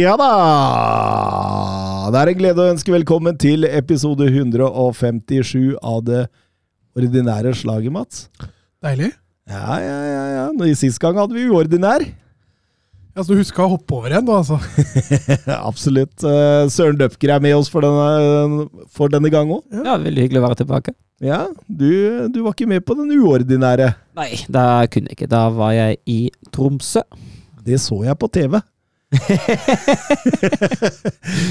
Ja da! Det er en glede å ønske velkommen til episode 157 av det ordinære slaget, Mats. Deilig. Ja, ja, ja. ja. Nå, i Sist gang hadde vi uordinær. Ja, Så du huska å hoppe over igjen, da? altså? Absolutt. Eh, Søren Døpker er med oss for denne, for denne gang òg. Ja, Veldig hyggelig å være tilbake. Ja, du, du var ikke med på den uordinære. Nei, da kunne jeg ikke. Da var jeg i Tromsø. Det så jeg på TV. jeg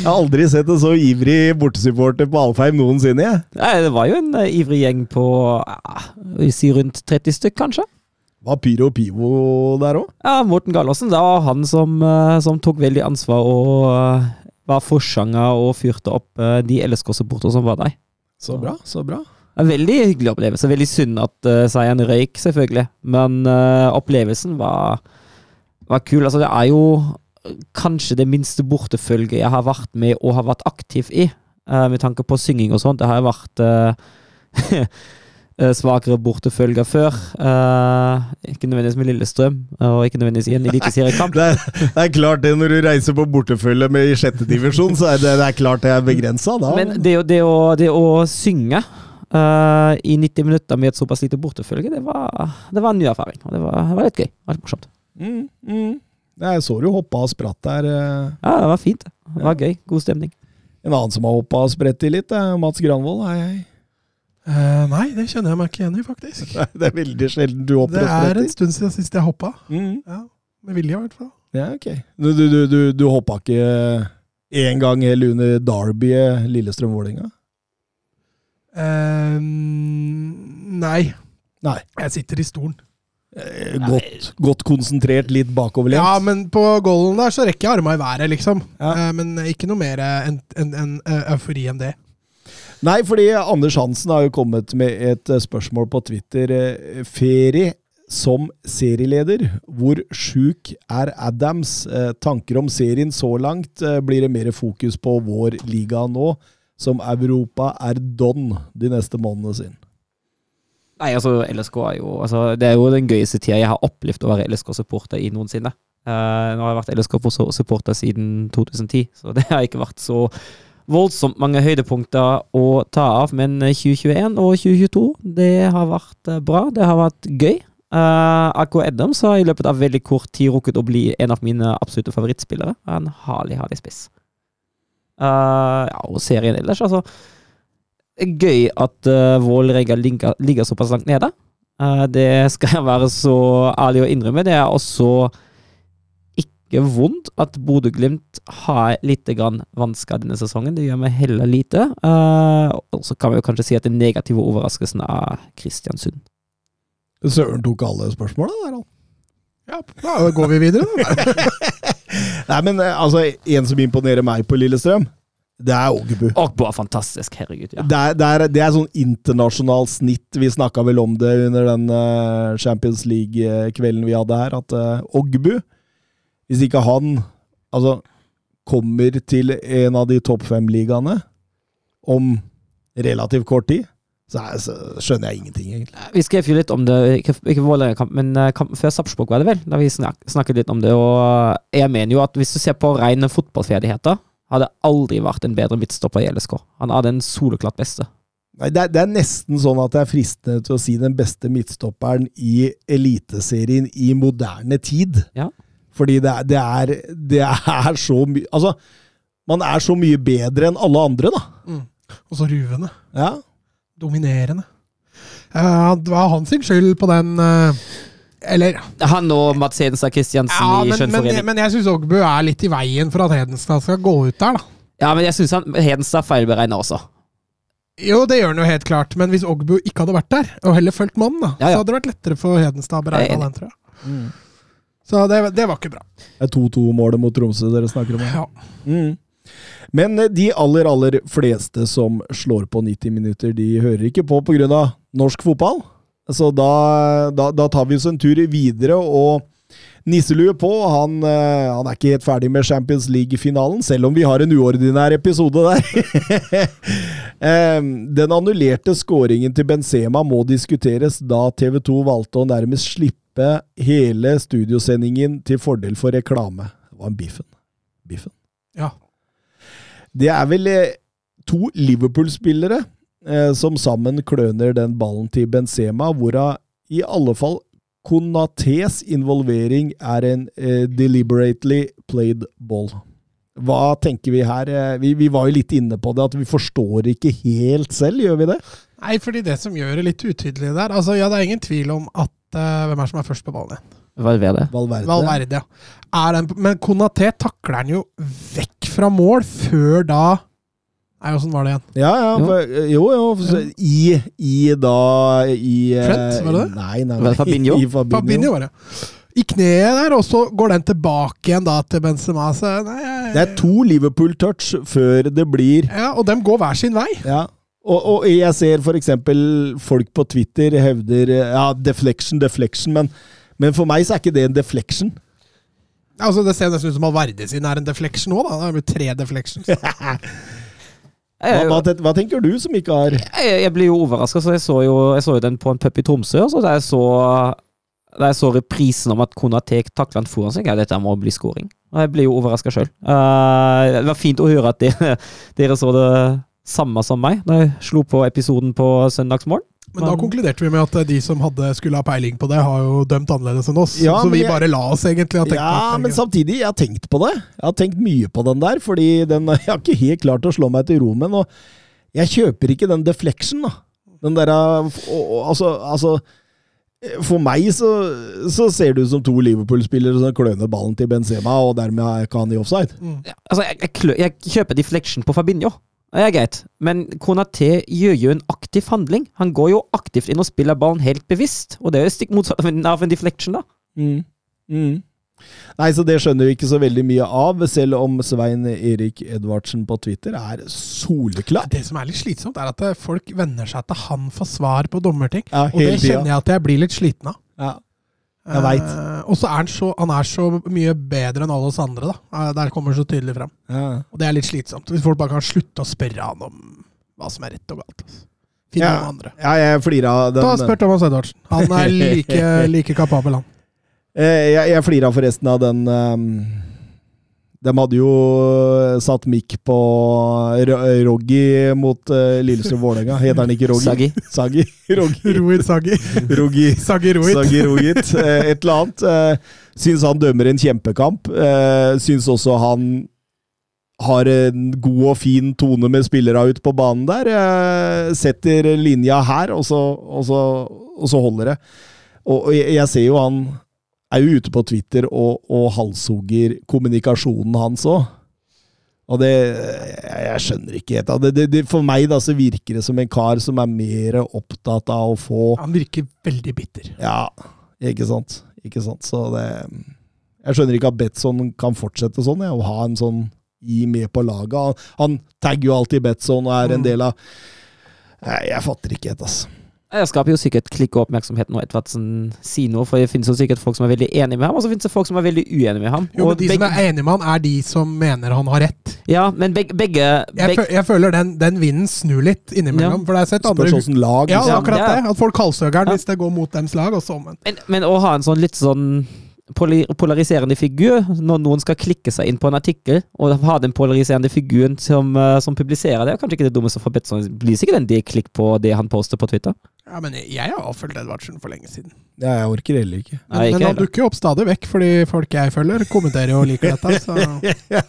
har aldri sett en så ivrig bortesupporter på Alfheim noensinne. jeg. Nei, Det var jo en uh, ivrig gjeng på uh, vi sier rundt 30 stykk, kanskje. Var Pyro og Pivo der òg? Ja, Morten Gallosen, det var han som, uh, som tok veldig ansvar og uh, var forsanger og fyrte opp de LSK-supporterne som var der. Så bra, så bra. En veldig hyggelig opplevelse. Veldig synd at seieren røyk, selvfølgelig. Men opplevelsen var, var kul. Altså, det er jo kanskje det minste bortefølget jeg har vært med og har vært aktiv i, eh, med tanke på synging og sånt. Det har jo vært eh, eh, svakere bortefølger før. Uh, ikke nødvendigvis med Lillestrøm, og ikke nødvendigvis i en eliteseriekamp. Det er, det er klart det når du reiser på bortefølge med i sjette divisjon, så er det, det er klart det er begrensa da. Men det, det, å, det å synge uh, i 90 minutter med et såpass lite bortefølge, det var, det var en ny erfaring. Og det var, det var litt gøy. Det var litt morsomt. Mm, mm. Jeg så du hoppa og spratt der. eh. Ja, det var fint. det. Det var gøy. God stemning. En annen som har hoppa og spredt i litt, er Mats Granvold. Hei, hei. Uh, nei, det kjenner jeg meg ikke igjen i, faktisk. Det er veldig sjelden du hopper Det er en stund siden sist jeg hoppa. Mm. Ja, Med vilje, i hvert fall. Ja, ok. Du, du, du, du, du hoppa ikke én gang heller under derbyet Lillestrøm-Vålerenga? Uh, nei. Nei. Jeg sitter i stolen. Eh, Godt, godt konsentrert, litt bakoverlent? Ja, men på goalen der så rekker jeg arma i været, liksom. Ja. Eh, men ikke noe mer enn en, en, eh, eufori enn det. Nei, fordi Anders Hansen har jo kommet med et eh, spørsmål på Twitter. Eh, Ferie som serieleder. Hvor sjuk er Adams? Eh, Tanker om serien så langt? Eh, Blir det mer fokus på vår liga nå, som Europa er don de neste månedene sine? Nei, altså, LSK er jo altså, Det er jo den gøyeste tida jeg har opplevd å være LSK-supporter i noensinne. Uh, nå har jeg vært LSK-supporter siden 2010, så det har ikke vært så voldsomt mange høydepunkter å ta av. Men eh, 2021 og 2022, det har vært eh, bra. Det har vært gøy. Uh, AK Adams har i løpet av veldig kort tid rukket å bli en av mine absolutte favorittspillere. En herlig, herlig spiss. Uh, ja, og serien ellers, altså gøy at uh, Vålerenga ligger, ligger såpass langt nede. Uh, det skal jeg være så ærlig å innrømme. Det er også ikke vondt at Bodø-Glimt har litt grann vansker denne sesongen. Det gjør meg heller lite. Uh, og så kan vi jo kanskje si at den negative overraskelsen er Kristiansund. Søren tok alle spørsmåla der, han. Ja, da går vi videre, da. Nei, men altså, en som imponerer meg på Lillestrøm, det er Ogbu. Ogbu er fantastisk, herregud. ja. Det, er, det, er, det er sånn internasjonalt snitt. Vi snakka vel om det under den eh, Champions League-kvelden vi hadde her, at uh, Ogbu Hvis ikke han altså, kommer til en av de topp fem-ligaene om relativt kort tid, så, er, så skjønner jeg ingenting, egentlig. Vi skrev jo litt om det, ikke, ikke Vålerenga-kamp, men eh, kampen før Sarpsborg var det vel? Da vi snak, snakket litt om det, og jeg mener jo at hvis du ser på rene fotballferdigheter, hadde aldri vært en bedre midtstopper i LSK. Han hadde en soleklart beste. Nei, det, er, det er nesten sånn at det er fristende til å si den beste midtstopperen i Eliteserien i moderne tid. Ja. Fordi det er, det er, det er så mye Altså, man er så mye bedre enn alle andre, da. Mm. Og så ruvende. Ja. Dominerende. Eh, det var hans skyld på den eh, Eller Han og Mats Hedenstad Christiansen Ja, i men, men, Skjønnforening. men jeg syns Ogbu er litt i veien for at Hedenstad skal gå ut der, da. Ja, men jeg syns Hedenstad feilberegna også. Jo, det gjør han jo helt klart, men hvis Ogbu ikke hadde vært der, og heller fulgt mannen, da, Ja, ja. så hadde det vært lettere for Hedenstad å er beregne den, tror jeg. Så det, det var ikke bra. Det er 2-2-målet mot Tromsø dere snakker om. Ja. Mm. Men eh, de aller, aller fleste som slår på 90 minutter, de hører ikke på pga. norsk fotball. Så da, da, da tar vi oss en tur videre, og nisselue på. Han, eh, han er ikke helt ferdig med Champions League-finalen, selv om vi har en uordinær episode der. Den annullerte skåringen til Benzema må diskuteres, da TV 2 valgte å nærmest slippe hele studiosendingen til fordel for reklame. Det var en biffen. Biffen. Ja. Det er vel eh, to Liverpool-spillere som sammen kløner den ballen til Benzema, hvorav i alle fall Konatés involvering er en eh, deliberately played ball. Hva tenker vi her? Eh, Vi, vi var jo litt inne på det, at vi forstår ikke helt selv, gjør vi det? Nei, fordi det som gjør det litt utydelig der altså Ja, det er ingen tvil om at uh, Hvem er det som er først på ballen igjen? Valverde. Valverde. Valverde, ja. Er den, men Konaté takler den jo vekk fra mål før da Nei, åssen var det igjen? Ja, ja. Jo. For, jo, jo. så I, I da I eh, Trent, var det det? Nei, nei, nei. Fabinho? I Fabinho. Fabinho var det. I kneet der, og så går den tilbake igjen da til Benzema. Så, nei, jeg- Det er to Liverpool-touch før det blir Ja, Og dem går hver sin vei. Ja. Og, og jeg ser f.eks. folk på Twitter hevder ja, deflection, deflection, men, men for meg så er ikke det en deflection. Altså, Det ser nesten ut som Alverde sin er en deflection nå, da. Det er jo tre deflections. Hva, hva, hva tenker du som ikke har jeg, jeg blir jo overraska, så jeg så, jo, jeg så jo den på en pub i Tromsø. Og så da jeg så, da jeg så reprisen om at Konatek takla den foran seg, ja, dette må bli scoring. Og jeg blir jo overraska sjøl. det var fint å høre at dere, dere så det samme som meg da jeg slo på episoden på søndagsmorgen. Men da konkluderte vi med at de som hadde, skulle ha peiling på det, har jo dømt annerledes enn oss. Ja, så vi jeg- bare la oss egentlig ha tenkt Ja, at- men samtidig, jeg har tenkt på det. Jeg har tenkt mye på den der, fordi den, jeg har ikke helt klart å slå meg til ro med den. Og jeg kjøper ikke den deflection, da. Den derre Altså, altså For meg så, så ser det ut som to Liverpool-spillere som kløner ballen til Benzema, og dermed er ikke han i offside. Mm. Altså, jeg, jeg, klø- jeg kjøper deflection på Fabinho. Det er greit, men Konaté gjør jo en aktiv handling. Han går jo aktivt inn og spiller ballen helt bevisst, og det er jo stikk motsatt av en, deflection, da. Mm. Mm. Nei, så det skjønner vi ikke så veldig mye av, selv om Svein Erik Edvardsen på Twitter er soleklar. Det som er litt slitsomt, er at folk venner seg til han får svar på dommerting. Ja, Og det kjenner jeg at jeg blir litt sliten av. Ja. Jeg vet. Eh, og så er han så, han er så mye bedre enn alle oss andre, da. Eh, Der kommer han så tydelig fram. Ja. Og det er litt slitsomt. Hvis folk bare kan slutte å spørre han om hva som er rett og galt. Altså. Finne Ja. noen andre. ja, jeg flirer av den Ta og spør Thomas Edvardsen. Han er like, like kapabel, han. Eh, Jeg, jeg flira forresten av den um, De hadde jo satt mikk på Ro- Roggi mot uh, Lillestrøm-Vålerenga. Heter han ikke Roggi? Sagi. Sagi. Roggi. Rohit Sagi. Roggi. Sagi Rohit. Sagi Rogit. eh, Et eller annet. Eh, Syns han dømmer en kjempekamp. Eh, Syns også han har en god og fin tone med spillere ute på banen der. Eh, Setter linja her, og så, og så, og så holder det. Og og jeg, jeg ser jo han er jo ute på Twitter og, og halshugger kommunikasjonen hans òg. Og det jeg, skjønner ikke helt. Det, det, det, for meg da så virker det som en kar som er mer opptatt av å få Han virker veldig bitter. Ja, ikke sant. Ikke sant. Så det Jeg skjønner ikke at Betson kan fortsette sånn, jeg, å ha en sånn i med på laget. Han, han tagger jo alltid Betson og er en Mm. del av Nei, Jeg fatter ikke helt, altså. Det skaper jo sikkert klikk og oppmerksomhet når Edvardsen sier noe, for det finnes jo sikkert folk som er veldig enige med ham, og så finnes det folk som er veldig uenige med ham. Jo, Og men De som er enige med han, er de som mener han har rett. Ja, men begge, begge, Jeg, begge fø jeg føler den, den vinden snur litt innimellom. Ja. For det er sett andre Spørs åssen lag Ja, det Ja, akkurat ja. det. At folk han Ja. hvis det går mot dems lag, og så omvendt. men, men å ha en sånn litt sånn polariserende figur når noen skal klikke seg inn på en artikkel, og ha den polariserende figuren som, eh, som publiserer det, er kanskje ikke det dummeste for Betson. Det blir sikkert en del klikk på det han poster på Twitter. Ja, men jeg har avfølt Edvardsen for lenge siden. Ja, jeg orker heller ikke. Men, Nei, ikke men han dukker jo opp stadig vekk, fordi folk jeg følger, kommenterer jo og liker dette. Så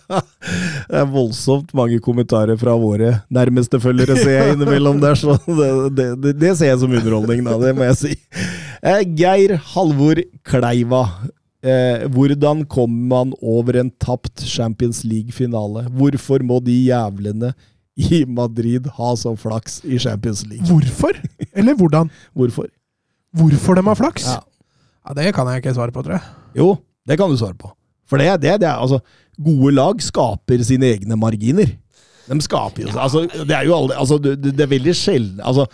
det er voldsomt mange kommentarer fra våre nærmeste følgere, ser jeg innimellom der. Så det, det, det, det ser jeg som underholdning, da. Det må jeg si. Eh, Geir Halvor Kleiva. Eh, hvordan kommer man over en tapt Champions League-finale? Hvorfor må de jævlene i Madrid ha så flaks i Champions League? hvorfor? Eller hvordan? Hvorfor? Hvorfor de har flaks? Ja. Ja, Det kan jeg ikke svare på, tror jeg. Jo, Det kan du svare på. For det, det, det er altså Gode lag skaper sine egne marginer. De skaper jo altså, Det er jo aldri altså, det, det er veldig sjelden altså,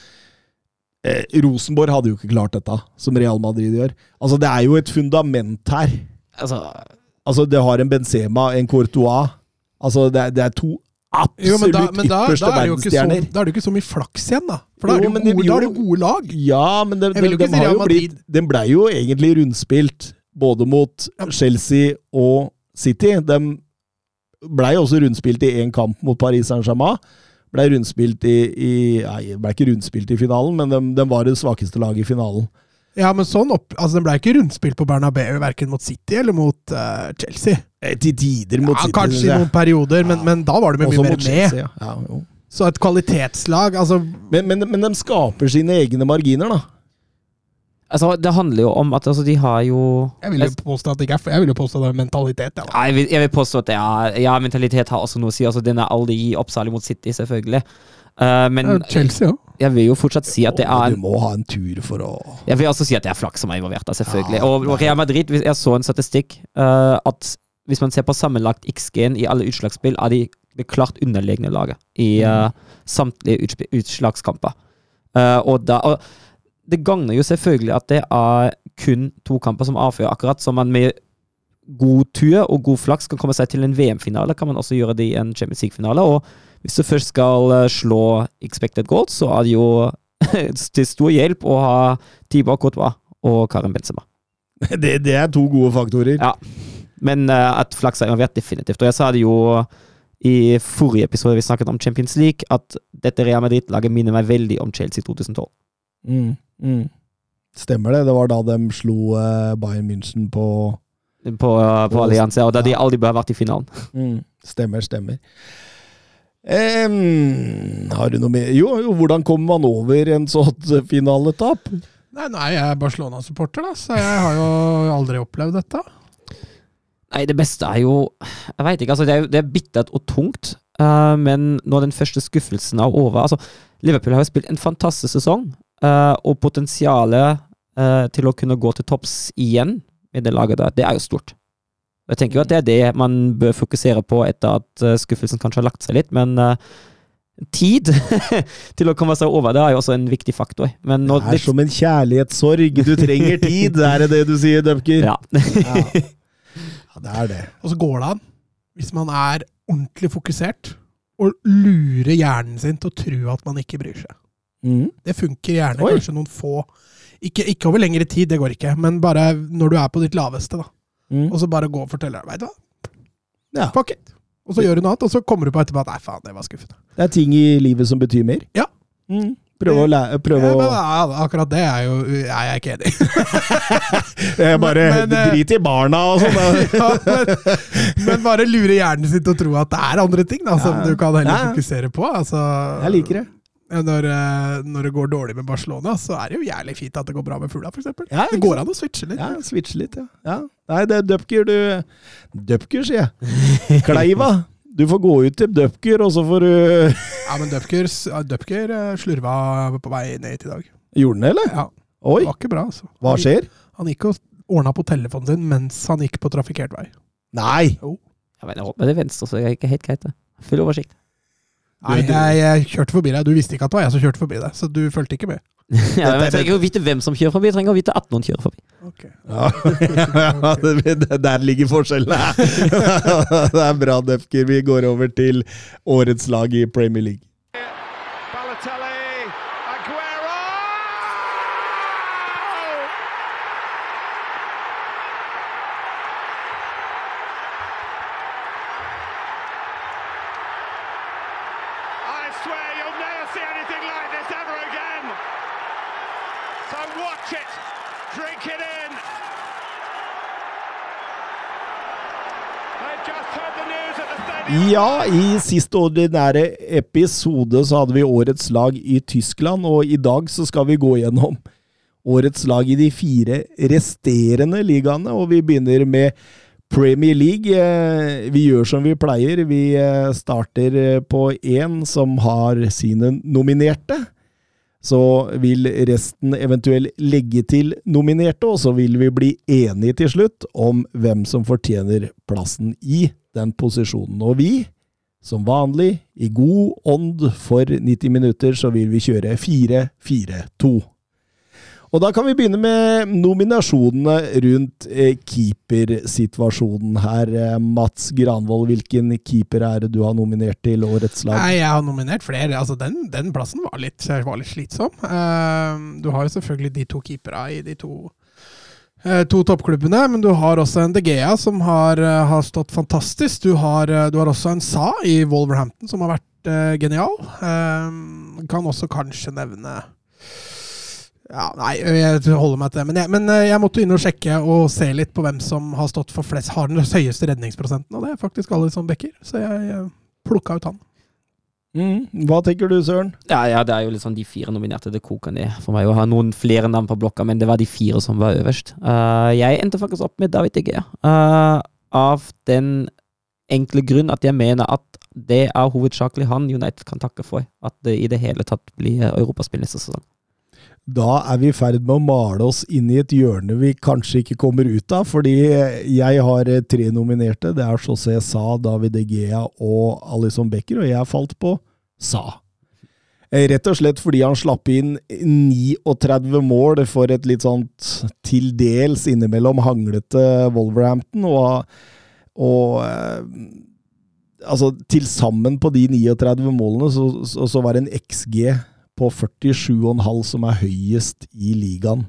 eh, Rosenborg hadde jo ikke klart dette, som Real Madrid gjør. Altså, det er jo et fundament her. Altså, Altså, det har en Benzema, en Courtois Altså, det er, det er to absolutt Jo, men da, men ypperste er det jo verdensstjerner. da er det jo ikke så mye flaks igjen, da. For da er det men jo gode, jo- det gode lag. Ja, men de, Jeg de, de blitt Den blei jo egentlig rundspilt både mot Ja. Chelsea og City. De blei også rundspilt i én kamp mot Paris Saint-Germain. Blei rundspilt i, i Nei, blei ikke rundspilt i finalen, men de, de var det svakeste laget i finalen. Ja, men sånn opp, altså Den ble ikke rundspilt på Bernabeu, verken mot City eller mot uh, Chelsea. Eh, Til tider mot Ja, City. kanskje i noen perioder, men, Ja. men da var de mye mer mot med. Chelsea, ja. Ja. Så et kvalitetslag altså, men, men, men de skaper sine egne marginer, da. altså, det handler jo om at altså, de har jo Jeg vil jo påstå at det ikke er Jeg vil jo påstå at det er mentalitet. Ja, jeg, vil, jeg vil påstå at ja, ja, mentalitet har også noe å si. Altså, den er aldri gi opp, særlig mot City, selvfølgelig. Eh, men Chelsea ja. jeg vil jo fortsatt si at det er Du må ha en tur for å Jeg vil også si at det er flaks som er involvert, da, selvfølgelig. Ja, og Real Madrid, hvis- jeg så en statistikk uh, at hvis man ser på sammenlagt XG-en i alle utslagsspill, er de det klart underlegne laget i uh, samtlige utslagskamper. Eh, og, da, og det gagner jo selvfølgelig at det er kun to kamper som avfører, akkurat som man med god tur og god flaks kan komme seg til en VM-finale, kan man også gjøre det i en Champions League-finale. Og hvis du først skal eh, slå expected goals, så er det jo til stor hjelp å ha Tiba Courtois og Karim Benzema. det, det er to gode faktorer. Ja. Men eh, at flaks er involvert, definitivt. Og jeg sa det jo i forrige episode vi snakket om Champions League, at dette Real Madrid-laget minner meg veldig om Chelsea 2012. Mm, mm. Stemmer det. Det var da de slo eh, Bayern München på På, på Og- Allianz, og da de aldri bør ha vært i finalen. mm. Stemmer, stemmer. Em, har du noe mer Jo, jo, hvordan kommer man over en sånn finaletap? Nei, nei, jeg er Barcelona-supporter, da, så jeg har jo aldri opplevd dette. Nei, det beste er jo Jeg veit ikke, altså. Det er, det er bittert og tungt. Uh, men når den første skuffelsen er over altså, Liverpool har jo spilt en fantastisk sesong, uh, og potensialet uh, til å kunne gå til topps igjen med det laget der, det er jo stort. Jeg tenker jo at det er det man bør fokusere på etter at eh, skuffelsen kanskje har lagt seg litt, men eh, tid til å komme seg over, det er jo også en viktig faktor. Men Det er som en kjærlighetssorg. Du trenger tid, er det det du sier, Dupker? ja. ja. Ja, det er det. Og så går det an, hvis man er ordentlig fokusert, å lure hjernen sin til å tro at man ikke bryr seg. Mm. Det funker gjerne Oi. kanskje noen få ikke, ikke over lengre tid, det går ikke, men bare når du er på ditt laveste. da. Mm. Og så bare gå og fortelle veit du hva, Ja. fuck it. Og så gjør du noe annet, og så kommer du på etterpå at nei, faen, det var skuffende. Det er ting i livet som betyr mer. Ja. Mm. Prøve å lære Prøve Ja, men, ja, akkurat det er jo er jeg ikke enig i. Jeg Bare men, men, drit i barna og sånn. ja, men, bare lure hjernen sin til å tro at det er andre ting da, som du kan heller fokusere på. Altså, Jeg liker det. Når, eh, når det går dårlig med Barcelona, så er det jo jævlig fint at det går bra med fugla, f.eks. Ja, det går an å switche litt. Ja, switche litt, ja. ja. Nei, det er Dupker, du Dupker, sier jeg. Kleiva. Du får gå ut til Dupker, og så får du Ja, men Dupker, Dupker eh, slurva på vei ned hit i dag. Gjorde den, eller? Ja, Oi, Det var ikke bra, altså. hva skjer? Han gikk og ordna på telefonen sin mens han gikk på trafikkert vei. Nei! Jeg mener, men det er venstre, så det er ikke helt greit. det. Full oversikt. Nei, jeg, jeg kjørte forbi deg. Du visste ikke at det var jeg som kjørte forbi deg, så du fulgte ikke med. ja, men jeg trenger ikke å vite hvem som kjører forbi, jeg trenger å vite at noen kjører forbi. Ja, ja Der ligger forskjellene. Det er bra, Defker. Vi går over til årets lag i Premier League. Ja, i siste ordinære episode så hadde vi årets lag i Tyskland, og i dag så skal vi gå gjennom årets lag i de fire resterende ligaene, og vi begynner med Premier League. Eh, Vi gjør som vi pleier. Vi eh, starter eh, på én som har sine nominerte. Så vil resten eventuelt legge til nominerte, og så vil vi bli enige til slutt om hvem som fortjener plassen i den posisjonen. Og vi, som vanlig, i god ånd for 90 minutter, så vil vi kjøre 4-4-2. Og da kan vi begynne med nominasjonene rundt eh, keepersituasjonen her. Eh, Mats Granvold, hvilken keeper er det du har nominert til årets lag? Nei, jeg har nominert flere. Altså, den, den plassen var litt, var litt slitsom. Uh, du har jo selvfølgelig de to keepera i de to, to toppklubbene, men du har også en De Gea som har, eh, har stått fantastisk. Du har, eh, du har også en Sa i Wolverhampton som har vært uh, genial. Um, kan også kanskje nevne ja, Nei, jeg holder meg til det. Men jeg, men eh, jeg måtte inn og sjekke og se litt på hvem som har stått for flest, har den høyeste redningsprosenten, og det er faktisk alle som bekker, Så jeg, jeg plukka ut han. Mm, hva tenker du, Søren? Ja, ja, det er jo sånn de fire nominerte. Det koker ned for meg å ha noen flere navn på blokka, men det var de fire som var øverst. Uh, jeg endte faktisk opp med David Egea, Gea. Eh, av den enkle grunn at jeg mener at det er hovedsakelig han United kan takke for at det i det hele tatt blir europaspill neste sesong. Da er vi i ferd med å male oss inn i et hjørne vi kanskje ikke kommer ut av, fordi jeg har eh, tre nominerte. Det er José Sa, David Egea og Alison Becker, og jeg falt på Sa. Eh, Rett og slett fordi han slapp inn 39 mål for et litt sånt til dels innimellom hanglete Wolverhampton, og, og eh, altså til sammen på de 39 målene så, så, så var det en XG på 47,5 som er høyest i ligaen.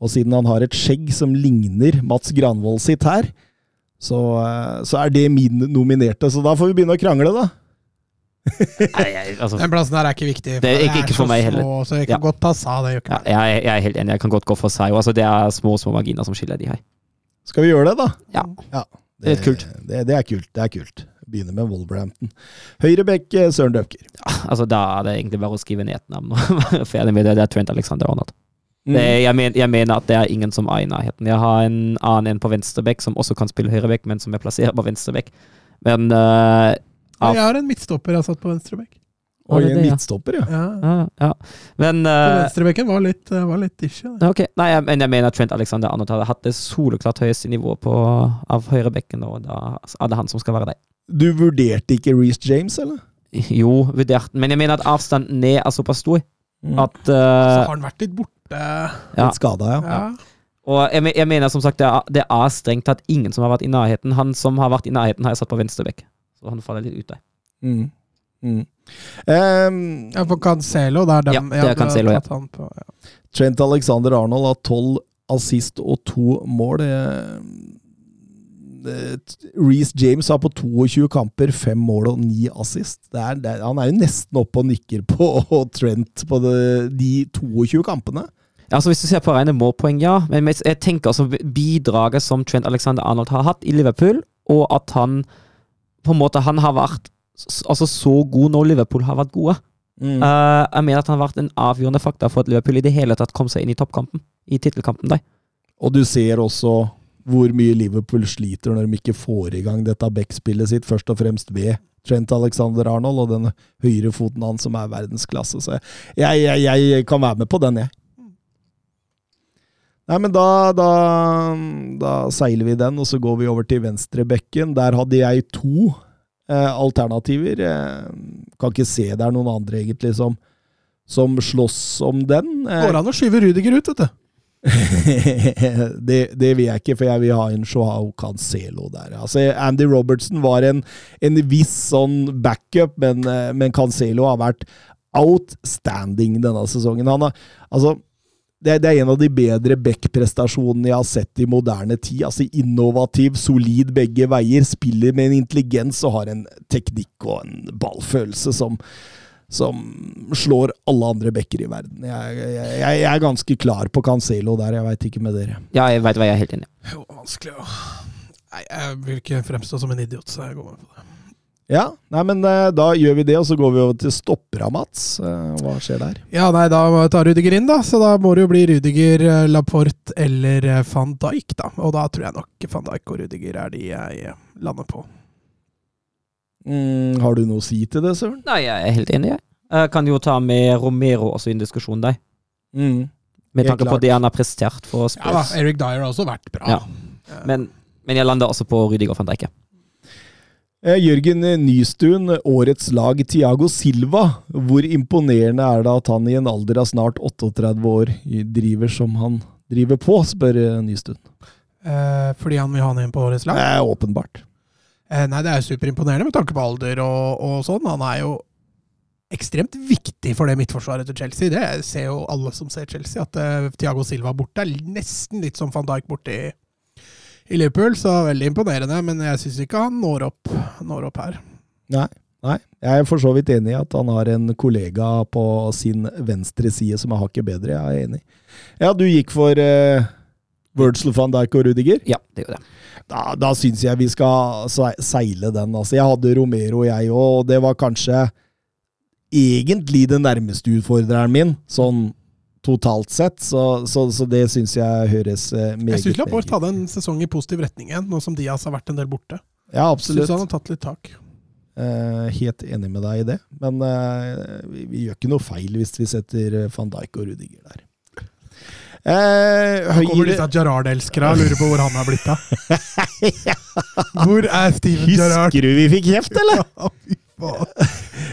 Og siden han har et skjegg som ligner Mats Granvold sitt her, så, eh, så er det min nominerte. Så da får vi begynne å krangle, da. Nei, jeg, altså, Den plassen der er ikke viktig. Det er ikke- ikke for meg heller. små, Så jeg kan Ja. godt ta Sa, det gjør ikke ja, jeg, jeg er helt enig. Jeg kan godt gå for Sa. Altså, det er små, små marginer som skiller de her. Skal vi gjøre det, da? Ja. Det, Det er kult. Det, det er kult. Det er kult. Begynner med Wolverhampton. Høyre bekk, eh, Søren Døpker. Altså, da er det egentlig bare å skrive ned et navn og være ferdig med det. Det er Trent Alexander Arnold. Mm. Det, jeg, men, jeg mener at det er ingen som er i nærheten. Jeg har en annen en på venstrebekk som også kan spille høyrebekk, men som jeg plasserer på venstrebekk. Men uh, av, Jeg har en midtstopper jeg har satt på venstrebekk. Og en midtstopper, ja. Ja. ja, ja. Men Så eh, Venstrebekken var litt, eh, var litt ishy. det. Ok, Nei, jeg, men jeg mener Trent Alexander Arnold hadde hatt det soleklart høyeste nivået av høyrebekken, og da er det han som skal være der. Du vurderte ikke Reece James, eller? Jo, vurdert, men jeg mener at avstanden ned er såpass stor Mm. at Så eh, har han vært litt borte. ja. Litt skada, ja. Ja. Og jeg, jeg mener som sagt det er, det er strengt tatt ingen som har vært i nærheten. Han som har vært i nærheten, har jeg satt på venstrebekk. Så han faller litt ut der. Mm. Mm. Um, Ja, for Cancelo, det er dem. Ja, det er Cancelo, ja. han på, ja. Trent Alexander Arnold har tolv assist og to mål. Reece James har på 22 kamper fem mål og ni assist. Det er, det han er jo nesten oppe og nikker på Trent på det, de 22 kampene. Ja, altså Hvis du ser på rene målpoeng, ja. Men jeg tenker altså bidraget som Trent Alexander Arnold har hatt i Liverpool, og at han på en måte han har vært altså så god når Liverpool har vært gode. Mm. Uh, jeg mener at han har vært en avgjørende faktor for at Liverpool i det hele tatt kom seg inn i toppkampen. I tittelkampen. Og du ser også hvor mye Liverpool sliter når de ikke får i gang dette backspillet sitt, først og fremst ved Trent Alexander Arnold og den høyrefoten hans som er verdensklasse. Så jeg, jeg, jeg kan være med på den, jeg. Nei, men da, da, da seiler vi den, og så går vi over til venstrebekken. Der hadde jeg to eh, alternativer. Eh, kan ikke se det er noen andre, egentlig, som, som slåss om den. Eh, Går an å skyve Rudiger ut, vet du. det, det vil jeg ikke, for jeg vil ha en Joao Cancelo der. Altså, Andy Robertson var en, en viss sånn backup, men, eh, men Cancelo har vært outstanding denne sesongen. Har, altså, det, det er en av de bedre back-prestasjonene jeg har sett i moderne tid. Altså Innovativ, solid begge veier, spiller med en intelligens og har en teknikk og en ballfølelse som, som slår alle andre backer i verden. Jeg, jeg, jeg, er ganske klar på Cancelo der, jeg veit ikke med dere. Ja, jeg vet hva jeg er helt enig i. Jo, vanskelig å Nei, jeg vil ikke fremstå som en idiot, så jeg går med på det. Ja, nei, men eh, da gjør vi det, og så går vi over til stoppera, Mats. Eh, Hva skjer der? Ja, nei, da må jeg ta Rudiger inn, da. Så da må det jo bli Rudiger, eh, Laporte eller van Dijk, da. Og da tror jeg nok van Dijk og Rudiger er de jeg lander på. Mm, har du noe å si til det, Søren? Nei, jeg er helt enig, jeg. Jeg kan jo ta med Romero også i en diskusjon der. Mm. Med tanke på det han har prestert for Ja da, Eric Dyer har også vært bra. Ja. men, men jeg lander også på Rydiger van Dijk. Eh, Jørgen Nystuen, årets lag Tiago Silva. Hvor imponerende er det at han i en alder av snart 38 år driver som han driver på, spør eh, Nystuen. Eh, fordi han vil ha ham inn på årets lag? Eh, åpenbart. Eh, nei, det er jo superimponerende med tanke på alder og, og sånn. Han er jo ekstremt viktig for det midtforsvaret til Chelsea. Det ser jo alle som ser Chelsea, at eh, Thiago Silva borte er nesten litt som van Dijk borte i, i Liverpool. Så veldig imponerende, men jeg syns ikke han når opp, når opp her. Nei. Nei, jeg er for så vidt enig i at han har en kollega på sin venstre side som er hakket bedre. Jeg er enig. Ja, du gikk for uh, Virgil van Dijk og Rudiger. Ja, det gjorde jo det. Da, da syns jeg vi skal seile den. Altså, jeg hadde Romero, jeg òg, og det var kanskje egentlig den nærmeste utfordreren min, sånn totalt sett. Så, så, så det syns jeg høres eh, meget Jeg syns Laporte hadde en sesong i positiv retning igjen, nå som Diaz har vært en del borte. Ja, absolutt. Syns han har tatt litt tak. Uh, helt enig med deg i det. Men uh, vi, vi gjør ikke noe feil hvis vi setter van Dijk og Rudiger der. Eh, Nå kommer høyre disse Gerrard-elskerne og lurer på hvor han har blitt av. Hvor er Steven Gerrard? Husker du vi fikk kjeft, eller?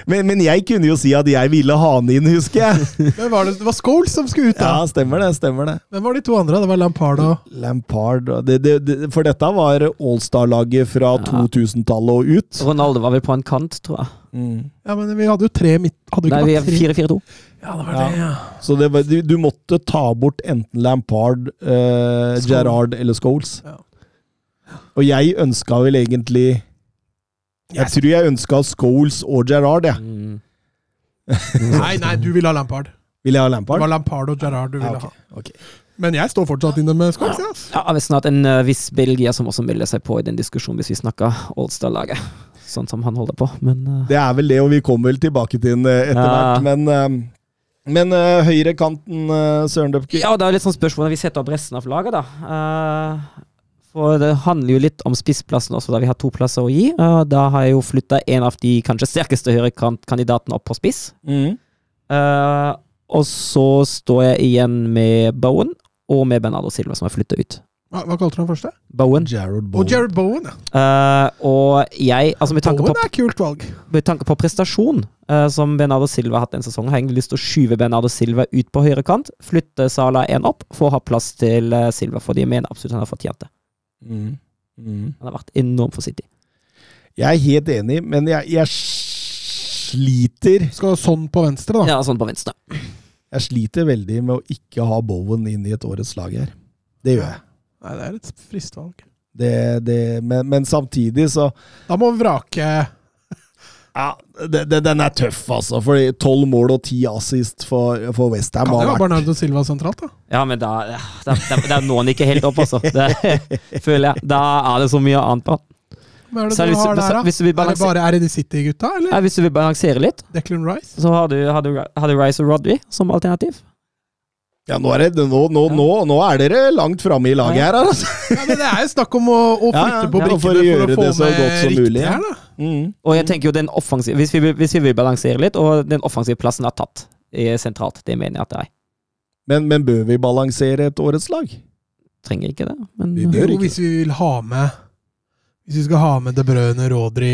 Men, men jeg kunne jo si at jeg ville ha han inn, husker jeg. Hvem var det? det var Scholes som skulle ut, da. Ja, stemmer det. stemmer det. Hvem var de to andre? Det var Lampard og Lampard og det, det, det, For dette var Allstar-laget fra Ja. 2000-tallet og ut. Ronaldo var vel på en kant, tror jeg. Mm. Ja, men vi hadde jo tre midt... Hadde Nei, vi er tre? 4-4-2. Ja, det var Ja. det, ja. Så det var, du, du måtte ta bort enten Lampard, eh, Gerrard eller Scholes. Ja. Og jeg ønska vel egentlig Jeg tror jeg ønska Scholes og Gerrard, jeg. Mm. Nei, nei, du ville ha Lampard. Vil jeg ha Lampard? Det var Lampard og Gerrard du ville ah, okay. ha. Okay. Men jeg står fortsatt inne med Scholes, ja. ass. Ja, snart en uh, viss belgier som også melder seg på i den diskusjonen, hvis vi snakker Allstar-laget. Sånn som han holder på. Men uh... Det er vel det, og vi kommer vel tilbake til den eh, etter Ja. Men, uh, men uh, høyrekanten, uh, Søren Dupke Ja, det er litt sånn spørsmål når vi setter opp resten av laget, da. Eh, for det handler jo litt om spissplassen også, da vi har to plasser å gi. Eh, da har jeg jo flytta en av de kanskje sterkeste høyrekandidatene opp på spiss. mm. Uh, og så står jeg igjen med Bowen og med Bernardo Silva, som har flytta ut. Hva, hva kalte du han første? Bowen. Jared Og Bowen. Jared Bowen, ja. Uh, og jeg, altså med tanke, på, er kult valg. med tanke på prestasjon, uh, som Bernardo Silva har hatt en sesong, har jeg egentlig lyst til å skyve Bernardo Silva ut på høyre kant, flytte Sala én opp, for å ha plass til Silva, fordi jeg mener absolutt han har fortjent det. Mm. Mm. Han har vært enorm for City. Jeg er helt enig, men jeg, jeg sliter Skal sånn på venstre, da. Ja, sånn på venstre. Jeg sliter veldig med å ikke ha Bowen inn i et årets lag her. Det gjør jeg. Nei, det er et fristvalg. Det, det, men, men samtidig så Da må vi vrake Ja, det, det, den er tøff, altså. Fordi tolv mål og ti assist for, for Westham Kan det har være vært Bernardo Silva sentralt, da? Ja, men da Da, da, da når han ikke helt opp, altså. Det føler jeg. Da er det så mye annet på. Hva er det Så du hvis- har der, da? hvis Er det bare er det City-gutta, eller? Ja, hvis du vil balansere litt, Declan Rice? så har du, har du, har du Rice og Rodry som alternativ. Ja, nå er, det, nå, nå, nå, nå er dere langt framme i laget her, altså. Ja, men Det er jo snakk om å, å flytte ja, på ja, brikkene for for å å, få det så med godt som mulig, her, da. Mm. Og jeg tenker jo den offensive hvis vi, hvis vi vil balansere litt, og den offensive plassen er tatt er sentralt, det mener jeg at det er. Men, men bør vi balansere et årets lag? Trenger ikke det, men Vi bør Jo, ikke. hvis vi vil ha med Hvis vi skal ha med De Bruyne, Rodri,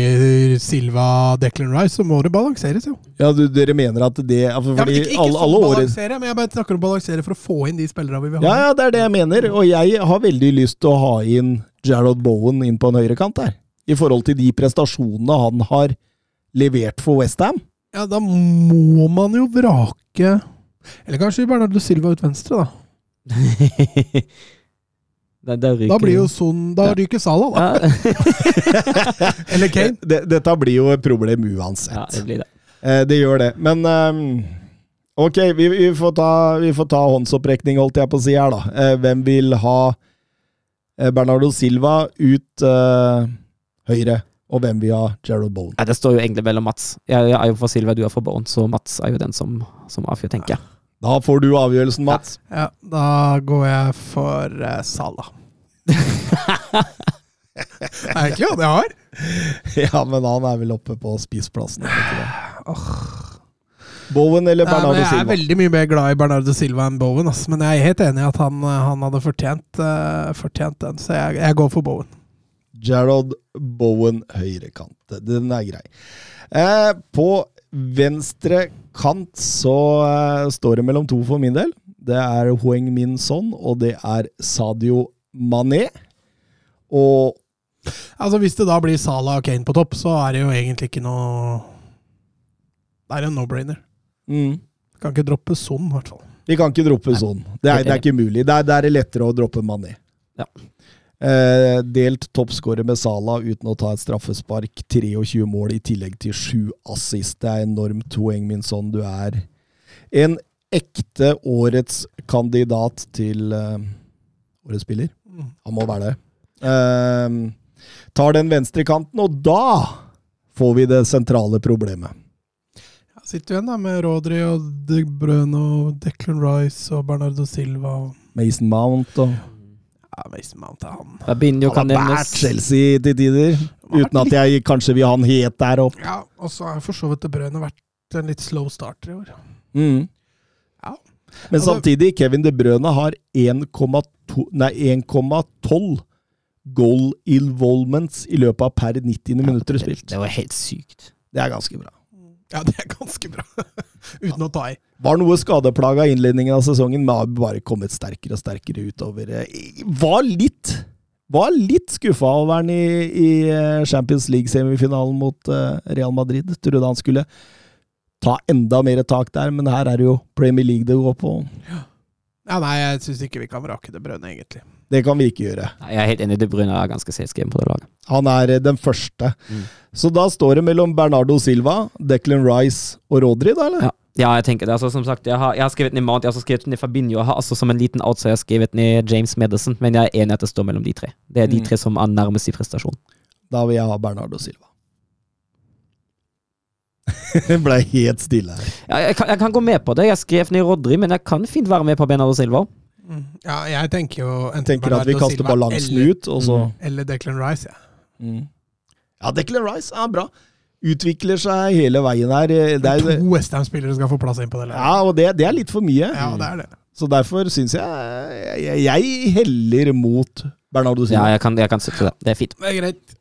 Silva, Declan Rice, så må det balanseres, jo. Ja, du, Dere mener at det altså, Ja, men ikke, ikke alle, sånn alle balansere, men jeg bare snakker om balansere for å få inn de spillerne vi vil ha. Ja, ja, det er det jeg mener. Og jeg har veldig lyst til å ha inn Jarrod Bowen inn på en høyrekant der. I forhold til de prestasjonene han har levert for Westham. Ja, da må man jo vrake Eller kanskje Bernardo Silva ut venstre, da. da, ryker Da blir jo Son Da Ja. ryker Salah, da. ja. Eller Kane. Det, dette blir jo et problem uansett. ja, det blir det. Eh, det gjør det. Men um, ok, vi, vi, får ta, vi får ta håndsopprekning, holdt jeg på å si her, da. Eh, hvem vil ha eh, Bernardo Silva ut eh, høyre, og hvem vil ha Gerald Bone? Ja, det står jo egentlig mellom Mats. Jeg, jeg er jo for Silva, du er for Bone, så Mats er jo den som, som avgjør, tenker jeg. Da får du avgjørelsen, Mats. Ja, da går jeg for uh, Er Det er ikke han jeg har. Ja, men han er vel oppe på spiseplassen. det? Åh. Bowen eller Bernardo Silva? Bernardo jeg er Silva? veldig mye mer glad i Bernardo Silva enn Bowen, ass. men jeg er helt enig i at han, eh, han hadde fortjent, uh, fortjent den, så jeg, jeg går for Bowen. Gerald Bowen høyrekant. Den er grei. Eh, på venstre kant så uh, står det mellom to for min del. Det er Hoeng Min Son, og det er Sadio Mané. Og Altså Hvis det da blir Salah og Kane på topp, så er det jo egentlig ikke noe Det er en no-brainer. mm, Kan ikke droppe Son, i hvert fall. Vi kan ikke droppe Son. Det er, det er ikke mulig. Det er, det er lettere å droppe Mané. Ja. Eh, delt toppskårer med Salah uten å ta et straffespark. 23 mål i tillegg til 7 assist. Det er enormt, Hoeng Min sønn. Du er en ekte årets kandidat til eh, årets spiller. Mm. Han må være det. Eh, tar den venstre kanten, og da får vi det sentrale problemet. Ja, sitter igjen da med Rodri og De Bruyne og Declan Rice og Bernardo Silva og Mason Mount og ja, Mason Mount er han. Fabinho Han har vært. Chelsea til tider, uten at jeg kanskje vil ha han helt der opp. Ja, og så har for så vidt De Bruyne vært en litt slow starter i år. Mm. Ja. Men Altså- samtidig, Kevin De Brøne har 1,12 goal involvements i løpet av per 90 minutter spilt. det var helt sykt. Det er ganske bra. Ja, det er ganske bra. Uten å ta i. Var noe skadeplaga i innledningen av sesongen, men har bare kommet sterkere og sterkere utover. Eh, Var litt var litt skuffa over han i, i eh, Champions League-semifinalen mot eh, Real Madrid. Trodde han skulle ta enda mer tak der, men her er det jo Premier League det går på. Ja, nei, jeg syns ikke vi kan vrake det brønnet, egentlig. Det kan vi ikke gjøre. Jeg er helt enig, De Bruyne er ganske selvskreven på det laget. Han er eh, den første. Mm. Så da står det mellom Bernardo Silva, Declan Rice og Rodri, da, eller? Ja. ja, jeg tenker det. Altså, som sagt, jeg har, jeg har skrevet ned Mount, jeg har også skrevet ned Fabinho. Jeg har altså som en liten outsider skrevet ned James Madison, men jeg er enig at det står mellom de tre. Det er de Mm. tre som er nærmest i prestasjon. Da vil jeg ha Bernardo Silva. Det ble helt stille her. Ja, jeg, kan, jeg kan gå med på det. Jeg skrev ned Rodri, men jeg kan fint være med på Bernardo Silva. Mm. Ja, jeg tenker jo enten Tenker at vi kaster Silva balansen eller, ut, og så Eller Declan Rice, ja. mm. Ja, Declan Rice er bra. Utvikler seg hele veien her. Det er, To Westham-spillere skal få plass inn på det Eller? ja, og det, det er litt for mye. Ja, det er det. Så derfor syns jeg, jeg Jeg heller mot Bernardo Ja, jeg kan, jeg kan støtte det. Det er fint. Det er greit.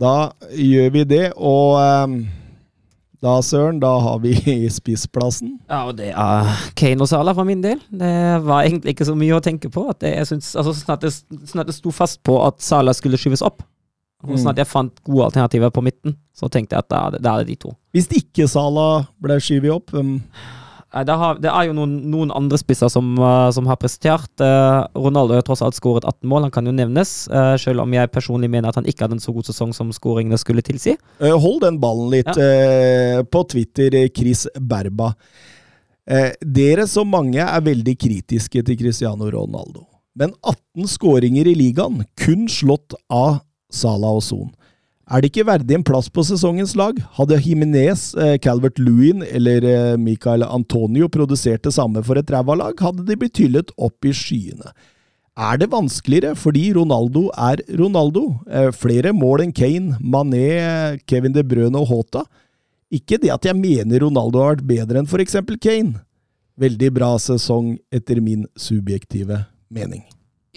Da gjør vi det, og ehm, da, Søren, da har vi spissplassen. Ja, og det er Kane og Salah for min del. Det var egentlig ikke så mye å tenke på. At det, jeg synes, altså, sånn, at det, sånn at det sto fast på at Salah skulle skyves opp, og sånn at jeg fant gode alternativer på midten, så tenkte jeg at da da er det de to. Hvis ikke Salah ble skyvet opp hvem Nei, Det, har, det er jo noen, noen andre spisser som, eh, som har prestert. Eh, Ronaldo har tross alt skåret 18 mål, han kan jo nevnes. eh, selv om jeg personlig mener at han ikke hadde en så god sesong som skåringene skulle tilsi. Hold den ballen litt eh, på Twitter, Chris Berba. Dere som mange er veldig kritiske til Cristiano Ronaldo. Men 18 skåringer i ligaen, kun slått av Salah og Son. Er det ikke verdig en plass på sesongens lag? Hadde Jimenez, eh, Calvert Lewin eller eh, Michael Antonio produsert det samme for et ræva lag, hadde de blitt hyllet opp i skyene. Er det vanskeligere fordi Ronaldo er Ronaldo? Eh, flere mål enn Kane, Mané, Kevin De Bruyne og Hota. Ikke det at jeg mener Ronaldo har vært bedre enn f.eks. Kane. Veldig bra sesong, etter min subjektive mening.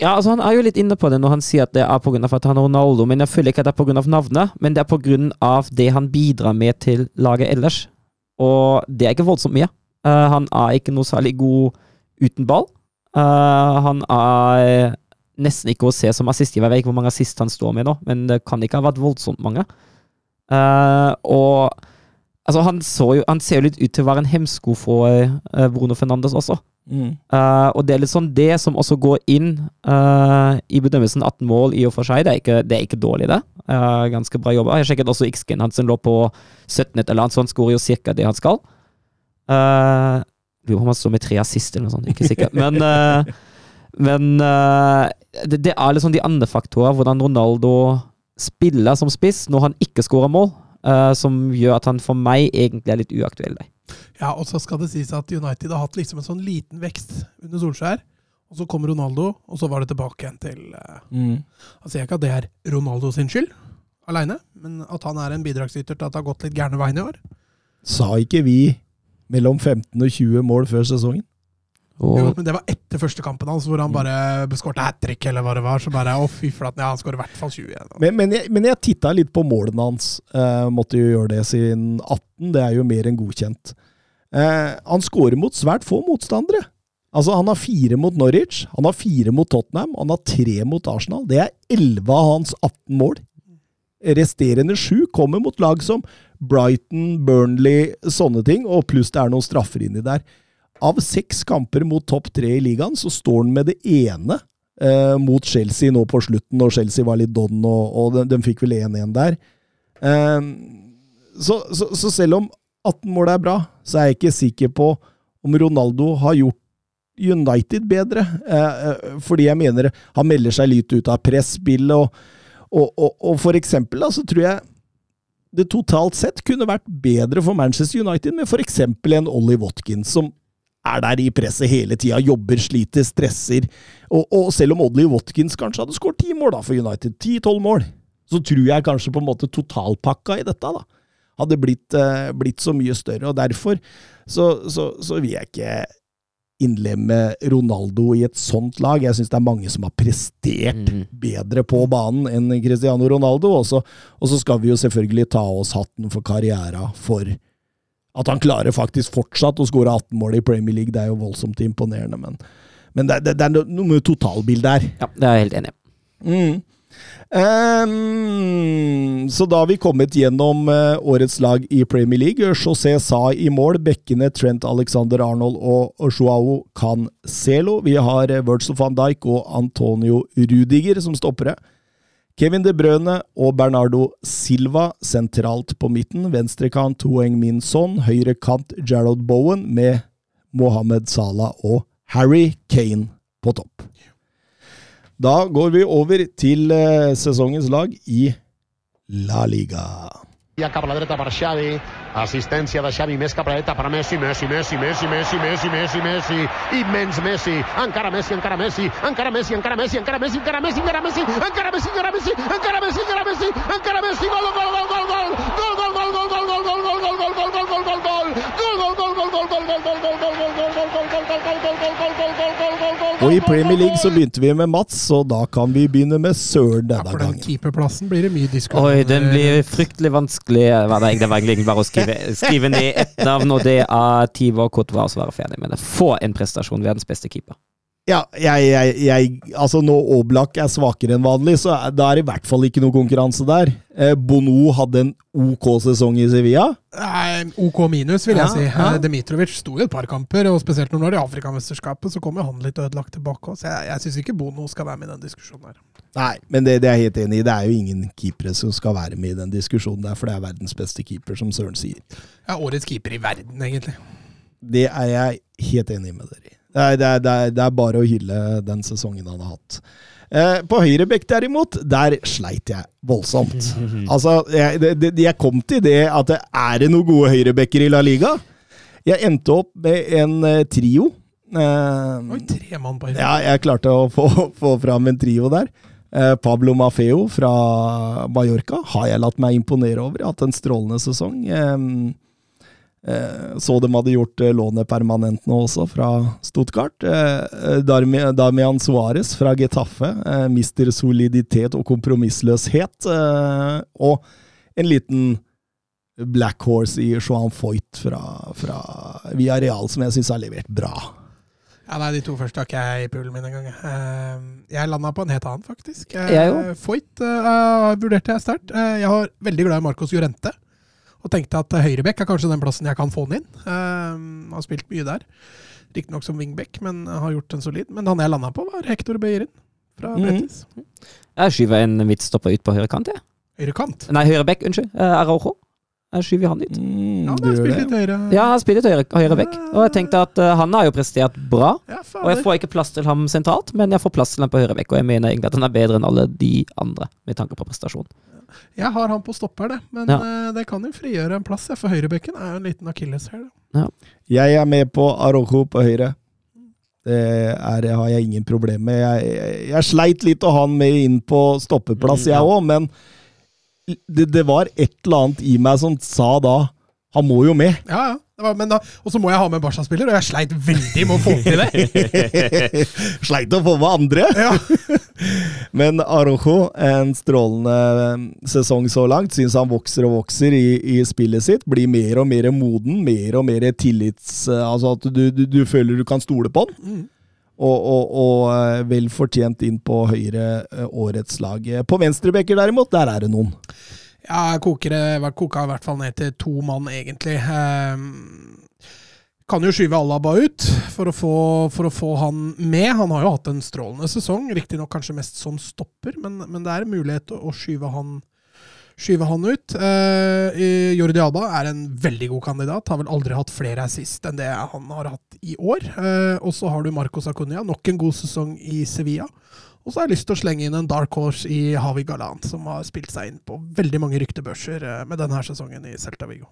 Ja, altså Han er jo litt inne på det når han sier at det er pga. at han er Ronaldo, men jeg føler ikke at det er pga. navnet, men det er pga. det han bidrar med til laget ellers. Og det er ikke voldsomt mye. Uh, han er ikke noe særlig god uten ball. Uh, han er nesten ikke å se som assistgiver. Jeg vet ikke hvor mange assist han står med nå, men det kan ikke ha vært voldsomt mange. Uh, og altså, han, jo, han ser jo litt ut til å være en hemsko for Bruno Fernandes også. Eh, og det er litt sånn det som også går inn uh, i bedømmelsen 18 mål i og for seg. Det er ikke, det er ikke dårlig, det. Uh, ganske bra jobba. Jeg sjekket også X-gen den lå på 17 et eller annet, så han skårer jo cirka det han skal. Uh, Lurer på om han står med tre assist eller noe sånt, ikke sikkert. Men, men det, det er liksom de andre faktorer, hvordan Ronaldo spiller som spiss når han ikke skårer mål, som gjør at han for meg egentlig er litt uaktuell. der. Ja, og så skal det sies at United har hatt liksom en sånn liten vekst under Solskjær. Og så kom Ronaldo, og så var det tilbake igjen til eh, Han sier ikke at det er Ronaldo sin skyld aleine, men at han er en bidragsyter til at det har gått litt gærne veien i år. Sa ikke vi mellom 15 og 20 mål før sesongen. Jo, men det var etter første kampen hans, hvor han bare beskårte hat trick, eller hva det var. Så bare å, fy flaten, ja, han skårer i hvert fall 20 igjen. Men, men, jeg, men jeg titta litt på målene hans. Eh, måtte jo gjøre det siden 18. Det er jo mer enn godkjent. Eh, han skårer mot svært få motstandere. Altså, Han har fire mot Norwich, han har fire mot Tottenham, han har tre mot Arsenal. Det er elleve av hans 18 mål. Resterende sju kommer mot lag som Brighton, Burnley, sånne ting, og pluss det er noen straffer inni der. Av seks kamper mot topp tre i ligaen, så står han med det ene eh, mot Chelsea nå på slutten, når Chelsea var litt don, og, og de, de fikk vel 1-1 der. Eh, så, så, så selv om 18 mål er bra, så er jeg ikke sikker på om Ronaldo har gjort United bedre. Eh, eh, fordi jeg mener han melder seg litt ut av presspillet, og, og, og, og for eksempel da, så tror jeg det totalt sett kunne vært bedre for Manchester United med f.eks. en Ollie Watkins, som er der i presset hele tida, jobber, sliter, stresser. Og, og selv om Oddly Watkins kanskje hadde skåret ti mål da for United, ti-tolv mål, så tror jeg kanskje på en måte totalpakka i dette da, hadde blitt, eh, blitt så mye større. Og derfor så, så, så vil jeg ikke innlemme Ronaldo i et sånt lag. Jeg syns det er mange som har prestert mm. bedre på banen enn Cristiano Ronaldo. Og så, og så skal vi jo selvfølgelig ta oss hatten for karriera for at han klarer faktisk fortsatt å skåre 18 mål i Premier League. Det er jo voldsomt imponerende, men, men det, det, det er noe med totalbildet her. ja, det er jeg helt enig i. Mm. Um, så da har vi kommet gjennom uh, årets lag i Premier League. José Sa i mål, bekkene Trent Alexander Arnold og, Joao Cancelo. Vi har eh, Virgil van Dijk og Antonio Rudiger som stoppere. Kevin De Brøne og Bernardo Silva sentralt på midten. Venstrekant Hoeng Min Son. Høyre kant Bowen med Mohammed Salah og Harry Kane på topp. Da går vi over til eh, sesongens lag i La Liga. Assistència de Xavi més cap a dreta per Messi, Messi, Messi, Messi, Messi, Messi, Messi, Messi, immens Messi, encara Messi, encara Messi, encara Messi, encara Messi, encara Messi, encara Messi, encara Messi, encara Messi, encara Messi, encara Messi, encara Messi, encara Messi, gol, gol, gol, gol, gol, gol, gol, gol, gol, gol, gol, gol, gol, gol, gol, gol, gol, gol, gol, Og i Premier League så begynte vi med Mats, og da kan vi begynne med Søren Ja, denne for den gangen. keeperplassen blir det mye diskusjon. Oi, den blir fryktelig vanskelig. Er? Det var egentlig bare å skrive, skrive ned ett navn, og det er Tivor Kotva, og så være ferdig med det. Få en prestasjon. Verdens beste keeper. Ja, jeg, jeg, jeg Altså, når Oblak er svakere enn vanlig, så er, da er det i hvert fall ikke noe konkurranse der. Eh, Bono hadde en OK sesong i Sevilla. Nei, OK minus, vil jeg Ja, si. ja. Eh, sto i et par kamper, og spesielt når det var i Afrikamesterskapet, så kom jo han litt ødelagt tilbake. Så jeg, jeg syns ikke Bono skal være med i den diskusjonen her. Nei, men det, det er jeg helt enig i. Det er jo ingen keepere som skal være med i den diskusjonen der, for det er verdens beste keeper, som Søren sier. Ja, årets keeper i verden, egentlig. Det er jeg helt enig med dere i. Det er, det, er, det, er, det er bare å hylle den sesongen han har hatt. Eh, på høyrebekk derimot, der sleit jeg voldsomt. Altså, jeg, det, jeg kom til det at det er det noen gode høyrebekker i La Liga? Jeg endte opp med en eh, trio. Eh, Oi, tre mann på høyre. ja, jeg klarte å få, få fram en trio der. Pablo Mafeo fra Mallorca har jeg latt meg imponere over. Jeg har hatt en strålende sesong. Eh, så de hadde gjort eh, lånet permanent nå også, fra Stuttgart. Eh, Damian Suárez fra Getafe. Eh, mister soliditet og kompromissløshet. Eh, og en liten black horse i Joan Foyt fra, fra Villarreal, som jeg syns har levert bra. Ja, nei, De to første har ikke jeg i poolen min engang. Eh, Jeg landa på en helt annen, faktisk. Eh, Jeg. Foyt uh, vurderte jeg sterkt. Eh, Jeg har veldig glad i Marcos Llorente. Og tenkte at eh, høyrebekk er kanskje den plassen jeg kan få han inn. Uh, har spilt mye der. Riktignok som wingback, men har gjort den solid. Men han jeg landa på, var Hector Beirin fra Mhm. Betis. Jeg skyver en midtstopper ut på høyre kant, jeg. Høyre kant. Nei, høyre bekk, unnskyld. Uh, Araujo. Jeg skyver han ut. Mm, Ja, han spiller litt høyre. Ja, han spiller høyre, høyre bekk. Og jeg tenkte at uh, han har jo prestert bra. Ja, Og jeg får ikke plass til ham sentralt, men jeg får plass til ham på høyre bekk. Og jeg mener egentlig at han er bedre enn alle de andre, med tanke på prestasjon. Jeg har han på stopper, det. Men Ja. eh, det kan jo frigjøre en plass. For høyrebekken er jo en liten akilles her. Da. Jeg er med på Arojo på høyre. Det er, har jeg ingen problem med. Jeg, jeg, jeg sleit litt å ha han med inn på stoppeplass, Mm, ja. jeg òg, men det, det var et eller annet i meg som sa da Han må jo med. Ja, ja. Det var, men da, og så må jeg ha med en Barca-spiller, og jeg sleit veldig med å få til det. Sleit å få med andre! Ja. Men Arojo, en strålende eh, sesong så langt. Syns han vokser og vokser i, i spillet sitt. Blir mer og mer moden, mer og mer tillits... eh, Altså at du, du, du føler du kan stole på han. Mm. Og, og, og eh, vel fortjent inn på høyre eh, årets lag. På venstrebekker derimot, der er det noen. Ja, jeg koker, det- koka i hvert fall ned til to mann, egentlig. Ehm, kan jo skyve Alaba ut for å, få, for å få han med. Han har jo hatt en strålende sesong, riktignok kanskje mest som stopper, men, men det er en mulighet å, å skyve han Skyve han ut. Eh, Jordi Alba er en veldig god kandidat. Har vel aldri hatt flere assist enn det han har hatt i år. Eh, og så har du Marcos Acuña. Nok en god sesong i Sevilla. Og så har jeg lyst til å slenge inn en dark horse i Havi Galant, som har spilt seg inn på veldig mange ryktebørser eh, med denne sesongen i Celta Vigo.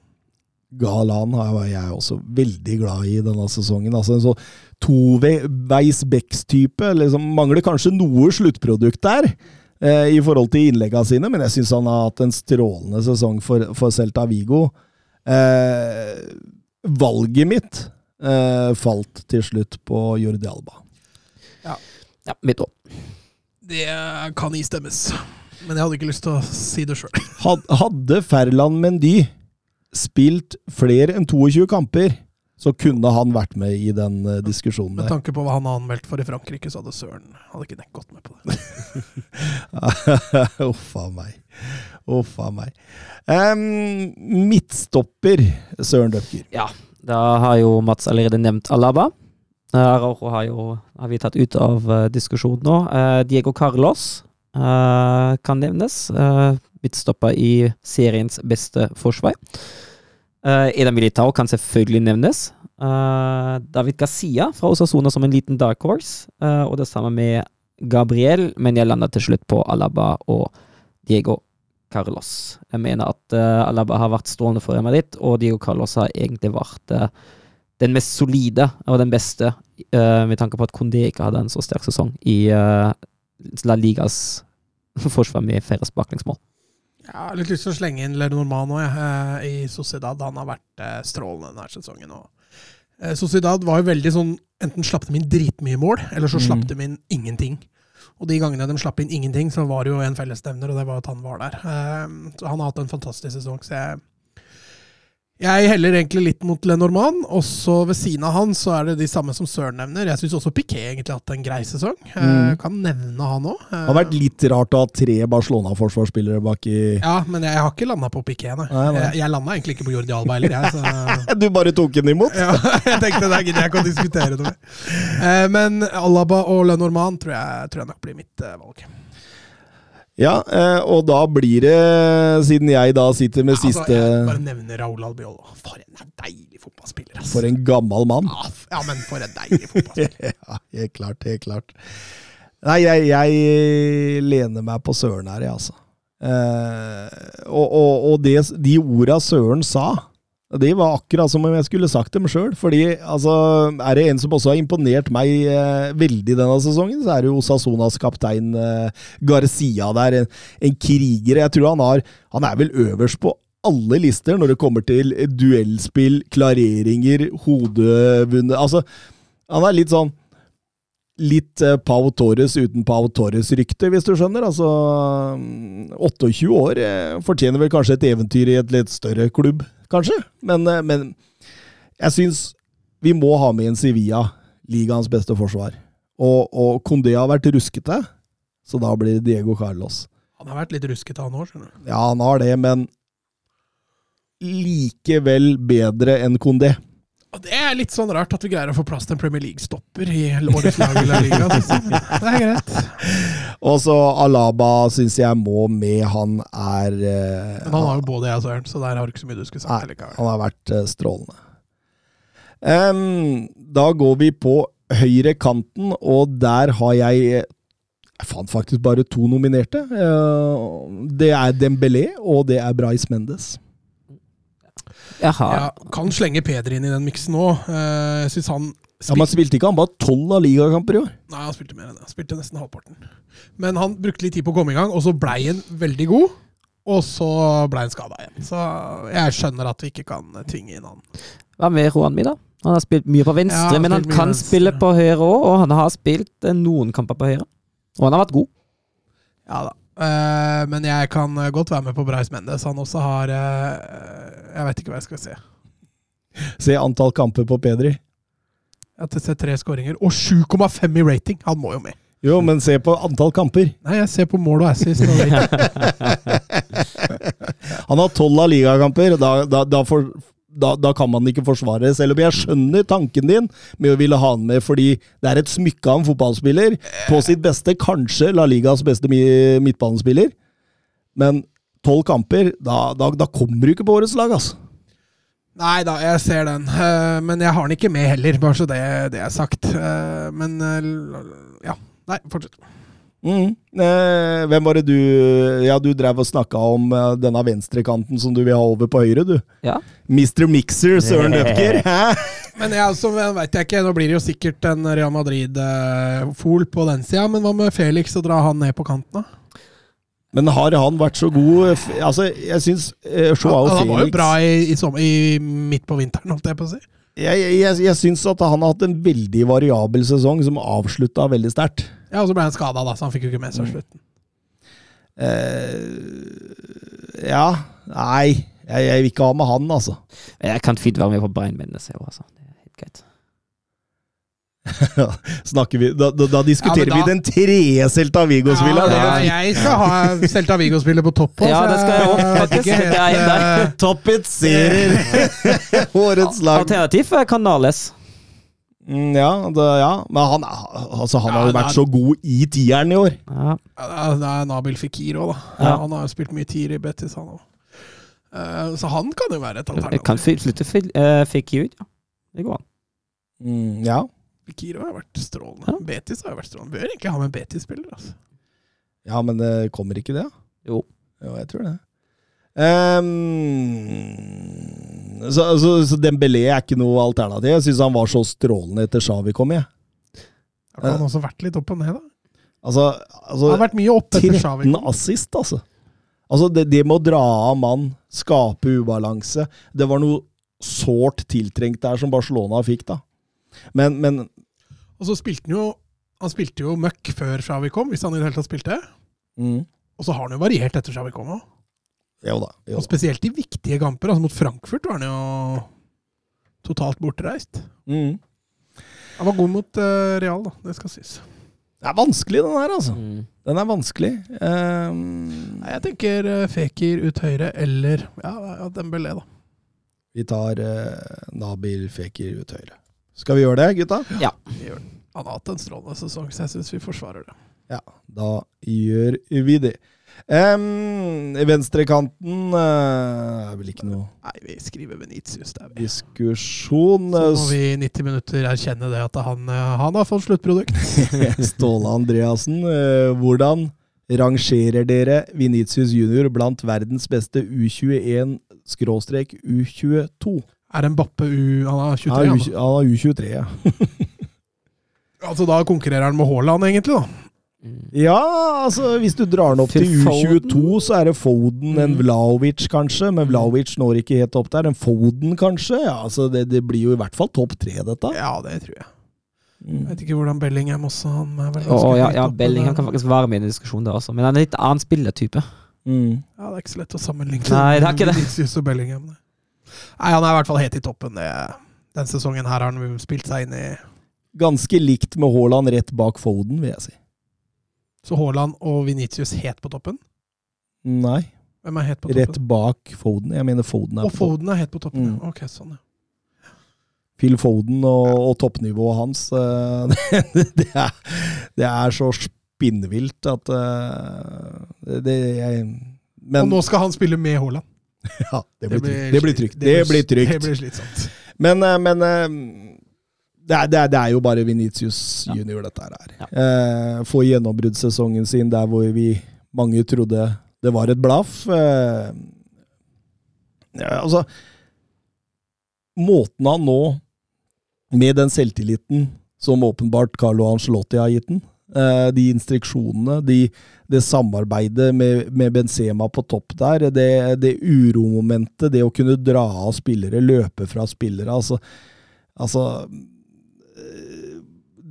Galan er jeg også veldig glad i denne sesongen. Altså En sånn toveis Becks-type. Liksom, mangler kanskje noe sluttprodukt der eh, i forhold til innleggene sine, men jeg syns han har hatt en strålende sesong for, for Celta Vigo. Eh, valget mitt eh, falt til slutt på Jordi Alba. Ja, mitt òg. Det kan istemmes. Men jeg hadde ikke lyst til å si det sjøl. Hadde Ferland Mendy spilt flere enn 22 kamper, så kunne han vært med i den eh, diskusjonen Med tanke på hva han har anmeldt for i Frankrike, så hadde Søren hadde ikke nekk gått med på det. Uff a meg. Uff a meg. Um, midtstopper, Søren Døpker. Ja, da har jo Mats allerede nevnt Alaba. Uh, Araujo har, jo, har vi tatt ut av uh, diskusjonen nå. Eh, Diego Carlos eh, kan nevnes. Uh, midtstopper i seriens beste forsvar. Uh, Eda Militao kan selvfølgelig nevnes. Uh, David Gazia fra Osasona som en liten dark horse. uh, og det samme med Gabriel, men jeg landa til slutt på Alaba og Diego Carlos. Jeg mener at eh, Alaba har vært strålende for Real Madrid, og Diego Carlos har egentlig vært eh, den mest solide og den beste, eh, med tanke på at Kondé ikke hadde en så sterk sesong i eh, La Ligas forsvar med færrest baklengsmål. Jeg har litt lyst til å slenge inn Lenormand òg, eh, i Sociedad. Han har vært eh, strålende denne sesongen. Og, eh, Sociedad var jo veldig sånn Enten slapp de inn dritmye mål, eller så slapp Mm. de inn ingenting. Og de gangene de slapp inn ingenting, så var det jo en fellesnevner, og det var at han var der. Eh, så han har hatt en fantastisk sesong, så jeg jeg heller egentlig litt mot Lenormand. Også ved siden av han så er det de samme som Søren nevner. Jeg syns også Piquet egentlig har hatt en grei sesong. Eh, Mm. kan nevne han òg. Det har vært litt rart å ha tre Barcelona-forsvarsspillere bak i Ja, men jeg, har ikke landa på Piquet, nei. Nei, nei. Jeg, jeg landa egentlig ikke på Jordi Alba heller, jeg. Så, Du bare tok den imot? ja, jeg tenkte det gidder jeg ikke å diskutere det mer. Eh, men Alaba og Lenormand tror jeg, tror jeg nok blir mitt eh, valg. Ja, eh, og da blir det, siden jeg da sitter med ja, Altså, siste jeg bare nevner Raúl Albiol. For en deilig fotballspiller, ass. For en gammel mann. Ja, ja, men for en deilig fotballspiller. Ja, helt klart, helt klart. Nei, jeg, jeg lener meg på Søren her, jeg, altså. Eh, og og, og det, de orda Søren sa, det var akkurat som om jeg skulle sagt dem sjøl. Fordi altså, er det en som også har imponert meg eh, veldig denne sesongen, så er det jo Sasonas kaptein eh, Garcia der. En, en kriger. Jeg tror han har Han er vel øverst på alle lister når det kommer til duellspill, klareringer, hodevunnet Altså, han er litt sånn Litt eh, Pau Torres uten Pau Torres-rykte, hvis du skjønner. Altså, mm, 28 år eh, fortjener vel kanskje et eventyr i et litt større klubb, kanskje. Men, eh, men jeg syns vi må ha med en Sevilla, ligaens beste forsvar. Og, og Condé har vært ruskete, så da blir det Diego Carlos. Han har vært litt ruskete, han òg, skjønner du. Ja, han har det, men likevel bedre enn Condé. Og det er litt sånn rart at vi greier å få plass til en Premier League-stopper i årets lag i La Liga. Det er greit. Og så Alaba syns jeg må med. Han er eh, Men han har jo både jeg og Søren, så der har du ikke så mye du skulle sagt. Nei, han har vært eh, strålende. Um, da går vi på høyre kanten, og der har jeg Jeg fant faktisk bare to nominerte. Uh, det er Dembélé, og det er Brais Mendes. Ja, kan slenge Peder inn i den miksen nå. Eh, Jeg syns han Ja, men spilte ikke han bare tolv av ligakamper i år? Nei, han spilte mer enn det. Han spilte nesten halvparten. Men han brukte litt tid på å komme i gang, og så blei han veldig god. Og så blei han skada igjen. Så jeg skjønner at vi ikke kan tvinge inn han. Hva med Juanmi, da? Han har spilt mye på venstre, Ja, men han kan venstre. spille på høyre òg, og han har spilt eh, noen kamper på høyre. Og han har vært god. Ja da. Eh, men jeg kan eh, godt være med på Bryce Mendes. Han også har uh, Jeg vet ikke hva jeg skal se. Se antall kamper på Pedri. Jeg har sett tre skåringer og 7,5 i rating! Han må jo med. Jo, men se på antall kamper. Nei, jeg ser på mål og assist. Han har tolv av ligakamper. Da, da, da, får, da, da kan man ikke forsvare. Selv om jeg skjønner tanken din med å ville ha han med, fordi det er et smykke av en fotballspiller. På sitt beste kanskje La Ligas beste midtbanespiller. Men tolv kamper, da, da, da kommer du ikke på årets lag, altså. Nei da, jeg ser den. Eh, men jeg har den ikke med heller, bare så det, det er sagt. Eh, men eh, ja. Nei, fortsett. Mm. Eh, hvem var det du Ja, du drev og snakka om eh, denne venstrekanten som du vil ha over på høyre, du. Ja. Mr. Mixer, Søren Døfker. Hæ? Men ja, så veit jeg ikke. Nå blir det jo sikkert en Real Madrid-fol på den sida. Men hva med Felix, å dra han ned på kanten, da? Men har han vært så god Altså, jeg syns eh, Joao han, han var jo bra i, i, sommer, i midt på vinteren, holdt jeg på å si. Jeg, jeg, jeg, jeg syns at han har hatt en veldig variabel sesong, som avslutta veldig sterkt. Ja, og så ble han skada, da, så han fikk jo ikke med seg slutten. Eh, ja Nei, jeg, jeg vil ikke ha med han, altså. Jeg kan fint være med på Brian Mendes altså. Det er helt greit. Snakker vi Da, da, da diskuterer Ja, men da- vi den tredje Celta Vigo-spilleren. Ja, jeg skal ha Celta Vigo-spiller på topp òg. Ja, det skal jeg også, faktisk. Ikke Det er en der. eh, Toppitserer! Årets lag. Alternativ er Canales. Mm, ja, det, ja, men han, altså, han har jo vært er- så god i tieren i år. Ja. Ja, Det er Nabil Fikir òg, da. Ja. Han har jo spilt mye tier i Betis, han òg. Så han kan jo være et alternativ. kan slutte Fil- eh, Fikir ut, ja. Det går an. Mm, ja. Fikir har vært strålende. Ja. Betis har jo vært strålende. Bør ikke ha med Betis-spiller. Altså. ja, men det kommer ikke det? Jo. Jo, jeg tror det. Ehm, så, så, så Dembélé er ikke noe alternativ. Jeg syns han var så strålende etter Shawi kom. Jeg. Har han også vært litt opp og ned, da. Altså, Han altså har vært mye oppe etter Shawi. 13 assist, altså. Altså, det, det med å dra av mann, skape ubalanse Det var noe sårt tiltrengt der som Barcelona fikk, da. Men, men Og så spilte han jo Han spilte jo møkk før Shawi kom, hvis han i det hele tatt spilte. mm, Og så har han jo variert etter Shawi kom òg. Jo da. Jo. Og spesielt i viktige kamper. Altså Mot Frankfurt var han jo totalt bortreist. Mm. Han var god mot uh, Real, da. Det skal sies. Det er vanskelig, den her, altså. Mm. Den er vanskelig. Um, Nei, jeg tenker uh, Fekir ut høyre, eller ja, ja Dembélé, da. vi tar uh, Nabil Fekir ut høyre. Skal vi gjøre det, gutta? Vi gjør det. Han har hatt en strålende sesong, så jeg syns vi forsvarer det. Ja, da gjør vi det. Um, Venstrekanten uh, er vel ikke noe Nei, vi skriver Venitius der, vi. diskusjon. Så må vi i 90 minutter erkjenne det at han, eh, han har fått sluttprodukt. Ståle Andreassen, uh, hvordan rangerer dere Venitius junior blant verdens beste U21-U22? Er en Bappe U Han er 23, Han er. U- han er U23, ja. Altså, da konkurrerer han med Haaland, egentlig, da. Ja, altså hvis du drar den opp til Phil U22, så er det Foden, en. Vlaovic kanskje, men Vlaovic når ikke helt opp der. En Foden kanskje? Ja, altså det, det blir jo i hvert fall topp tre, dette. Ja, det tror jeg. Mm. Jeg vet ikke hvordan Bellingham også Han er vel oh, ja, ja Bellingham kan faktisk være med i en diskusjon der også, men han er en litt annen spillertype. Mm. Ja, det er ikke så lett å sammenligne Nei, det er ikke det. Vinicius og Bellingham. Nei. nei, han er i hvert fall helt i toppen. Det, den sesongen her har han spilt seg inn i Ganske likt med Haaland rett bak Foden, vil jeg si. Så Haaland og Vinicius het på toppen? Nei, Hvem er het på toppen? rett bak Foden. Jeg mener Foden er Og på. Foden er helt på toppen, Mm. ja. Ok, sånn, ja. Phil Foden og, og toppnivået hans, eh, det, det, er, det er så spinnvilt at eh, det, det jeg, Men og nå skal han spille med Haaland. ja, det, blir det blir trygt. Det blir trygt. Det blir slitsomt. Men, eh, men det, er, det, er, det er jo bare Venitius junior, dette her. er. Ja. Eh, Få gjennombruddssesongen sin der hvor vi mange trodde det var et blaff. Eh, ja, altså Måten han nå, med den selvtilliten som åpenbart Carlo Ancelotti har gitt den, Eh, de instruksjonene, de, det samarbeidet med, med Benzema på topp der, det, det uromomentet, det å kunne dra av spillere, løpe fra spillere, altså, altså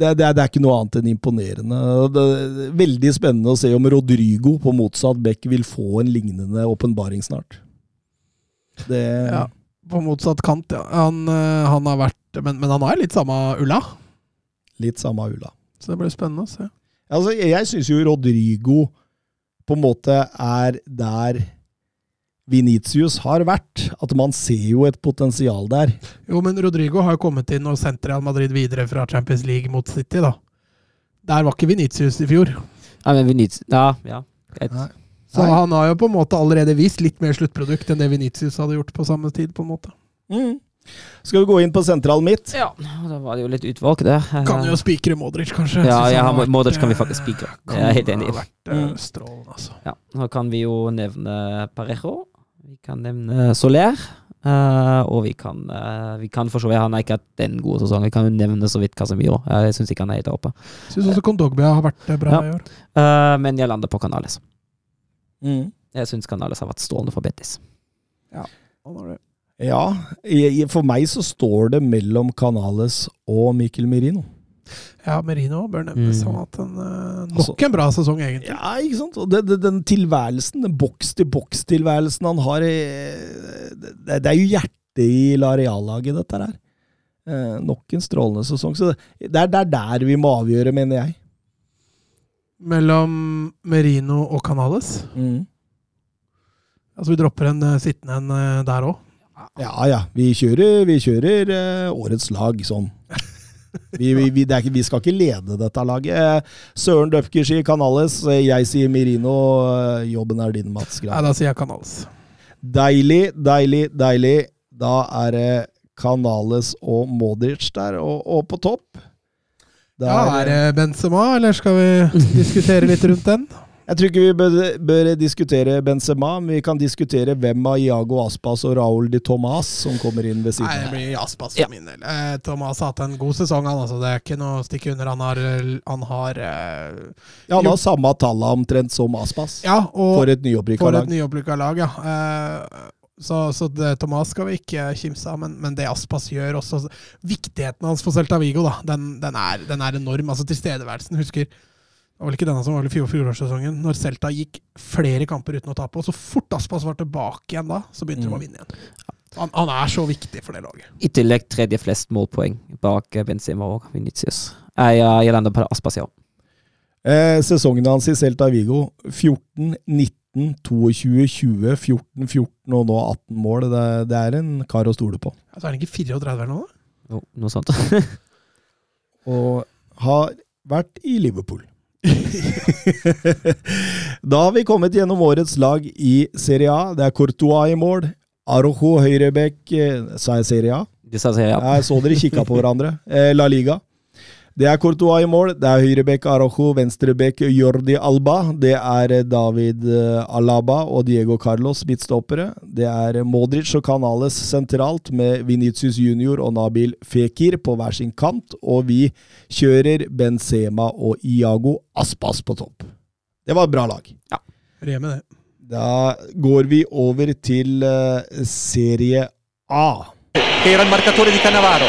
det, det, er, det, er ikke noe annet enn imponerende. Det er veldig spennende å se om Rodrigo på motsatt bekk vil få en lignende åpenbaring snart. Det Ja, på motsatt kant, ja. Han, eh, han har vært men, men han er litt samme ulla, Litt samme Ulla. så det blir spennende å se. Altså, jeg syns jo Rodrigo på en måte er der Venitius har vært. At man ser jo et potensial der. Jo, men Rodrigo har jo kommet inn og sendt Real Madrid videre fra Champions League mot City, da. Der var ikke Venitius i fjor. Nei, men Vinicius, Ja, ja. Et. Nei. Så Nei. han har jo på en måte allerede vist litt mer sluttprodukt enn det Venitius hadde gjort på samme tid. på en måte. Mm. Skal vi gå inn på sentral midt? Ja, da var det jo litt utvalg der. Kan jo spikre Modric, kanskje. Ja, ja han vært, Modric kan vi eh, faktisk spikre. Jeg er helt enig vært eh, Mm. altså. Ja, Nå kan vi jo nevne Parejo. Vi kan nevne Soler. Uh, og vi kan, uh, vi kan for så vidt Han har ikke hatt den gode sesongen. Vi kan jo nevne så vidt Casemiro. Jeg syns ikke han er helt oppe. Syns også Kondogbia har vært eh, bra Ja. i år. Uh, men jeg lander på Canales. Mm. Jeg syns Canales har vært strålende for Betis. Ja. Ja, for meg så står det mellom Canales og Mikkel Merino. Ja, Merino bør nevnes. Mm. Han har hatt en, eh, nok Altså- en bra sesong, egentlig. Ja, ikke sant? Det, det, den tilværelsen, den boks-til-boks-tilværelsen han har det, det er jo hjertet i La Real-laget, dette her. Eh, nok en strålende sesong. Så det, er, det er der vi må avgjøre, mener jeg. Mellom Merino og Canales. Altså, vi dropper en eh, sittende en eh, der òg. Ja ja, vi kjører, vi kjører eh, årets lag sånn. Vi, vi, vi, ikke, vi skal ikke lede dette laget. Eh, Søren Døfker sier Canales, eh, jeg sier Merino. eh, Jobben er din, Mats. Nei, da sier jeg Canales. Deilig, deilig, deilig. Da er det Canales og Modric der, og, og på topp. Der, Ja, er det Benzema, eller skal vi diskutere litt rundt den? Jeg tror ikke vi bør, bør diskutere Benzema, men vi kan diskutere hvem av Iago Aspas og Raúl de Tomas som kommer inn ved siden av. blir Aspas for min del. Eh, Tomàs har hatt en god sesong, han. Altså. Det er ikke noe å stikke under. Han har, han har eh, Ja, han har samme tallet omtrent som Aspas. Ja, og For et nyopprykka for et lag. nyopprykka lag, ja. Eh, så, så det, Thomas skal vi ikke kimse av, men, men det Aspas gjør også Viktigheten hans for Celta Vigo, da, den, den, er, den er enorm. Altså Tilstedeværelsen. Husker det var vel ikke denne som var i fjor- fjorårssesongen, når Celta gikk flere kamper uten å tape. Og så fort Aspas var tilbake igjen da, så begynte de Mm. å vinne igjen. Han, han er så viktig for det laget. I tillegg tredje flest målpoeng bak Benzema og Vinicius. Jeg, lander på Aspas, ja. Eh, sesongen hans i Celta Vigo 14, 19, 22, 20, 14, 14 og nå 18 mål. Det, det er en kar å stole på. Altså, er han ikke 34 eller noe? da? Jo, noe sånt. Og har vært i Liverpool. da har vi kommet gjennom årets lag i Serie A. Det er Courtois i mål. Arojo høyrebekk, eh, sa jeg Serie A? Du sa Serie A. Jeg så dere kikka på hverandre. Eh, La Liga. Det er Courtois i mål. Det er høyrebekk Arojo, venstrebekk Jordi Alba. Det er David eh, Alaba og Diego Carlos midtstoppere. Det er Modric og Canales sentralt, med Venitius Junior og Nabil Fekir på hver sin kant. Og vi kjører Benzema og Iago Aspas på topp. Det var et bra lag. Ja. Reme det. Da går vi over til eh, Serie A. era il marcatore di Cannavaro.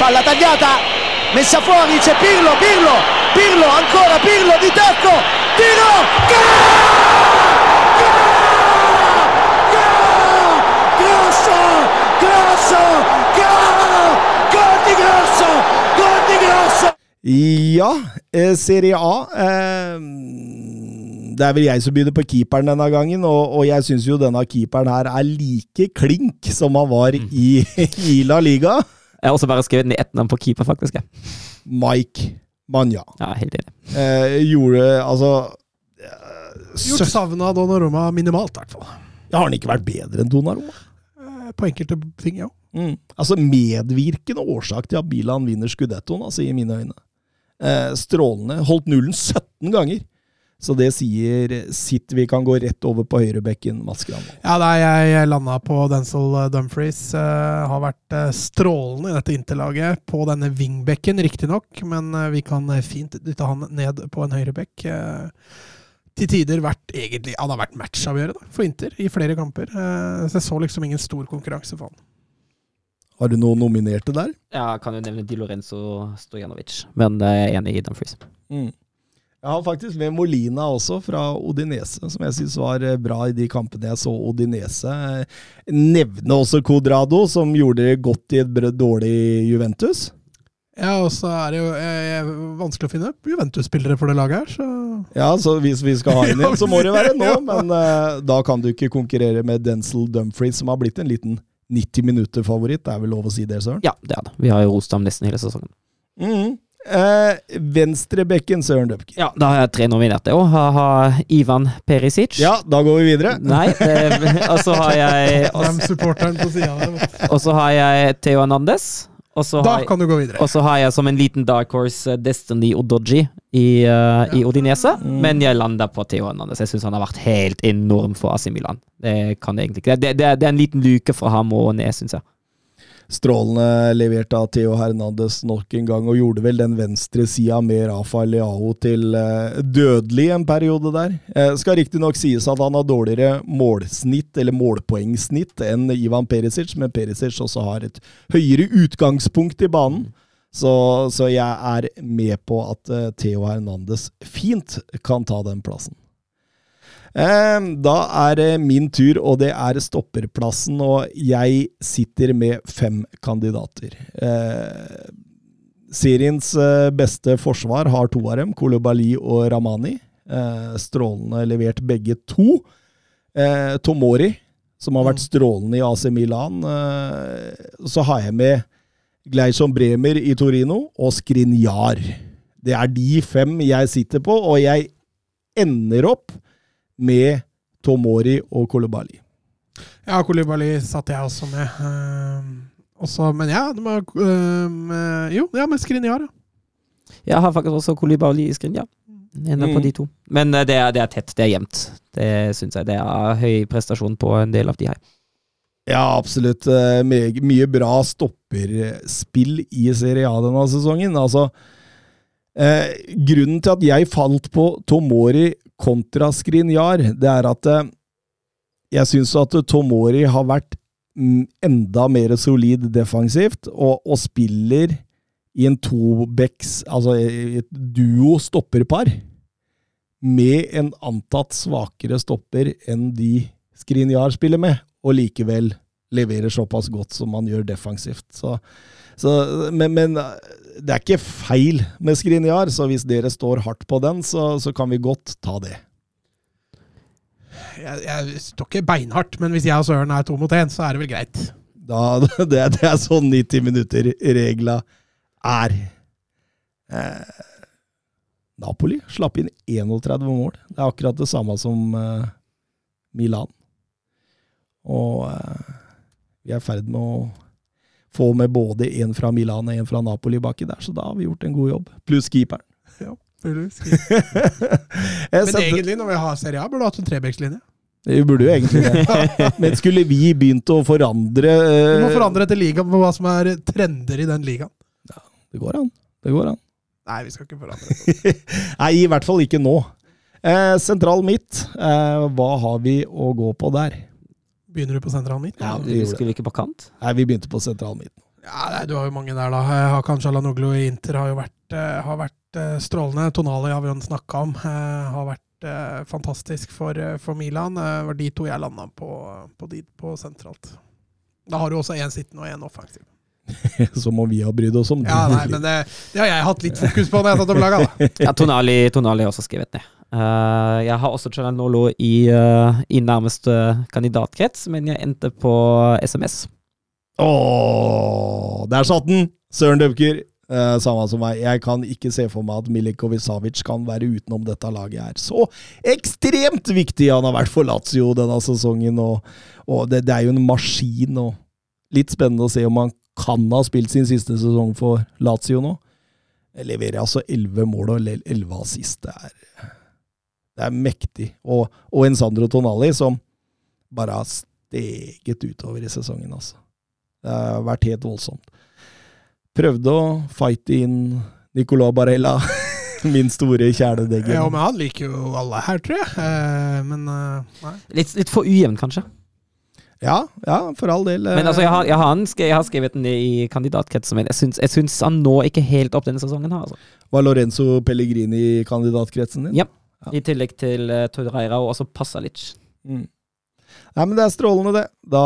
palla tagliata, messa fuori, c'è Pirlo, Pirlo, Pirlo, ancora Pirlo di tacco, tiro, grosso, grosso, gol, gol di grosso, gol di grosso. Ja, eh, Serie A. Eh, det er vel jeg som begynner på keeperen denne gangen, og jeg syns jo denne keeperen her er like klink som han var i, i La Liga. Jeg har også bare skrevet ned ett navn på keeper, faktisk. jeg. Mike Manja. Ja, helt enig. Eh, gjorde altså eh, Gjort savna Donnarumma minimalt, i hvert fall. Har han ikke vært bedre enn Donnarumma? Eh, På enkelte ting, ja. Mm. Altså medvirkende årsak til at Bilan vinner Scudettoen, altså i mine øyne. Eh, strålende. Holdt nullen 17 ganger. Så det sier sitt. Vi kan gå rett over på høyrebekken, Granvold. Ja, nei, jeg, landa på Denzil Dumfries. Uh, har vært uh, strålende i dette interlaget på denne wingbekken, riktignok, men uh, vi kan fint dytte han ned på en høyrebekk. til tider vært egentlig Han har vært matchavgjørende for Inter i flere kamper. så jeg så liksom ingen stor konkurranse for han. Har du noen nominerte der? Ja, jeg kan jo nevne Di Lorenzo Stojanovic, men jeg er enig i Dumfries. Mm. Jeg har faktisk med Molina også, fra Odinese, som jeg syns var eh, bra i de kampene jeg så Odinese. Nevne også Codrado, som gjorde det godt i et dårlig Juventus. Ja, og så er det jo er vanskelig å finne Juventus-spillere for det laget her, så Ja, så hvis vi skal ha inn en, så må det være nå, men uh, da kan du ikke konkurrere med Denzil Dumfries, som har blitt en liten 90 minutter-favoritt. Det er vel lov å si det, Søren? Ja, det er det. Vi har jo rost ham nesten hele sesongen. Mm. Eh, Venstrebekken Søren Døpke. Ja, da har jeg tre nominerte òg. Har Ivan Perisic. Ja, da går vi videre. Nei, og så har jeg Og så har jeg Theo Hernandez. da kan du gå videre. Og så har jeg som en liten dark horse uh, Destiny Odoji i, uh, i Odinese. Mm. Men jeg landa på Theo Hernandez. Jeg syns han har vært helt enorm for AC Milan. Det kan jeg egentlig ikke. Det, det, det er en liten luke fra ham og ned, syns jeg. Strålende levert av Theo Hernandez nok en gang, og gjorde vel den venstre sida med Rafa Leao til uh, dødelig en periode der. Eh, skal riktignok sies at han har dårligere målsnitt, eller målpoengsnitt, enn Ivan Perisic, men Perisic også har et høyere utgangspunkt i banen. Så, så jeg er med på at uh, Theo Hernandez fint kan ta den plassen. Ehm, da er det min tur, og det er stopperplassen, og jeg sitter med fem kandidater. Ehm, seriens eh, beste forsvar har to av dem, Kolobali og Ramani. Ehm, strålende levert begge to. Tomori, som har vært mm. strålende i AC Milan. Så har jeg med Gleison Bremer i Torino og Skrinjar. Det er de fem jeg sitter på, og jeg ender opp med Tomori og Kolobali. Ja, Kolibali satt jeg også med. Uh, også, men ja, de har, uh, jo, ja, med Skrinjar, ja. Jeg har faktisk også Kolibali i Skrinjar. En av mm. de to. Men uh, det, er, det, er, tett, det er jevnt. Det syns jeg. Det er høy prestasjon på en del av de her. Ja, absolutt. Uh, mye, mye bra stopperspill i Serie A denne sesongen. Altså, uh, grunnen til at jeg falt på Tomori kontra Skrinjar, det er at eh, jeg syns at Tomori har vært enda mer solid defensivt, og, og spiller i en tobacks, altså et duo stopperpar, med en antatt svakere stopper enn de Skrinjar spiller med, og likevel leverer såpass godt som man gjør defensivt. Så, så, men, men, det er ikke feil med Skrinjar, så hvis dere står hardt på den, så, så kan vi godt ta det. Jeg, jeg, står ikke beinhardt, men hvis jeg og Søren er to mot én, så er det vel greit. Da, det, det er sånn 90 minutter-regla er. Eh, Napoli slapp inn 31 mål. Det er akkurat det samme som eh, Milan. Og eh, vi er i ferd med å få med både en fra Milan og en fra Napoli baki der, så da har vi gjort en god jobb. Pluss keeperen. Ja, pluss Men egentlig, når vi har Serie A, burde du hatt en trebekslinje. Vi burde jo egentlig det. Men skulle vi begynt å forandre uh, Vi må forandre etter ligaen på hva som er trender i den ligaen. Ja, det går an. Det går an. Nei, vi skal ikke forandre. Nei, i hvert fall ikke nå. Eh, sentral midt, eh, hva har vi å gå på der? Begynner du på sentral midt? Ja, vi Skulle vi ikke på kant? Nei, vi begynte på sentral midt. Ja, nei, Du har jo mange der, da. Eh, Hakan Shalanoglu i Inter har jo vært, uh, har vært uh, strålende. Tonali har vi jo snakka om. Uh, har vært fantastisk for, for Milan. Det var de to jeg landa på, på, de, på sentralt. Da har du også én sittende og én offensiv. Som om vi har brydd oss om det. Ja, nei, men det, det, har jeg hatt litt fokus på når jeg har tatt opp laga. ja, Tonali, Tonali har også skrevet ned. Uh, jeg har også Chalanolo i, uh, i nærmeste kandidatkrets, men jeg endte på SMS. Ååå, der satt den! Søren Døpker. Uh, samme som meg. Jeg kan ikke se for meg at Milikovic Savic kan være utenom dette laget her. Så ekstremt viktig han har vært for Lazio denne sesongen, og, og det, det, er jo en maskin. og Litt spennende å se om han kan ha spilt sin siste sesong for Lazio nå. Jeg leverer altså elleve mål og elleve assist. Det er Det er mektig. Og, og en Sandro Tonali som bare har steget utover i sesongen, altså. Det har vært helt voldsomt. Prøvde å fighte inn Nicolas Barella, min store kjæledegge. Ja, men han liker jo alle her, tror jeg. Eh, men eh, nei. Litt, litt for ujevn, kanskje. Ja, ja, for all del. eh, Men altså, jeg har, jeg har, en jeg har skrevet den i kandidatkretsen min. Jeg syns, jeg syns han nå ikke helt opp denne sesongen. her altså. Var Lorenzo Pellegrini i kandidatkretsen din? Ja. I tillegg til uh, Torreira og også Pasalic. Mm. Nei, men det er strålende, det. Da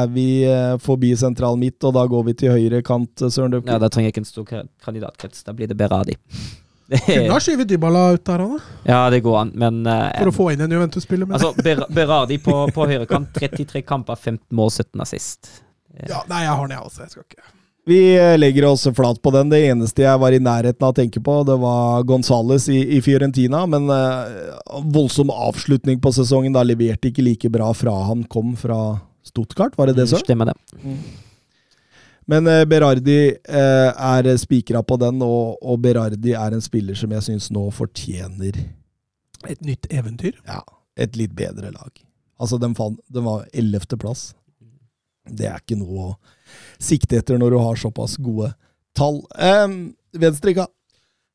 er vi uh, forbi sentral midt, og da går vi til høyre kant, eh, Søren Døpke. Ja, Da trenger jeg ikke en stor kandidatkrets. Da blir det Berardi. Kunne ha skyvet Dybala ut der, han da. ja, det går an, men uh, For å få inn en Juventus-spiller. Altså, Ber Berardi på, på høyrekant. 33 kamper, 15 mål, 17 assist. Ja, nei, jeg har den, jeg også. Jeg skal ikke Vi eh, legger oss flat på den. Det eneste jeg var i nærheten av å tenke på, det var Gonzales i, i Fiorentina. Men eh, voldsom avslutning på sesongen. Da leverte ikke like bra fra han kom fra Stuttgart, var det det, Søren? Stemmer det. Men eh, Berardi eh, er spikra på den, og, og Berardi er en spiller som jeg syns nå fortjener Et nytt eventyr. ja, et litt bedre lag. Altså, den, fant, den var ellevteplass. Det er ikke noe å sikte etter når du har såpass gode tall. Um, Venstreka.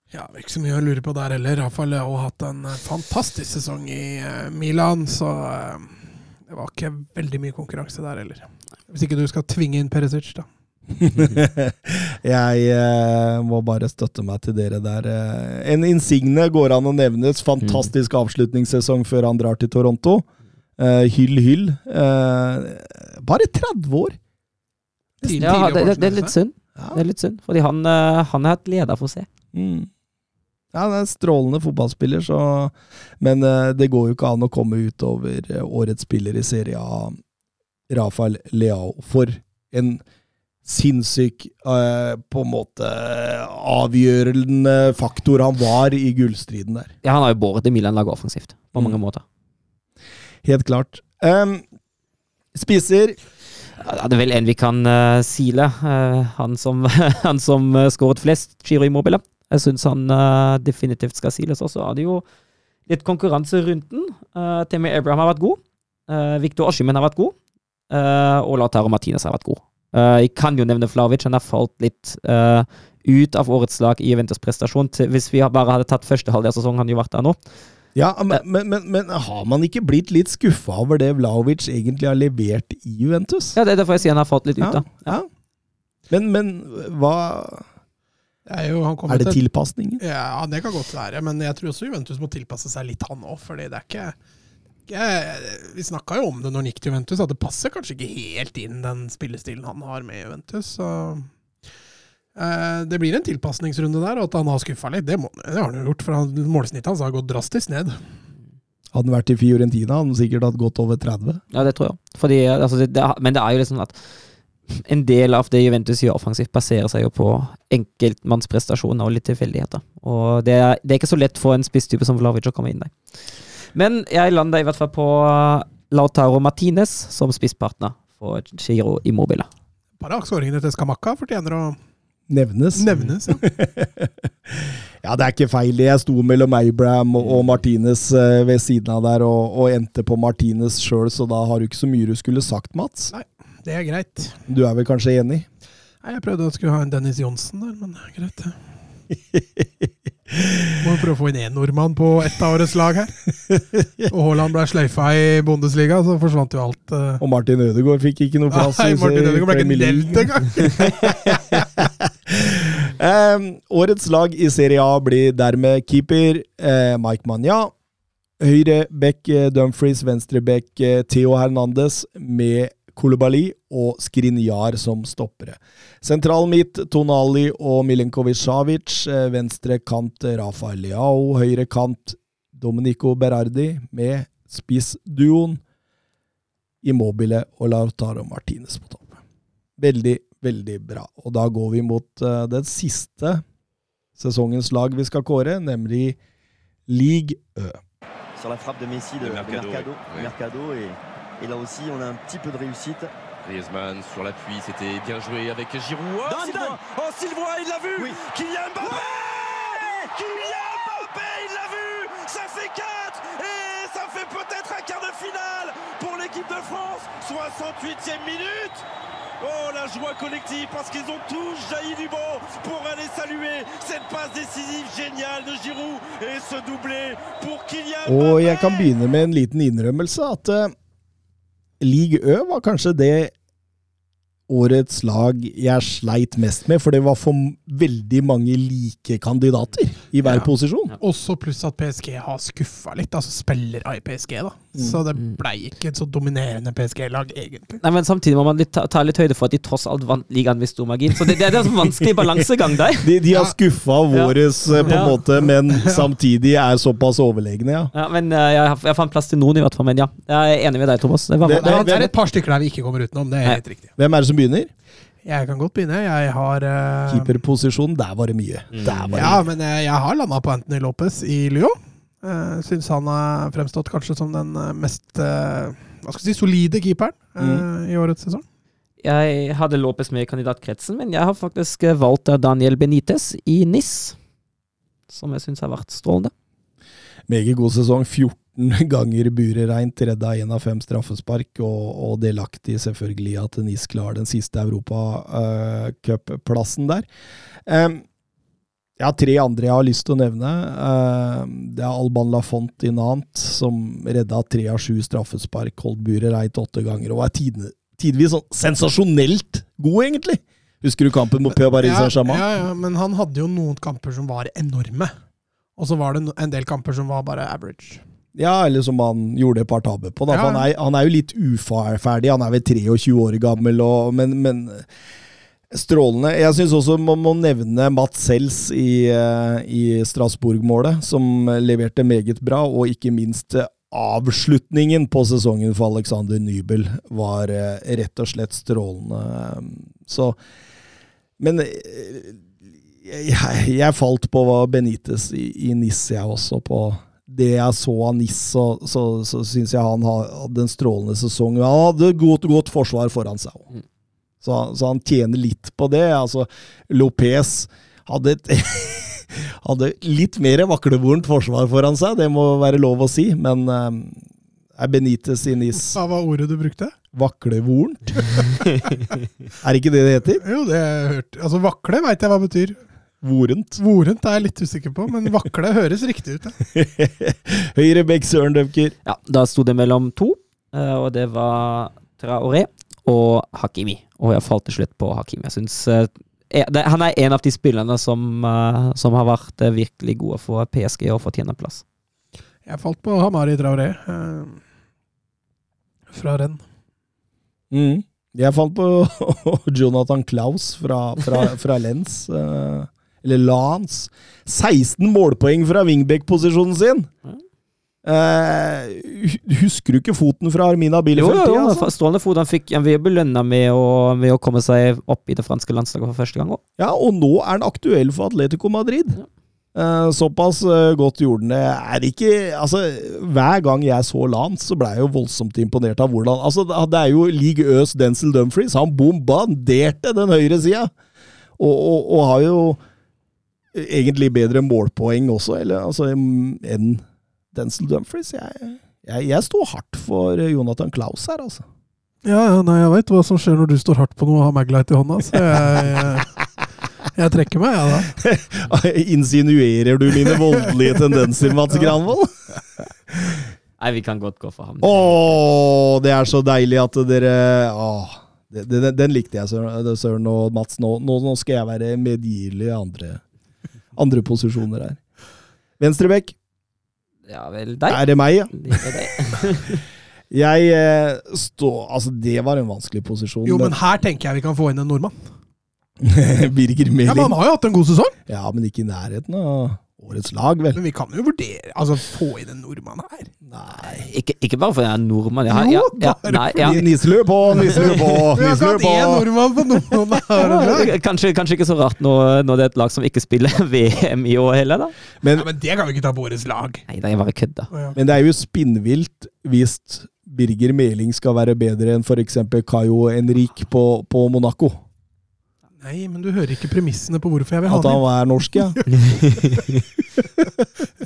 Ja, det er ikke så mye å lure på der heller. Rafael har hatt en eh, fantastisk sesong i eh, Milan, så eh, det var ikke veldig mye konkurranse der heller. Hvis ikke du skal tvinge inn Perisic, da. jeg eh, må bare støtte meg til dere der. En insigne går an å nevnes. Fantastisk avslutningssesong før han drar til Toronto. Eh, hyll, hyll. Eh, bare 30 år! Ja, det, det, det er litt synd. Ja. Det er litt synd, fordi han, eh, han er et leder for seg. Mm. Ja, han er en strålende fotballspiller, så Men eh, det går jo ikke an å komme utover eh, årets spiller i Serie A, Rafael Leao. For en sinnssyk, på en måte avgjørende faktor han var i gullstriden der. Ja, han har jo båret det Milan-laget offensivt, på mange Mm. måter. Helt klart. Um, spisser Ja, det er vel en vi kan uh, sile. Uh, han som, han som uh, skåret flest Giro Immobile. Jeg syns han eh, definitivt skal siles. Og så er det jo litt konkurranse rundt den. Uh, Timmy Abraham har vært god. Viktor Oshimen har vært god. Eh, og Lautaro Martinez har vært god. Eh, jeg kan jo nevne Flavic. Han har falt litt eh, ut av årets lag i Juventus prestasjon. Til, hvis vi bare hadde tatt første halvdel av sesongen, han jo vært der nå. Ja, men, men, men, men har man ikke blitt litt skuffa over det Vlaovic egentlig har levert i Juventus? Ja, Det er derfor jeg sier han har fått litt ut, da. ja. Men, men hva er, jo, han Er det til- tilpasningen? Ja, det kan godt være. Men jeg tror også Juventus må tilpasse seg litt, han òg. Fordi det er ikke, ikke Vi snakka jo om det når han gikk til Juventus, at det passer kanskje ikke helt inn den spillestilen han har med Juventus. Så det blir en tilpasningsrunde der, og at han har skuffa litt, det, må, det har han jo gjort. For han, målsnittet hans har gått drastisk ned. Hadde han vært i Fiorentina, hadde han sikkert hatt godt over 30. Ja, det tror jeg. Fordi, altså, det, det, men det er jo liksom at en del av det Juventus gjør offensivt, baserer seg jo på enkeltmannsprestasjoner og litt tilfeldigheter. Og det er, det er ikke så lett for en spisstype som Vlavic å komme inn der. Men jeg lander i hvert fall på Lautaro Martinez som spisspartner for Giro Immobile. Bare skåringene til Skamakka fortjener å Nevnes. nevnes. Ja. Ja, det er ikke feil. Jeg sto mellom Abraham og, Martinez eh, ved siden av der, og, og endte på Martinez sjøl, så da har du ikke så mye du skulle sagt, Mats. Nei, Det er greit. Du er vel kanskje enig? Nei, jeg prøvde å skulle ha en Dennis Johnsen der, men det er greit. det. Må prøve å få inn én nordmann på ett av årets lag her. Og Haaland ble sløyfa i Bundesliga, så forsvant jo alt. eh. Og Martin Ødegaard fikk ikke noe plass. Nei, Martin Ødegaard ble ikke delt engang! um, årets lag i Serie A blir dermed keeper uh, Mike Manja. Høyre back eh, Dumfries, venstre back Theo Hernandez med Kolobali og Skrinjar som stoppere. Sentral midt Tonali og Milenkovic-Savic. Eh, venstre kant Rafael Leao. Høyre kant Dominico Berardi med spissduoen Immobile og Lautaro Martinez på topp. Veldig, veldig bra. Og da går vi mot uh, den siste sesongens lag vi skal kåre, nemlig League Ø. sur la frappe de Messi de, De de Mercado, oui. Mercado, et, et là aussi on a un petit peu de réussite. Griezmann sur l'appui, c'était bien joué avec Giroud. Oh, Sylvain Oh, Sylvain, il l'a vu Oui. Kylian Mbappé Kylian Mbappé, il l'a vu Ça fait 4 finale pour l'équipe de France. 68e minute. Oh la joie collective parce qu'ils ont tous jailli du banc pour aller saluer cette passe décisive géniale de Giroud et ce doublé pour Kylian Og jeg kan Mbappé. begynne med en liten innrømmelse. At eh, League Ø var kanskje det årets lag jeg sleit mest med, for det var for veldig mange like kandidater i hver Ja. posisjon. Også pluss at PSG har skuffa litt, altså spiller i PSG, da. Så det blei ikke et så dominerende PSG-lag, egentlig. Nei, men Samtidig må man litt, ta, ta litt høyde for at de tross alt vant ligaen med stor margin. Så det, det er en vanskelig balansegang der. De, de har Ja. skuffa våres eh, på en Ja. måte, men samtidig er såpass overlegne, ja. Ja, men eh, jeg, jeg fant plass til noen, i hvert fall. Men ja, jeg er enig med deg, Thomas. Det var, Det- Det det- er et par stykker der vi ikke kommer utenom, det er helt riktig. Hvem er det som begynner? Jeg kan godt begynne. Jeg har uh... Keeperposisjon, der var det mye. Der var det Ja, mye. men eh, jeg har landa på Anthony Lopez i Lyon. Uh, Syns han har fremstått kanskje som den eh, mest uh, hva skal jeg si, solide keeperen eh, i årets sesong. Jeg hadde Lopez med i kandidatkretsen, men jeg har faktisk eh, valgt eh, Daniel Benitez i NIS. Som jeg syns har vært strålende. Meget god sesong. 14 ganger burereint, redda én av fem straffespark, og, og delaktig selvfølgelig i at NIS klarer den siste Europacupplassen der. Um, jeg har tre andre jeg har lyst til å nevne. Ehm, det er Alban Lafont i Nant, som redda tre av sju straffespark, holdt buret reit åtte ganger, og tidene, tidvis sånn sensasjonelt god, egentlig. Husker du kampen mot Paris Saint-Germain? Ja, ja, ja, men han hadde jo noen kamper som var enorme. Og så var det en del kamper som var bare average. Ja, eller som han gjorde et par tabber på. Ja. Han, er, han er jo litt uferdig. Han er vel 23 år gammel, og, men, men strålende. Jeg syns også man må nevne Mats Sels i, eh, i Strasbourg-målet, som leverte meget bra, og ikke minst eh, avslutningen på sesongen for Alexander Nybel var eh, rett og slett strålende. Så Men jeg, jeg falt på Benitez i, i NIS, jeg også, på det jeg så av Niss, så, så, så syns jeg han hadde en strålende sesong. Han hadde godt, godt forsvar foran seg òg. Så, så han tjener litt på det. Altså, Lopez hadde et hadde litt mer vaklevorent forsvar foran seg, det må være lov å si, men um, er Benitez i is Hva var ordet du brukte? vaklevorent? er det ikke det det heter? Jo, det har jeg hørt. Altså, vakle veit jeg hva betyr. Vorent. Vorent er jeg litt usikker på, men vakle høres riktig ut. Ja. Høyre bekk Søren Dømker. Ja, Da sto det mellom to, eh, og det var Traoré og Hakimi. Og jeg falt til slutt på Hakim. Jeg synes, eh, det, Han er en av de spillerne som, eh, som har vært eh, virkelig gode for PSG og fortjener plass. Jeg falt på Hamari Traoré fra renn. Mm. Jeg falt på Jonathan Klaus fra, fra, fra Lens. eller Lans. 16 målpoeng fra wingback-posisjonen sin! Hu- husker du ikke foten fra Armina Jo, Bielefeld? jo, jo, altså? strålende fot. Han fikk han ble belønna med, med å komme seg opp i det franske landslaget for første gang Også. Ja, og nå er han aktuell for Atletico Madrid. Eh, såpass uh, godt gjorde han det. Er ikke Altså, hver gang jeg så Lance, så ble jeg jo voldsomt imponert av hvordan Altså, det er jo League Øs Denzil Dumfries. Han bombarderte den høyre sida! Og, og, og har jo egentlig bedre målpoeng også, eller altså, enn Denzil Dumfries. Jeg, jeg, jeg står hardt for Jonathan Klaus her, altså. Ja, ja, nei, jeg veit hva som skjer når du står hardt på noe og har Maglite i hånda, så jeg, jeg, jeg trekker meg, jeg, da. Insinuerer du mine voldelige tendenser, Mats Granvold? Nei, vi kan godt gå for ham. Åh, det er så deilig at dere åh, det, det, Den likte jeg, Søren, Søren og Mats. Nå, nå, nå skal jeg være medgirlig i andre, andre posisjoner her. Venstrebekk, Ja vel, deg. er det meg? Ja. Det er. Jeg eh, står Altså, det var en vanskelig posisjon. Jo, men her tenker jeg vi kan få inn en nordmann. Birger Meling. Ja, men Han har jo hatt en god sesong, Ja, men ikke i nærheten av årets lag, vel? men vi kan jo vurdere Altså, få inn en nordmann her. Nei. Ikke, ikke bare fordi jeg er nordmann. Jeg har, Jo, ja, ja, bare nei, ja. Nisselø på, nisselø på, hatt på! én nordmann på noen av. Kanskje, kanskje ikke så rart når, når det er et lag som ikke spiller VM i år heller, da. Men, Ja, men det kan vi ikke ta på årets lag. Nei, det er bare kødda. Ja. men det er jo spinnvilt hvis Birger Meling skal være bedre enn f.eks. Cayo Henrik på, på Monaco. Nei, men du hører ikke premissene på hvorfor jeg vil ha At han er norsk, ja.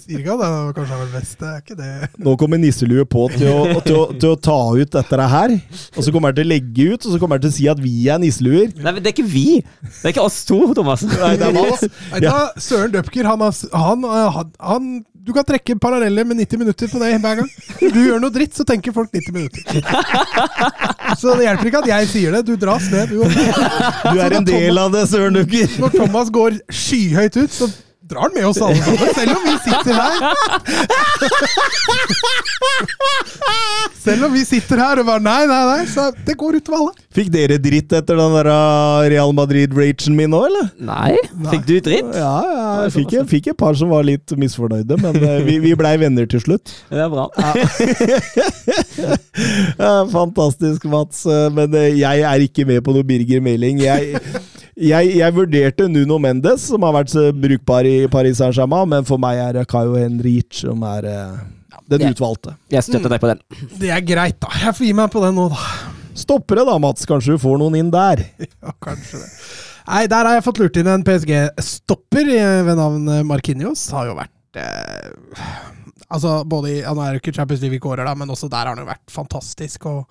Sier ikke at han kanskje er vel best, det er ikke det. Nå kommer nisselue på til å, til, å, til å ta ut dette her. Og så kommer han til å legge ut, og så kommer han til å si at vi er nisseluer. Nei, men det er ikke vi! Det er ikke oss to, Thomas. Nei, det er oss. Nei, da, Søren Døpker, han, han, eh, han, han Du kan trekke paralleller med 90 minutter på det hver gang. Du gjør noe dritt, så tenker folk 90 minutter. Så det hjelper ikke at jeg sier det. Du dras ned, du òg. Du er en del av det, Søren Dukker. Når Thomas går skyhøyt ut, så drar den med oss alle sammen. Selv om vi sitter her. Selv om vi sitter her og bare nei, nei, nei, så det går utover alle. Fikk dere dritt etter den der uh, Real Madrid-ragen min nå, eller? Nei. Fikk du dritt? Ja, ja jeg fikk, jeg fikk et par som var litt misfornøyde, men uh, vi, vi blei venner til slutt. Det er bra. Ja, Fantastisk, Mats. Uh, Men uh, jeg er ikke med på noe Birger Meling. Jeg, jeg, jeg vurderte Nuno Mendes, som har vært så brukbar i Paris Saint-Germain, men for meg er det Caio Henrich som er uh, den utvalgte. Jeg støtter deg på den. Det er greit, da. Jeg får gi meg på den nå, da. Stoppere da, Mats. Kanskje du får noen inn der. Ja, kanskje det. Nei, der har jeg fått lurt inn en PSG-stopper eh, ved navn Markinios. Marquinhos. Har jo vært eh, Altså, både i Han er jo ikke Champions League i året, da, men også der har han jo vært fantastisk. Og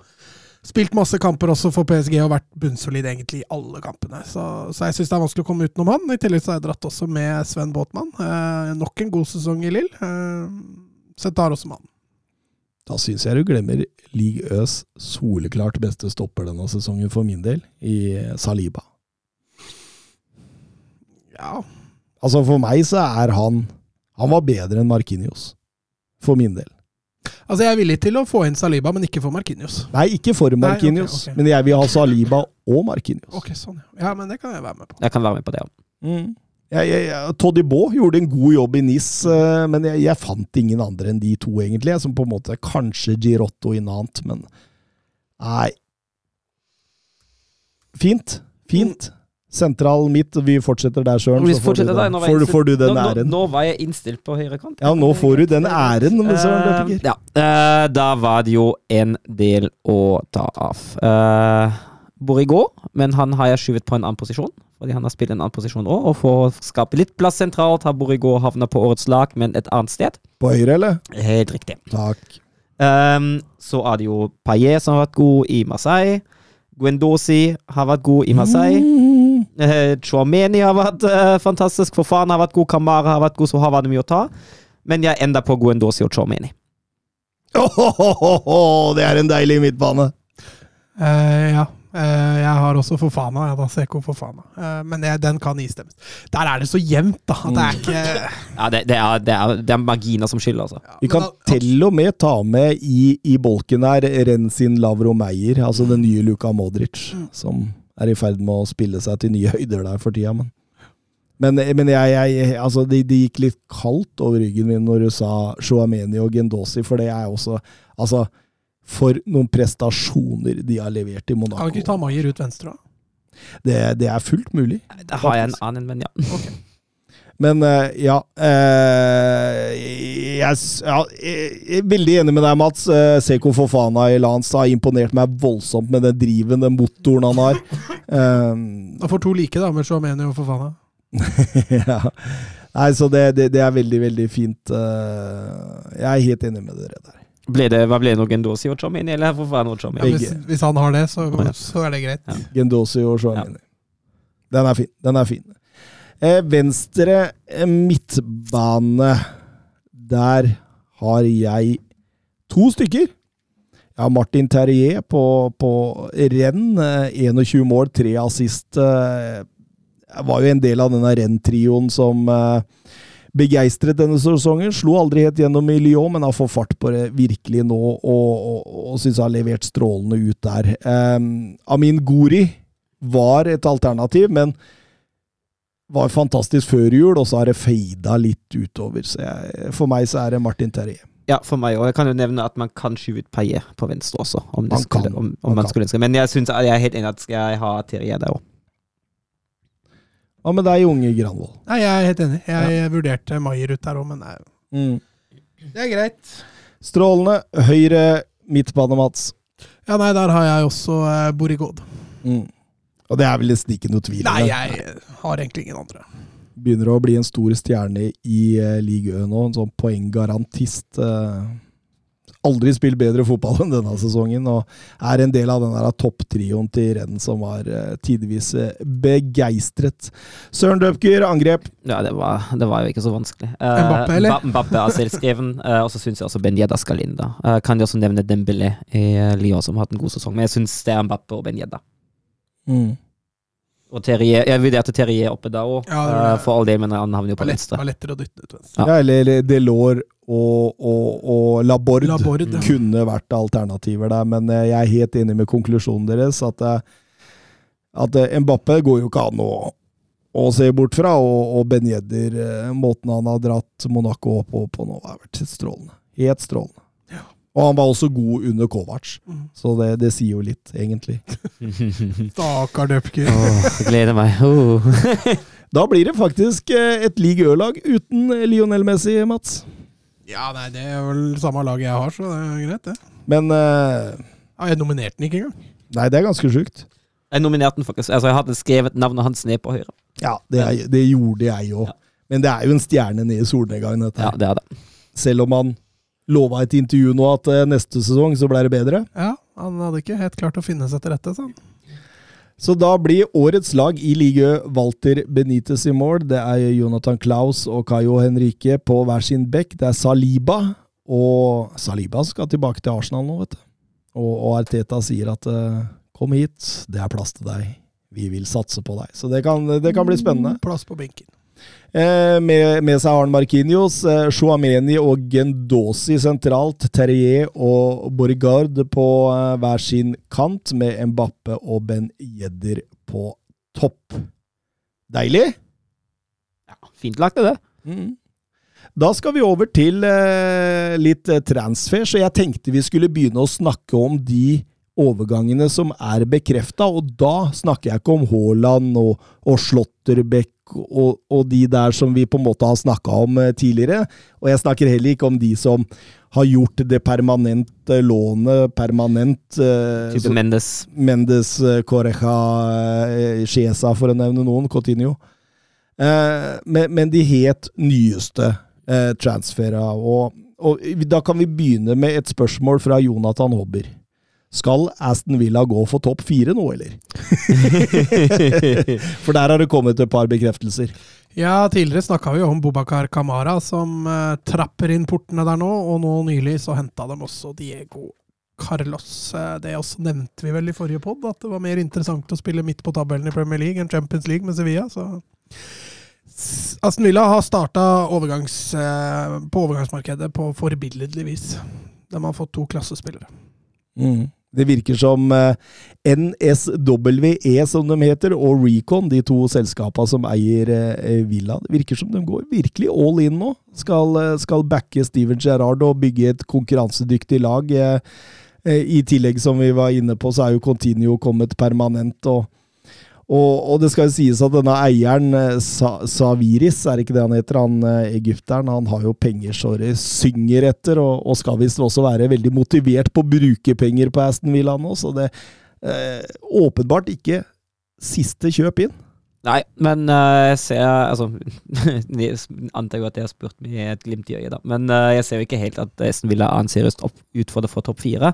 spilt masse kamper også for PSG og vært bunnsolid egentlig i alle kampene. Så, så jeg syns det er vanskelig å komme utenom han. I tillegg så har jeg dratt også med Sven Båtmann. Eh, nok en god sesong i Lill. Eh, så jeg tar også med han. Da syns jeg du glemmer Lig Øs soleklart beste stopper denne sesongen for min del, i Saliba. Ja, Altså For meg så er han Han var bedre enn Markinios. For min del. Altså, jeg er villig til å få inn Saliba, men ikke for Markinios. Nei, ikke for Markinios, okay, okay. men jeg vil ha Saliba og Markinios. Ok, sånn, ja. ja. Men det kan jeg være med på. Jeg kan være med på det. ja. Mm. Jeg, jeg, Toddy Baa gjorde en god jobb i NIS, eh, men jeg, jeg fant ingen andre enn de to, egentlig. Som på en måte Kanskje Girotto i Nant, men Nei. Fint. Fint. Sentral midt, vi fortsetter der, Søren. Så får du, der. den, Nå får, får du den nå, nå, æren. nå var jeg innstilt på høyre kant. Ja, nå får du den æren, Søren Eh, ja, Uh, da var det jo en del å ta av. Uh, Borigå, men han har jeg skyvet på en annen posisjon. Fordi han har spilt en annen posisjon òg, og for å skape litt plass sentralt har Borigo havna på årets lag, men et annet sted. På høyre, eller? Helt riktig. Takk. Um, så er det jo Paillet som har vært god i Marseille. Guendosi har vært god i Marseille. Mm. Uh, Chouameni har vært eh, fantastisk. Fofana har vært god. Kamara har vært god, så har vært mye å ta. Men jeg ender på Guendosi og Chouameni. oh, det er en deilig midtbane. Eh, ja. Uh, jeg har også Fofana. Ja, da, Seko Fofana. Uh, men jeg, den kan istemmes. Der er det så jevnt, da. Det er ikke Ja, det, det, er, det, er, det er marginer som skylder, altså. ja, Vi kan da- til og med ta med i, i bolken her Rensin Lavro Meyer, altså den nye Luka Modric, som er i ferd med å spille seg til nye høyder der for tida. Men, men, men jeg, jeg, altså det, det gikk litt kaldt over ryggen min når du sa Shoameni og Gendosi, for det er også Altså, for noen prestasjoner de har levert i Monaco. Kan du ikke ta. Maier ut venstre, da? Det, det er fullt mulig. Da har jeg en annen, men ja. Men eh, ja, eh, jeg, ja Jeg er veldig enig med deg, Mats. Uh, Seko Fofana i Lance har imponert meg voldsomt med den driven, den motoren han har. Han får to like, da, med Chouameni og Fofana. ja. Nei, så det, det, det er veldig, veldig fint. eh, jeg er helt enig med dere der. Ble det, hva ble det nå? Gendosi og Chomini? eller Fofana og Ja, hvis, hvis han har det, så, så er det greit. Ja. Gendosi og Chouamini. Den er fin. Den er fin. Eh, venstre eh, midtbane. Der har jeg to stykker. Jeg har Martin Terrier på, på renn. eh, 21 mål, tre assist. eh, Jeg var jo en del av denne renntrioen som eh, begeistret denne sesongen. Slo aldri helt gjennom i Lyon, men har fått fart på det virkelig nå, og, og, og syns har levert strålende ut der. Amin Gori var et alternativ, men var fantastisk før jul, og så har det feida litt utover. Så jeg, for meg så er det Martin Terje. Ja, for meg òg. Jeg kan jo nevne at man kan skyve ut Paillet på venstre også. Om, det Man skulle, kan. om, om Man man, skulle ønske. Men jeg, synes, jeg er helt enig at skal jeg ha Terje der òg. Hva med deg, unge Granvold? Nei, jeg er helt enig. Jeg vurderte Maier ut der òg, men nei, Mm. det er greit. Strålende. Høyre midtbane, Mats. Ja, nei, der har jeg også eh, Borigod. Mm. Og det er vel nesten ikke noe tvil. om Nei, jeg har egentlig ingen andre. Begynner å bli en stor stjerne i uh, ligaen nå. En sånn poenggarantist. Uh, aldri spilt bedre fotball enn denne sesongen, og er en del av den topptrioen til renn som var uh, tidvis eh, begeistret. Søren Døpker, angrep. Ja, det var, det var jo ikke så vanskelig. Mbappe, eller? Mbappe er selvskreven, uh, og så syns jeg også Benjeda skal inn. da. Uh, kan jeg også nevne Dembélé i Lyon, som har hatt en god sesong. Men jeg syns det er Mbappe og Benjeda. Yedda. Og Terje, jeg vurderte Terje oppe da òg, Ja, det det. for all del, men han havner jo på var, lett, venstre. var lettere å dytte ut venstre. Ja. Ja, eller Delors og, og, og Labord, Labord ja. kunne vært alternativer der, men eh, jeg er helt enig med konklusjonen deres. At, eh, at Mbappe går jo ikke an å, å se bort fra, og, og Ben Yedder, eh, måten han har dratt Monaco opp på nå, har vært strålende. Helt strålende. Og han var også god under Kovac, Mm. så det, det sier jo litt, egentlig. Stakkar Dupker. oh, gleder meg. Oh. Da blir det faktisk eh, et League Ø-lag uten Lionel Messi, Mats. Ja, nei, det er vel samme laget jeg har, så det er greit, det. Men uh, Ja, jeg nominerte den ikke engang. Nei, det er ganske sjukt. Jeg nominerte den faktisk. Altså, jeg hadde skrevet navnet hans ned på høyre. Ja, det, er, det gjorde jeg òg. Ja. Men det er jo en stjerne ned i solnedgangen, dette. Ja, det er det. Selv om han lova et intervju nå at eh, neste sesong så ble det bedre. Ja, han hadde ikke helt klart å finne seg til rette, sånn. Så da blir årets lag i ligaen Walter Benitez i mål. Det er Jonathan Claus og Cayo Henrique på hver sin bekk. Det er Saliba, og Saliba skal tilbake til Arsenal nå, vet du. Og, og Arteta sier at eh, kom hit, det er plass til deg. Vi vil satse på deg. Så det kan, det kan bli spennende. Plass på benken. Eh, med, med seg Arne Marquinhos, eh, Chouameni og Gendosi sentralt. Terrier og Borgard på eh, hver sin kant, med Mbappe og Ben Yedder på topp. Deilig! Ja, fint lagt, det. Mm. Da skal vi over til litt transfer, så jeg tenkte vi skulle begynne å snakke om de overgangene som er bekrefta, og da snakker jeg ikke om Haaland og, og Slåtterbekk og, og de der som vi på en måte har snakka om eh, tidligere, og jeg snakker heller ikke om de som har gjort det permanente lånet permanent. eh, Type så- Mendes. Mendes, eh, Correja, eh, Chiesa, for å nevne noen. Coutinho. Eh, men, men de helt nyeste eh, transfera. Og, og da kan vi begynne med et spørsmål fra Jonathan Hobber. Skal Aston Villa gå for topp fire nå, eller? for der har det kommet et par bekreftelser. Ja, tidligere snakka vi jo om Bobakar Kamara, som uh, trapper inn portene der nå, og nå nylig så henta de også Diego Carlos. Eh, det også nevnte vi vel i forrige pod, at det var mer interessant å spille midt på tabellen i Premier League enn Champions League med Sevilla, så Aston Villa har starta overgangs, eh, på overgangsmarkedet på forbilledlig vis. De har fått to klassespillere. Mm. Det virker som eh, NSWE, som de heter, og Recon, de to selskapene som eier eh, Villa, det virker som de går virkelig all in nå. Skal, eh, skal backe Steven Gerrard og bygge et konkurransedyktig lag. I tillegg, som vi var inne på, så er jo Continuo kommet permanent. og og, og det skal jo sies at denne eieren, eh, Sa Saviris, er ikke det han heter, han eh, egypteren, han har jo penger så det synger etter, og, og skal visst også være veldig motivert på å bruke penger på Aston Villa nå, så det eh, åpenbart ikke siste kjøp inn. Nei, men uh, jeg ser Altså, jeg antar jo at jeg har spurt med et glimt i øyet, da. Men uh, jeg ser jo ikke helt at Aston Villa er en seriøst utfordrer for topp fire.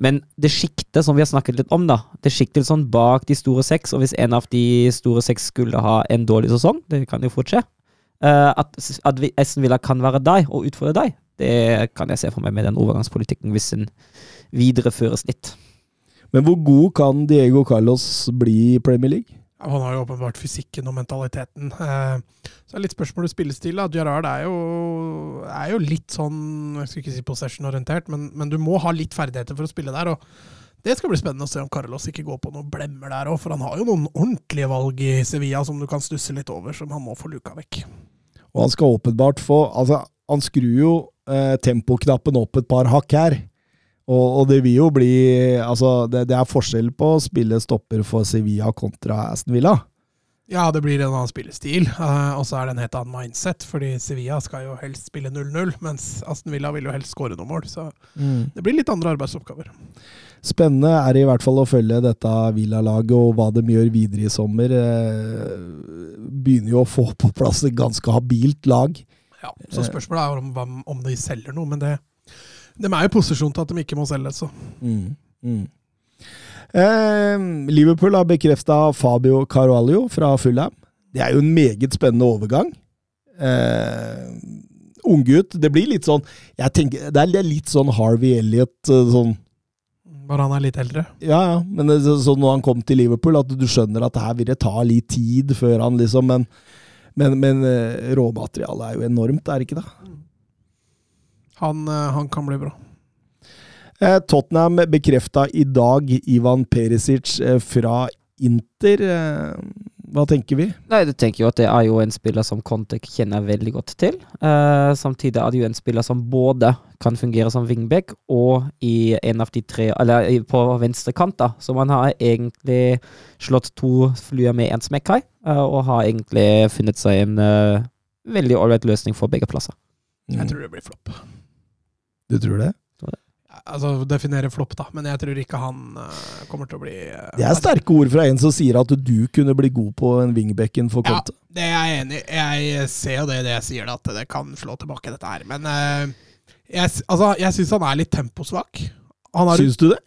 Men det sjiktet som vi har snakket litt om, da, det sjiktet sånn bak de store seks, og hvis en av de store seks skulle ha en dårlig sesong, det kan jo fort skje, uh, at, at Aston Villa kan være deg og utfordre deg, det kan jeg se for meg med den overgangspolitikken, hvis den videreføres litt. Men hvor god kan Diego Carlos bli i Premier League? Han har jo åpenbart fysikken og mentaliteten. Så det er litt litt om spillestil. Gerard er jo, er jo litt sånn Jeg skal ikke si possession-orientert, men, men du må ha litt ferdigheter for å spille der. og Det skal bli spennende å se om Carlos ikke går på noen blemmer der òg, for han har jo noen ordentlige valg i Sevilla som du kan stusse litt over, som han må få luka vekk. Og han skal åpenbart få Altså, han skrur jo eh, tempoknappen opp et par hakk her. Og, og det vil jo bli Altså, det, det er forskjell på å spille stopper for Sevilla kontra Aston Villa. Ja, det blir en annen spillestil, eh, og så er det en helt annen mindset. Fordi Sevilla skal jo helst spille 0-0, mens Aston Villa vil jo helst skåre noen mål. Så det blir litt andre arbeidsoppgaver. Spennende er det i hvert fall å følge dette Villa-laget og hva de gjør videre i sommer. Eh, Begynner jo å få på plass et ganske habilt lag. Ja, Så spørsmålet er om, om de selger noe, men det de er jo i posisjon til at de ikke må selge, så Mm. Mm. Eh, Liverpool har bekrefta Fabio Carvalho fra Fulham. Det er jo en meget spennende overgang. Eh, Unggutt. Det blir litt sånn jeg tenker, Det er litt sånn Harvey Elliot eh, sånn bare han er litt eldre. Ja, ja, men det, så, så når han kom til Liverpool, at du skjønner at det her vil det ta litt tid før han liksom Men, men, men eh, råmaterialet er jo enormt, er det ikke det? Han, eh, han kan bli bra. Eh, Tottenham bekrefta i dag Ivan Perisic eh, fra Inter. Hva tenker vi? Nei, du tenker jo at det er jo en spiller som Conte kjenner veldig godt til. Eh, samtidig er det jo en spiller som både kan fungere som wingback og i en av de tre Eller på venstre kant, da. Så man har egentlig slått to flyer med én smekk her, eh, og har egentlig funnet seg en eh, veldig ålreit løsning for begge plasser. Jeg tror det blir flopp. Du tror det? Altså, definere flopp, da, men jeg tror ikke han uh, kommer til å bli uh, Det er sterke ord fra en som sier at du kunne bli god på en wingbacken for Ja, det er jeg enig i. Jeg ser jo det i det jeg sier, at det kan slå tilbake, dette her. Men uh, jeg, altså, jeg syns han er litt temposvak. Han har, Syns du det?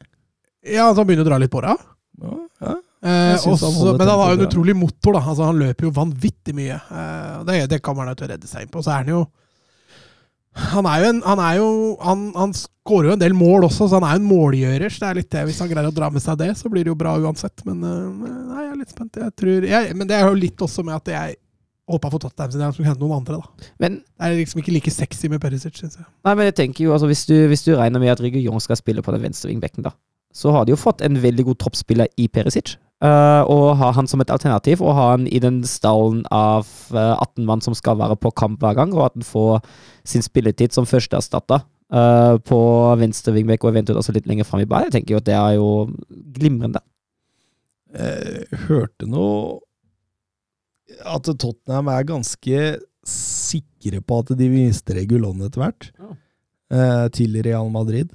ja, altså, han begynner å dra litt på det. Ja, ja. Eh, han men han har jo en utrolig motor. da Altså Han løper jo vanvittig mye. Eh, det, det kan man nødt til å redde seg inn på. Så er han jo Han er jo en Han, er jo, han, han skårer jo en del mål også, så han er jo en målgjører. Så det er litt det Hvis han greier å dra med seg det, så blir det jo bra uansett. Men eh, nei, jeg er litt spent. Jeg tror, jeg, men det er jo litt også med at jeg håpa for Tottenham sin del skulle hente noen andre. da Men Det er liksom ikke like sexy med Perisic, syns jeg. Nei, men jeg tenker jo, altså hvis du, hvis du regner med at Rigge Jong skal spille på den venstre vingbekken, da, så har de jo fått en veldig god toppspiller i Perisic. Eh, og ha han som et alternativ, og ha han i den stallen av uh, 18 mann som skal være på kamp hver gang, og at han får sin spilletid som førsteerstatter uh, på venstre vingbekk og eventuelt også litt lenger fram i banen. Jeg tenker jo at det er jo glimrende. Jeg hørte nå At Tottenham er ganske sikre på at de mister Regulon etter hvert. Ja. Eh, til Real Madrid.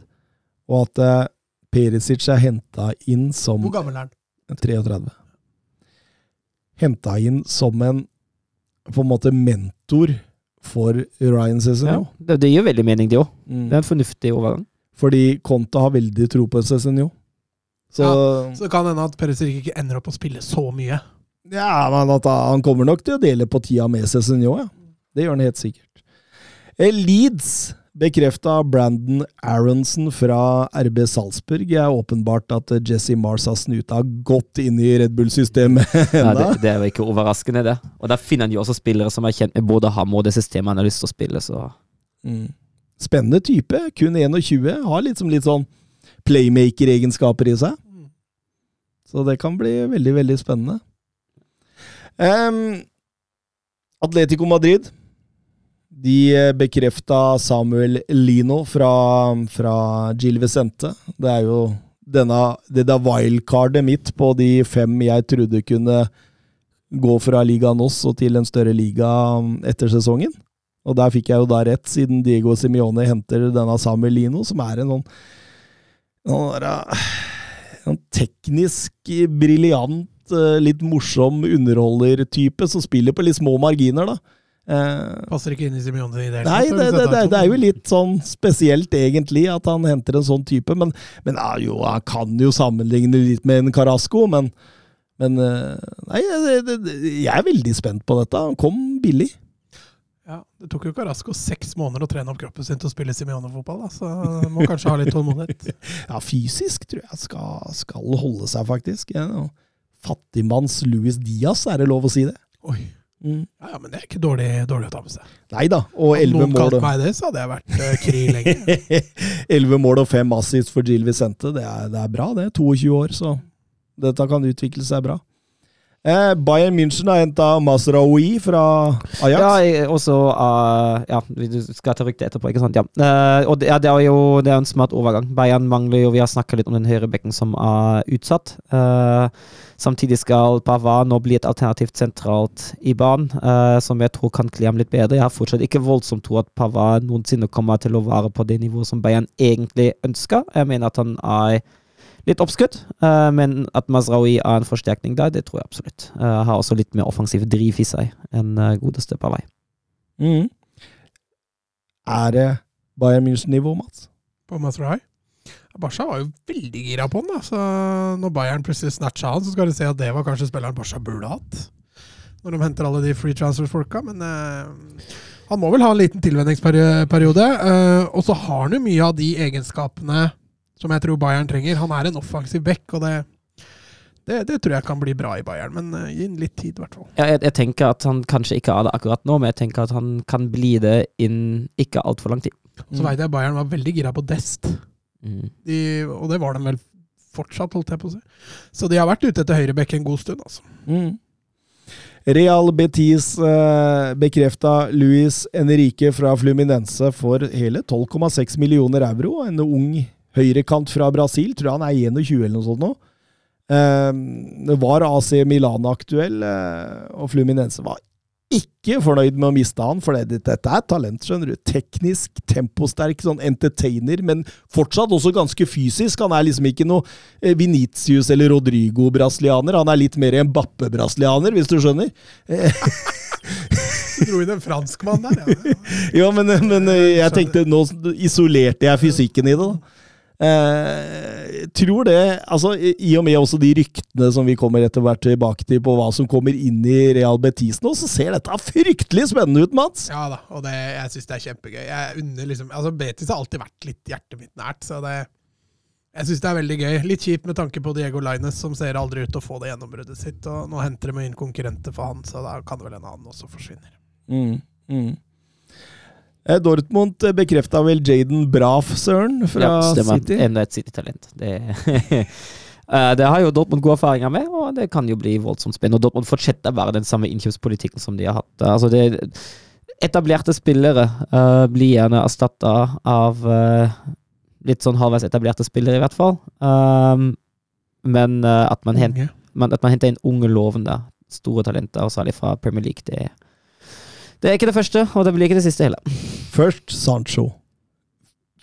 Og at eh, Perisic er henta inn som Hvor gammel er han? 33. Henta inn som en på en måte mentor for Ryan Ja. Det, det gir veldig mening, det òg. Mm. Det er en fornuftig overgang. Fordi Conta har veldig tro på Cezinio. Så Så det kan hende at Perisic ikke ender opp å spille så mye. Ja, men at han kommer nok til å dele på tida med Cezinio, ja. Det gjør han helt sikkert. Eh, Leeds bekrefta Brandon Aronson fra RB Salzburg. Det er åpenbart at eh, Jesse Mars har snuta godt inn i Red Bull-systemet Nei, det, det er jo ikke overraskende, det. Og der finner han jo også spillere som er kjent med både ham og det systemet han har lyst til å spille, så Mm. Spennende type. Kun 21. Har liksom litt sånn playmaker-egenskaper i seg. Så det kan bli veldig, veldig spennende. Um, Atletico Madrid. De eh, bekrefta Samuel Lino fra, fra Gil Vicente. Det er jo denne, det der wildcardet mitt på de fem jeg trodde kunne gå fra Liga oss og til en større liga um, etter sesongen. Og der fikk jeg jo da rett, siden Diego Simione henter denne Samuel Lino, som er en sånn en teknisk briljant, eh, litt morsom underholdertype som spiller på litt små marginer, da. Eh, Passer ikke inn i Simione i det hele Nei, det, det, det, er det er jo litt sånn spesielt, egentlig, at han henter en sånn type. Men, men ja, jo, han kan jo sammenligne litt med en Carasco, men, men eh, Nei, jeg er veldig spent på dette. Han kom billig. Ja, Det tok jo Carasco seks måneder å trene opp kroppen sin til å spille Simione-fotball, så må kanskje ha litt tålmodighet. Ja, fysisk tror jeg skal, skal holde seg, faktisk. Ja. Fattigmanns Louis Diaz, er det lov å si det? Oi. Mm. Ja, ja, Men det er ikke dårlig, dårlig å ta med seg. Nei da. Og elleve noen mål. kalt meg det, så hadde jeg vært uh, kry lenge. 11 mål og 5 assist for Jill Vicente. Det er, det er bra, det. 22 år, så dette kan utvikle seg bra. Eh, Bayern München har henta Masraoui fra Ajax. Ja, jeg, også uh, Ja, du skal ta ryktet etterpå, ikke sant? Ja. Uh, og det, ja, det er jo det er en smart overgang. Bayern mangler jo Vi har snakka litt om den høyrebekken som er utsatt. Uh, samtidig skal Pavard nå bli et alternativt sentralt i banen, som jeg tror kan kle ham litt bedre. Jeg har fortsatt ikke voldsomt tro at Pavard noensinne kommer til å være på det nivået som Bayern egentlig ønsker. Jeg mener at han er litt oppskudd, eh, men at Mazraoui er en forsterkning der, det tror jeg absolutt. Eh, har også litt mer offensiv driv i seg enn uh, godeste vei. Mm. Er det Bayern München-nivå, Mats? på Mazraoui. Barca var jo veldig gira på han, da. Så når Bayern plutselig snatcha han, så skal du se at det var kanskje spilleren Barca burde hatt. Når de henter alle de free transfer-folka. Men eh, han må vel ha en liten tilvenningsperiode. Eh, og så har han jo mye av de egenskapene som jeg tror Bayern trenger. Han er en offensiv back, og det, det, det tror jeg kan bli bra i Bayern. Men uh, gi ham litt tid, i hvert fall. Ja, jeg, jeg tenker at han kanskje ikke er det akkurat nå, men jeg tenker at han kan bli det innen ikke altfor lang tid. Så veit jeg Bayern var veldig gira på Dest. Mm. De, og det var de vel fortsatt, holdt jeg på å si. Så de har vært ute etter høyrebekk en god stund, altså. Mm. Real Betis eh, bekrefta Luis Enrique fra Fluminense for hele 12,6 millioner euro. En ung høyrekant fra Brasil, tror han er 21 eller noe sånt nå. Eh, det var AC Milan aktuell, eh, og Fluminense var ikke fornøyd med å miste han, for dette er talent, skjønner du. Teknisk, temposterk, sånn entertainer, men fortsatt også ganske fysisk. Han er liksom ikke noe eh, Venitius eller Rodrigo-brasilianer. Han er litt mer en Bappe-brasilianer, hvis du skjønner. Du Dro inn en franskmann der, ja. Ja, men, men eh, jeg tenkte nå isolerte jeg fysikken i det, da. Eh, tror det altså I og med også de ryktene som vi kommer etter hvert tilbake til på hva som kommer inn i Real Betis nå, så ser dette fryktelig spennende ut, Mats! Ja da, og det, jeg syns det er kjempegøy. Jeg unner liksom, altså Betis har alltid vært litt hjertet mitt nært, så det jeg syns det er veldig gøy. Litt kjipt med tanke på Diego Lines, som ser aldri ut til å få det gjennombruddet sitt. og Nå henter de inn konkurrenter for han, så da kan det vel en annen også forsvinner. Mm, mm. Eh, Dortmund bekrefta vel Jaden Braff, Søren, fra ja, stemmer. City? Enda et City-talent. Det, Eh, det har jo Dortmund gode erfaringer med, og det kan jo bli voldsomt spennende. Og Dortmund fortsetter bare den samme innkjøpspolitikken som de har hatt. Altså det, etablerte spillere uh, blir gjerne erstatta av uh, litt sånn halvveis etablerte spillere, i hvert fall. Um, men uh, at, man hent, man, at man henter inn unge, lovende, store talenter, og særlig fra Premier League, det, det er ikke det første, og det blir ikke det siste heller. Først Sancho.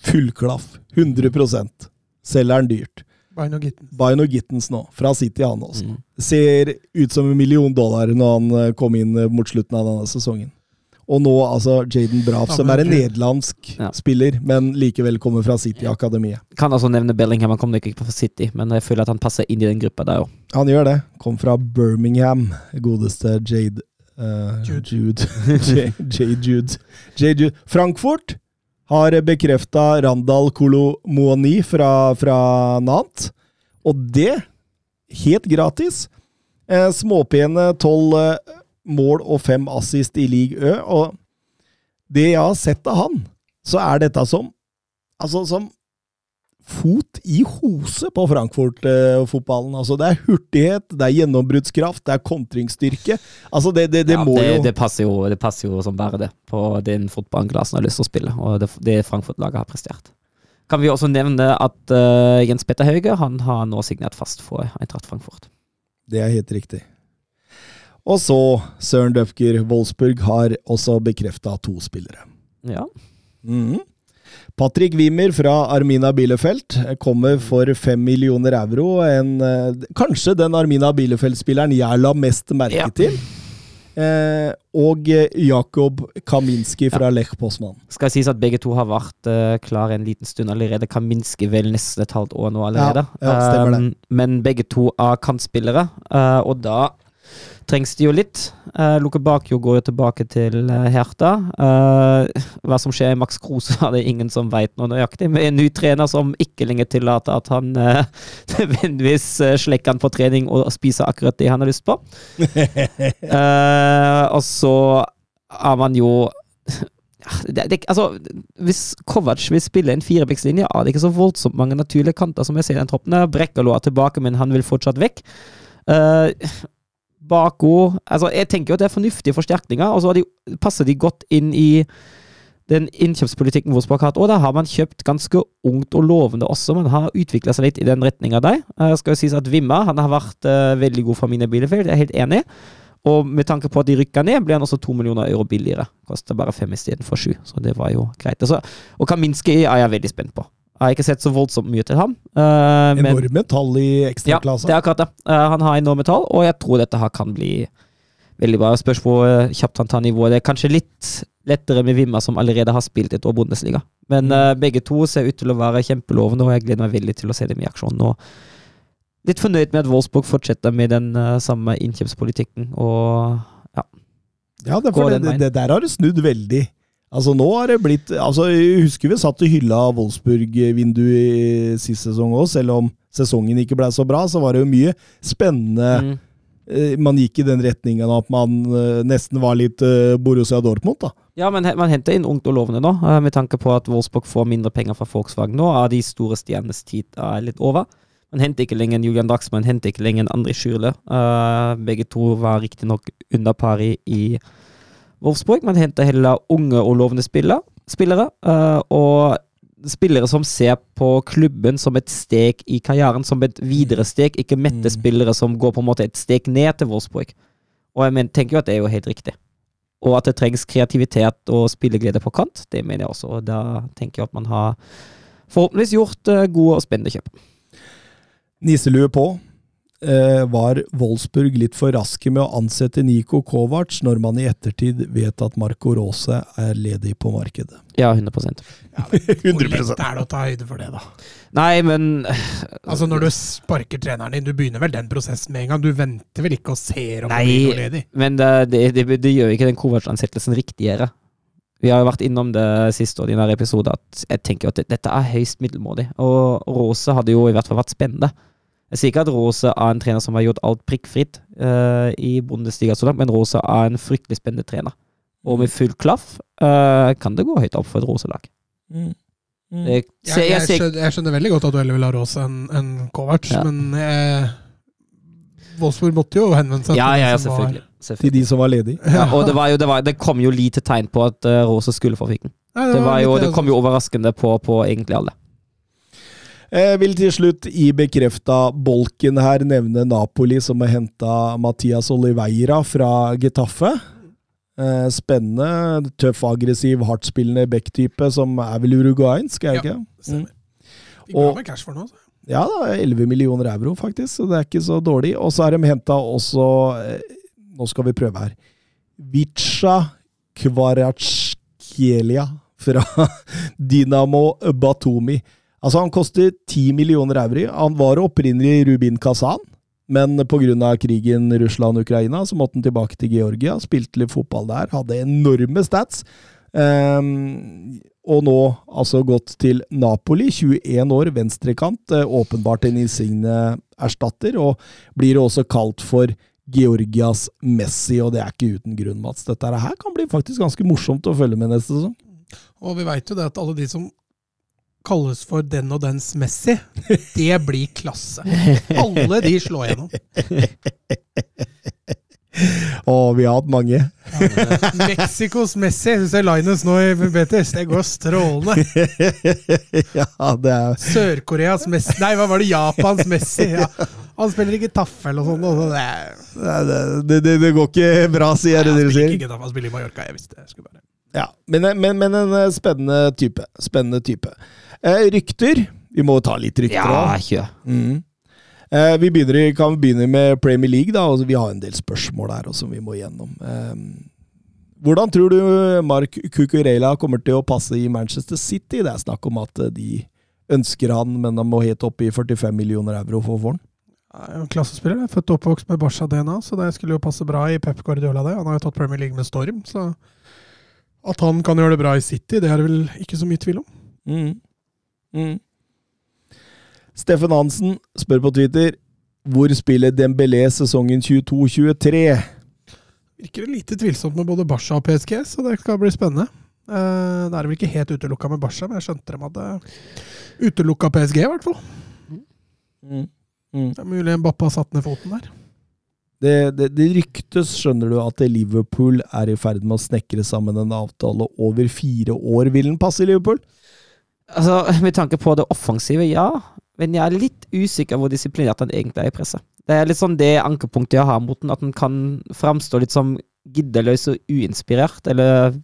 Full klaff. 100% Selger han dyrt. Bino Gittens. Bino Gittens nå, fra City han også. Mm. Ser ut som en million dollar når han eh, kom inn eh, mot slutten av denne sesongen. Og nå altså Jaden Braff, som er en nederlandsk Ja. spiller, men likevel kommer fra City-akademiet. Kan også nevne Bellingham, han kom ikke fra City, men jeg føler at han passer inn i den gruppa der òg. Han gjør det. Kom fra Birmingham, godeste Jade eh, Jude. Jude. J- J. Jude. J. Jude. Frankfurt har bekrefta Randal Kolomoni fra, fra Nant. Og det, helt gratis. Eh, småpene tolv eh, mål og fem assist i league Ø. Og det jeg har sett av han, så er dette som Altså som fot i hose på Frankfurt-fotballen. altså, det er hurtighet, det er gjennombruddskraft, det er kontringsstyrke. Altså, det, det, det ja, må det, jo det, passer jo, det passer jo som bare det på den fotballen Glasen har lyst til å spille, og det, det Frankfurt-laget har prestert. Kan vi også nevne at uh, Jens Petter Hauge han har nå signert fast for Eintracht Frankfurt. Det er helt riktig. Og så, Søren Døfker, Wolfsburg har også bekrefta to spillere. Ja. Mhm. Patrick Wimmer fra Armina Bielefeld kommer for fem millioner euro. En, eh, kanskje den Armina Bielefeld-spilleren jeg la mest merke Ja. til. Eh, og eh, Jakob Kaminski fra Lech Poznan. Skal sies at begge to har vært uh, klare en liten stund allerede. Kaminski vel nesten et halvt år nå allerede. Ja, ja. Um, men begge to er kantspillere, uh, og da trengs det jo litt. Uh, Luke Bakio går jo tilbake til uh, Herta. Uh, hva som skjer i Max Krose, er det ingen som veit noe nøyaktig. Med en ny trener som ikke lenger tillater at han uh, nødvendigvis uh, slekker han på trening og spiser akkurat det han har lyst på. Eh, og så er man jo det, det, altså, Hvis Kovac vil spille en firebekslinje, er det ikke så voldsomt mange naturlige kanter som jeg ser i den troppen. Brekkalo er tilbake, men han vil fortsatt vekk. Eh, Bako altså Jeg tenker jo at det er fornuftige forsterkninger, og så de, passer de godt inn i den innkjøpspolitikken Wolfsburg har hatt. Og da har man kjøpt ganske ungt og lovende også. Man har utvikla seg litt i den retninga der. Uh, skal jo sies at Vimma han har vært uh, veldig god for mine Bielefeld, jeg er helt enig. Og med tanke på at de rykka ned, ble han også to millioner euro billigere. Kosta bare fem istedenfor sju, så det var jo greit. Altså, og Kaminski er jeg veldig spent på. Jeg har ikke sett så voldsomt mye til ham. Uh, Enorme tall i ja, det er akkurat det. Uh, han har enorme tall, og jeg tror dette her kan bli veldig bra. Spørs hvor uh, kjapt han tar nivået. Det er kanskje litt lettere med Vimma, som allerede har spilt et år Bundesliga. Men uh, begge to ser ut til å være kjempelovende, og jeg gleder meg veldig til å se dem i aksjon. nå. litt fornøyd med at Wolfsburg fortsetter med den uh, samme innkjøpspolitikken. Og Ja, det, for den det, det der har det snudd veldig. Altså Nå har det blitt altså Jeg husker vi satt og hylla Wolfsburg-vinduet i sist sesong òg, selv om sesongen ikke ble så bra, så var det jo mye spennende. mm, Eh, Man gikk i den retningen at man eh, nesten var litt eh, Borussia Dortmund, da. Ja, men man henter inn ungt og lovende nå, med tanke på at Wolfsburg får mindre penger fra Volkswagen nå. av de store stjernenes tid er litt over. Man henter ikke lenger en Julian Daxman, man henter ikke lenger en André Schürle. Begge to var riktignok under par i, i Wolfsburg. Man henter heller unge og lovende spillere. spillere. eh, og spillere som ser på klubben som et steg i karrieren, som et videre steg, ikke mette Mm. spillere som går på en måte et steg ned til Wolfsburg. Og jeg mener, tenker jo at det er jo helt riktig. Og at det trengs kreativitet og spilleglede på kant, det mener jeg også. Og da tenker jeg at man har forhåpentligvis gjort eh, gode og spennende kjøp. Niselue på. Eh, var Wolfsburg litt for raske med å ansette Niko Kovac når man i ettertid vet at Marco Rose er ledig på markedet? Ja, 100% Hvor lett er det å ta høyde for det, da? Nei, men Altså Når du sparker treneren din, du begynner vel den prosessen med en gang? Du venter vel ikke og ser om Nei. det blir noe ledig? Men det, det, det, det gjør ikke den Kovac-ansettelsen riktigere. Vi har jo vært innom det siste år i denne episoden, at jeg tenker at dette er høyst middelmådig. Og Rose hadde jo i hvert fall vært spennende. Jeg sier ikke at Rose er en trener som har gjort alt prikkfritt uh, i Bundesliga så langt, men Rose er en fryktelig spennende trener. Og med full klaff uh, kan det gå høyt opp for et Rose-lag. Mm. Mm. Jeg, Jeg, jeg, jeg skjønner veldig godt at du heller vil ha Rose enn en Kovac, Ja. men eh, Wolfsburg måtte jo henvende seg Ja, til ja, som var- selvfølgelig. Til de som var ledige. Ja, og det, var jo, det, var, det kom jo lite tegn på at uh, Rose skulle få fiken. Det, var jo, det kom jo overraskende på, på egentlig alle. Jeg vil til slutt i bekrefta bolken her nevne Napoli, som har henta Mathias Oliveira fra Getafe. Eh, Spennende, tøff, aggressiv, hardtspillende back-type, som er vel uruguayansk, er det ikke? Stemmer. Fikk bra med cash for nå. så. Ja da, 11 millioner euro, faktisk, så det er ikke så dårlig. Og så har de henta også eh, Nå skal vi prøve her. Vicha Kvaratskhelia fra Dynamo Batumi. Altså, han koster 10 millioner euro. Han var opprinnelig Rubin Kazan, men pga. krigen Russland-Ukraina så måtte han tilbake til Georgia. Spilte litt fotball der, hadde enorme stats. Um, og nå altså gått til Napoli, 21 år, venstrekant. eh, Åpenbart en Insigne-erstatter, og blir også kalt for Georgias Messi, og det er ikke uten grunn, Mats. Dette her kan bli faktisk ganske morsomt å følge med neste sesong. Og vi veit jo det at alle de som kalles for den og dens Messi, det blir klasse. Alle de slår gjennom. Å, vi har hatt mange. Mexicos Messi. Du ser Linus nå i Betis. Det går strålende. ja, det er Sør-Koreas Messi Nei, hva var det? Japans Messi. Ja. Han spiller ikke taffel og sånn. det det, det, det, går ikke bra, sier det dere sier. ikke han spiller i Mallorca. Jeg visste det. Ja, men, men, men en eh, spennende type. Spennende type. Eh, rykter. Vi må ta litt rykter Ja, òg. kjør. Mm. Eh, vi begynner, kan begynne med Premier League, da. og Vi har en del spørsmål der også, som vi må gjennom. Eh, hvordan tror du Mark Cucurella kommer til å passe i Manchester City? Det er snakk om at eh, de ønsker han, men han må helt opp i 45 millioner euro for å få han. Ja, en Klassespiller. jeg er Født og oppvokst med Barca-DNA, så det skulle jo passe bra i Pep Guardiola. det. Han har jo tatt Premier League med storm, så at han kan gjøre det bra i City, det er det vel ikke så mye tvil om. Mm. Mm. Steffen Hansen spør på Twitter hvor spiller Dembélé sesongen 22-23? Virker lite tvilsomt med både Barca og PSG, så det skal bli spennende. Uh, det er vel ikke helt utelukka med Barca, men jeg skjønte de hadde utelukka PSG, i hvert fall. Mm. Mm. Det er mulig Mbappé har satt ned foten der. Det, det, det ryktes, skjønner du, at Liverpool er i ferd med å snekre sammen en avtale over fire år. Vil den passe i Liverpool? Altså, Med tanke på det offensive, ja. Men jeg er litt usikker hvor disiplinert han egentlig er i presset. Det er litt sånn det ankepunktet jeg har mot den, at den kan framstå litt som giddeløs og uinspirert, eller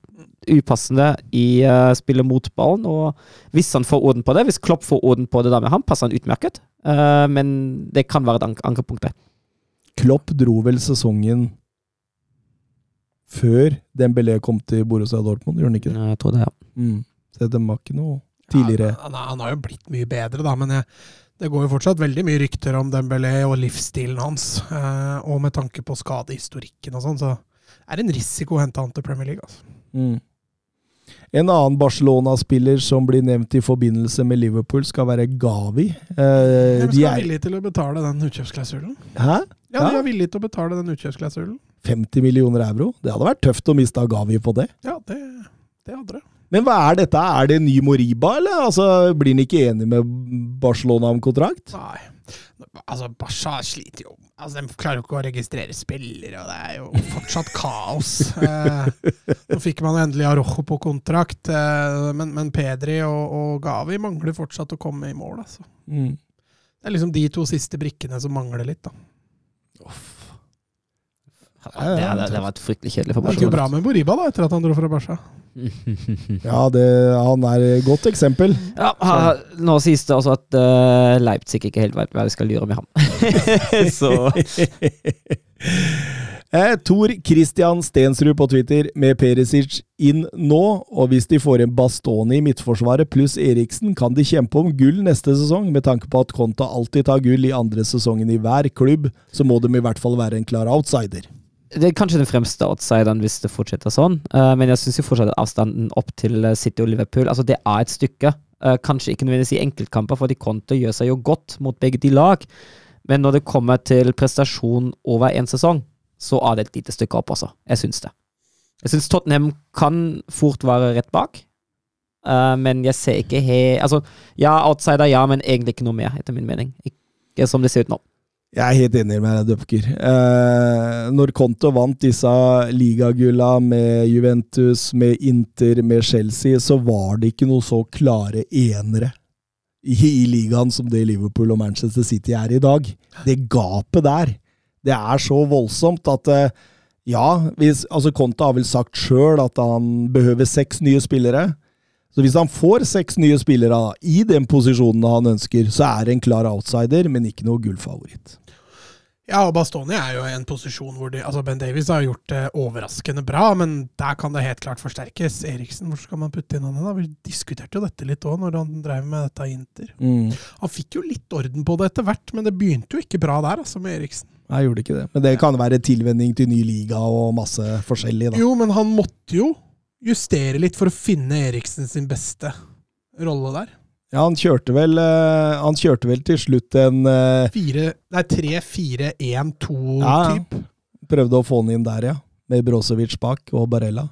upassende i uh, spillet mot ballen. Og hvis han får orden på det, hvis Klopp får orden på det da med ham, passer han utmerket. Uh, men det kan være et ank ankepunkt, det. Klopp dro vel sesongen før Dembélé kom til Borussia Dortmund, gjorde han ikke det? Jeg tror det, ja. Mm. Så det var ikke noe tidligere. Ja, han, han, har jo blitt mye bedre, da, men jeg, det går jo fortsatt veldig mye rykter om Dembélé og livsstilen hans. Eh, og med tanke på skadehistorikken og sånn, så er det en risiko å hente han til Premier League. Altså. Mm. En annen Barcelona-spiller som blir nevnt i forbindelse med Liverpool, skal være Gavi. Eh, de er villige til å betale den utkjøpsklausulen. Hæ? Ja, de er villige til å betale den utkjøpsklausulen. 50 millioner euro? Det hadde vært tøft å miste Gavi på det. Ja, det, det hadde det. Men hva er dette? Er det en ny Moriba, eller altså, blir han ikke enig med Barcelona om kontrakt? Nei. Altså, Barca sliter jo Altså, De klarer jo ikke å registrere spillere, og det er jo fortsatt kaos. Eh, nå fikk man endelig Arojo på kontrakt, eh, men, men, Pedri og, og, Gavi mangler fortsatt å komme i mål. altså. Mm. Det er liksom de to siste brikkene som mangler litt, da. Ja, det, det, det, var et fryktelig kjedelig for Barca. Det gikk jo bra med Boriba da, etter at han dro fra Barca. ja, det, han er et godt eksempel. Ja, ha, Nå sies det altså at uh, Leipzig ikke helt vet hva de skal gjøre med ham. Så eh, Tor Christian Stensrud på Twitter med Perisic inn nå, og hvis de får en Bastoni i midtforsvaret pluss Eriksen, kan de kjempe om gull neste sesong. Med tanke på at Konta alltid tar gull i andre sesongen i hver klubb, så må de i hvert fall være en klar outsider det er kanskje den fremste outsideren hvis det fortsetter sånn, uh, men jeg syns fortsatt at avstanden opp til eh, City og Liverpool altså det er et stykke. Uh, kanskje ikke nødvendigvis i enkeltkamper, for de Conte gjør seg jo godt mot begge de lag, men når det kommer til prestasjon over en sesong, så er det et lite stykke opp, altså. Jeg syns det. Jeg syns Tottenham kan fort være rett bak, uh, men jeg ser ikke helt Altså, ja, outsider, ja, men egentlig ikke noe mer, etter min mening. Ikke som det ser ut nå. Jeg er helt enig med deg, Dupker. Eh, når Conte vant disse ligagulla med Juventus, med Inter, med Chelsea, så var det ikke noe så klare enere i, i ligaen som det Liverpool og Manchester City er i dag. Det gapet der, det er så voldsomt at eh, ja, hvis, altså Conte har vel sagt sjøl at han behøver seks nye spillere. Så hvis han får seks nye spillere da, i den posisjonen han ønsker, så er det en klar outsider, men ikke noe gullfavoritt. Ja, og Bastoni er jo i en posisjon hvor de, altså Ben Davies har gjort det overraskende bra, men der kan det helt klart forsterkes. Eriksen, hvor skal man putte inn han da? Vi diskuterte jo dette litt òg, når han drev med dette i Inter. Mm. Han fikk jo litt orden på det etter hvert, men det begynte jo ikke bra der, altså, med Eriksen. Nei, gjorde ikke det. Men det kan være tilvenning til ny liga og masse forskjellig, da. Jo, men han måtte jo justere litt for å finne Eriksen sin beste rolle der. Ja, han kjørte vel, uh, han kjørte vel til slutt en uh, Fire, Nei, 3-4-1-2-typ. Ja, prøvde å få han inn der, ja. Med Brosevic bak og Barella.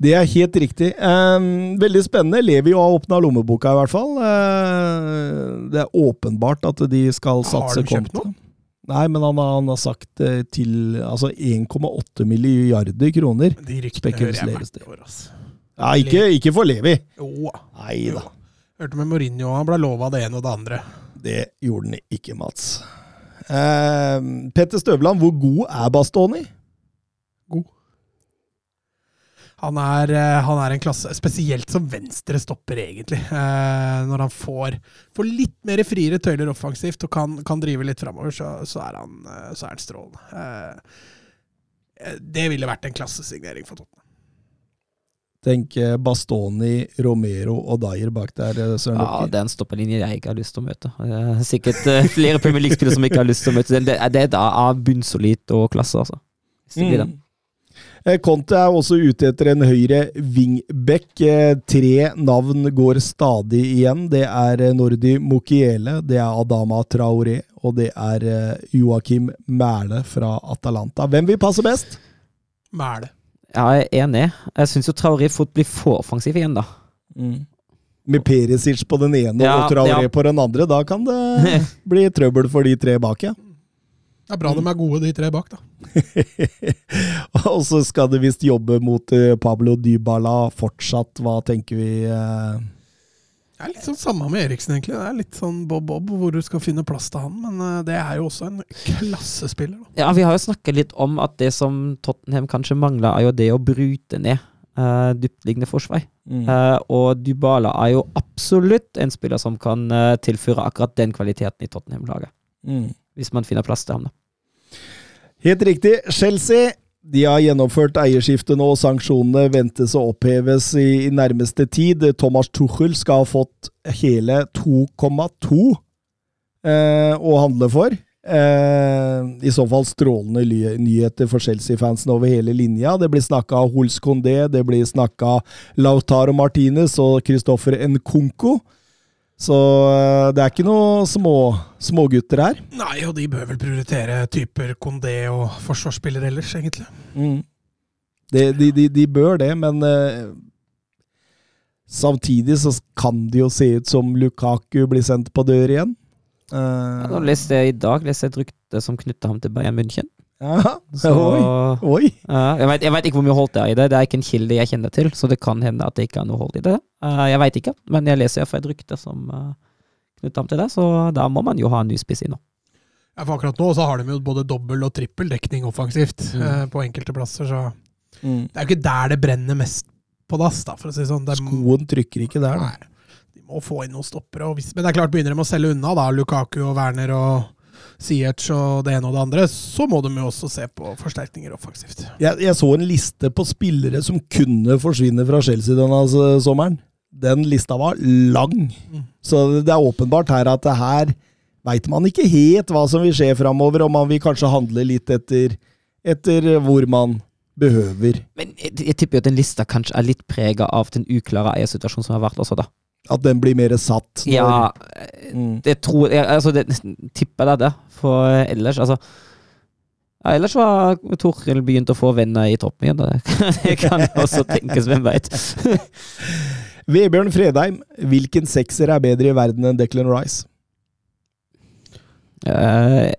Det er helt riktig. Um, veldig spennende. Levi har åpna lommeboka, i hvert fall. Uh, det er åpenbart at de skal satse konto. Har de kjøpt noe? Nei, men han, han har sagt til altså 1,8 milliarder kroner. De ryktene hører jeg hvert år, altså. Ja, ikke, ikke for Levi. Jo. Nei da. Hørte med Mourinho, han ble lova det ene og det andre. Det gjorde han ikke, Mats. Eh, Petter Støvland, hvor god er Bastoni? God. Han er, eh, han er, en klasse, spesielt som venstre stopper, egentlig. Eh, når han får, får, litt mer friere tøyler offensivt og kan, kan drive litt framover, så, så, er han, eh, så er han strålende. Eh, det ville vært en klassesignering for Tottenham. Tenk eh, Bastoni, Romero og Dyer bak der. Eh, Søren ja, en stoppelinje jeg ikke har lyst til å møte. Er sikkert flere Premier League-spillere som ikke har lyst til å møte. Det, det, det er bunnsolid og klasse, altså. Mm. Conte er også ute etter en høyre wingback. Tre navn går stadig igjen. Det er Nordi Mokiele, det er Adama Traoré og det er Joakim Mæle fra Atalanta. Hvem vil passe best? Mæle. Ja, jeg er enig. Jeg syns jo Traoré fort blir for offensiv igjen, da. Mm. Med Perisic på den ene ja, og Traoré ja. på den andre, da kan det bli trøbbel for de tre bak, ja. Det er bra de er gode, de tre bak, da. og så skal det visst jobbe mot eh, Pablo Dybala fortsatt. Hva tenker vi? eh? Det er litt sånn samme med Eriksen, egentlig. Det er litt sånn bob-bob, hvor du skal finne plass til han. Men eh, det er jo også en klassespiller. Da. Ja, Vi har jo snakket litt om at det som Tottenham kanskje mangler, er jo det å bryte ned uh, dyptliggende forsvar. Mm. Uh, og Dybala er jo absolutt en spiller som kan uh, tilføre akkurat den kvaliteten i Tottenham-laget. Mm. Hvis man finner plass til ham, da. Helt riktig. Chelsea de har gjennomført eierskiftet nå, og sanksjonene ventes å oppheves i, i nærmeste tid. Thomas Tuchel skal ha fått hele 2,2 eh, å handle for. Eh, I så fall strålende nyheter for Chelsea-fansen over hele linja. Det blir snakka Hols Condé, det blir snakka Lautaro Martinez og Christoffer Nkunko. Så eh, det er ikke noe små, smågutter her. Nei, og de bør vel prioritere typer Kondé og forsvarsspillere ellers, egentlig. Mm. De, de, de, de bør det, men eh, samtidig så kan det jo se ut som Lukaku blir sendt på dør igjen. Ja, Eh, nå leste jeg I dag leste jeg et rykte som knytta ham til Bayern München. Ja. Så, Oi! Oi! Uh, jeg, vet, jeg vet ikke hvor mye holdt jeg i det. Det er ikke en kilde jeg kjenner til, så det kan hende at det ikke er noe hold i det. Uh, jeg veit ikke, men jeg leser iallfall et rykte som uh, knytter ham til det, så da må man jo ha en ny spiss inn nå. Ja, for akkurat nå så har de jo både dobbel og trippel dekning offensivt Mm. uh, på enkelte plasser, så Mm. det er jo ikke der det brenner mest på dass, da, for å si sånn. Det sånn. Skoen trykker ikke der, da. Nei. De må få inn noen stoppere. Men det er klart, begynner de å selge unna, da, Lukaku og Werner og Ziyech og det ene og det andre, så må de jo også se på forsterkninger offensivt. Jeg, jeg så en liste på spillere som kunne forsvinne fra Chelsea denne sommeren. Den lista var lang. Mm. Så det er åpenbart her at det her veit man ikke helt hva som vil skje framover, og man vil kanskje handle litt etter, etter hvor man behøver. Men jeg, jeg tipper jo at den lista kanskje er litt prega av den uklare eiersituasjonen som har vært også, da. At den blir mer satt. når- Ja, Mm. det tror jeg Altså, det tipper jeg det. For ellers, altså ja, Ellers var Torkel begynt å få venner i toppen igjen. da. Det kan også tenkes, hvem veit. Vebjørn Fredheim, hvilken sekser er bedre i verden enn Declan Rice? Uh,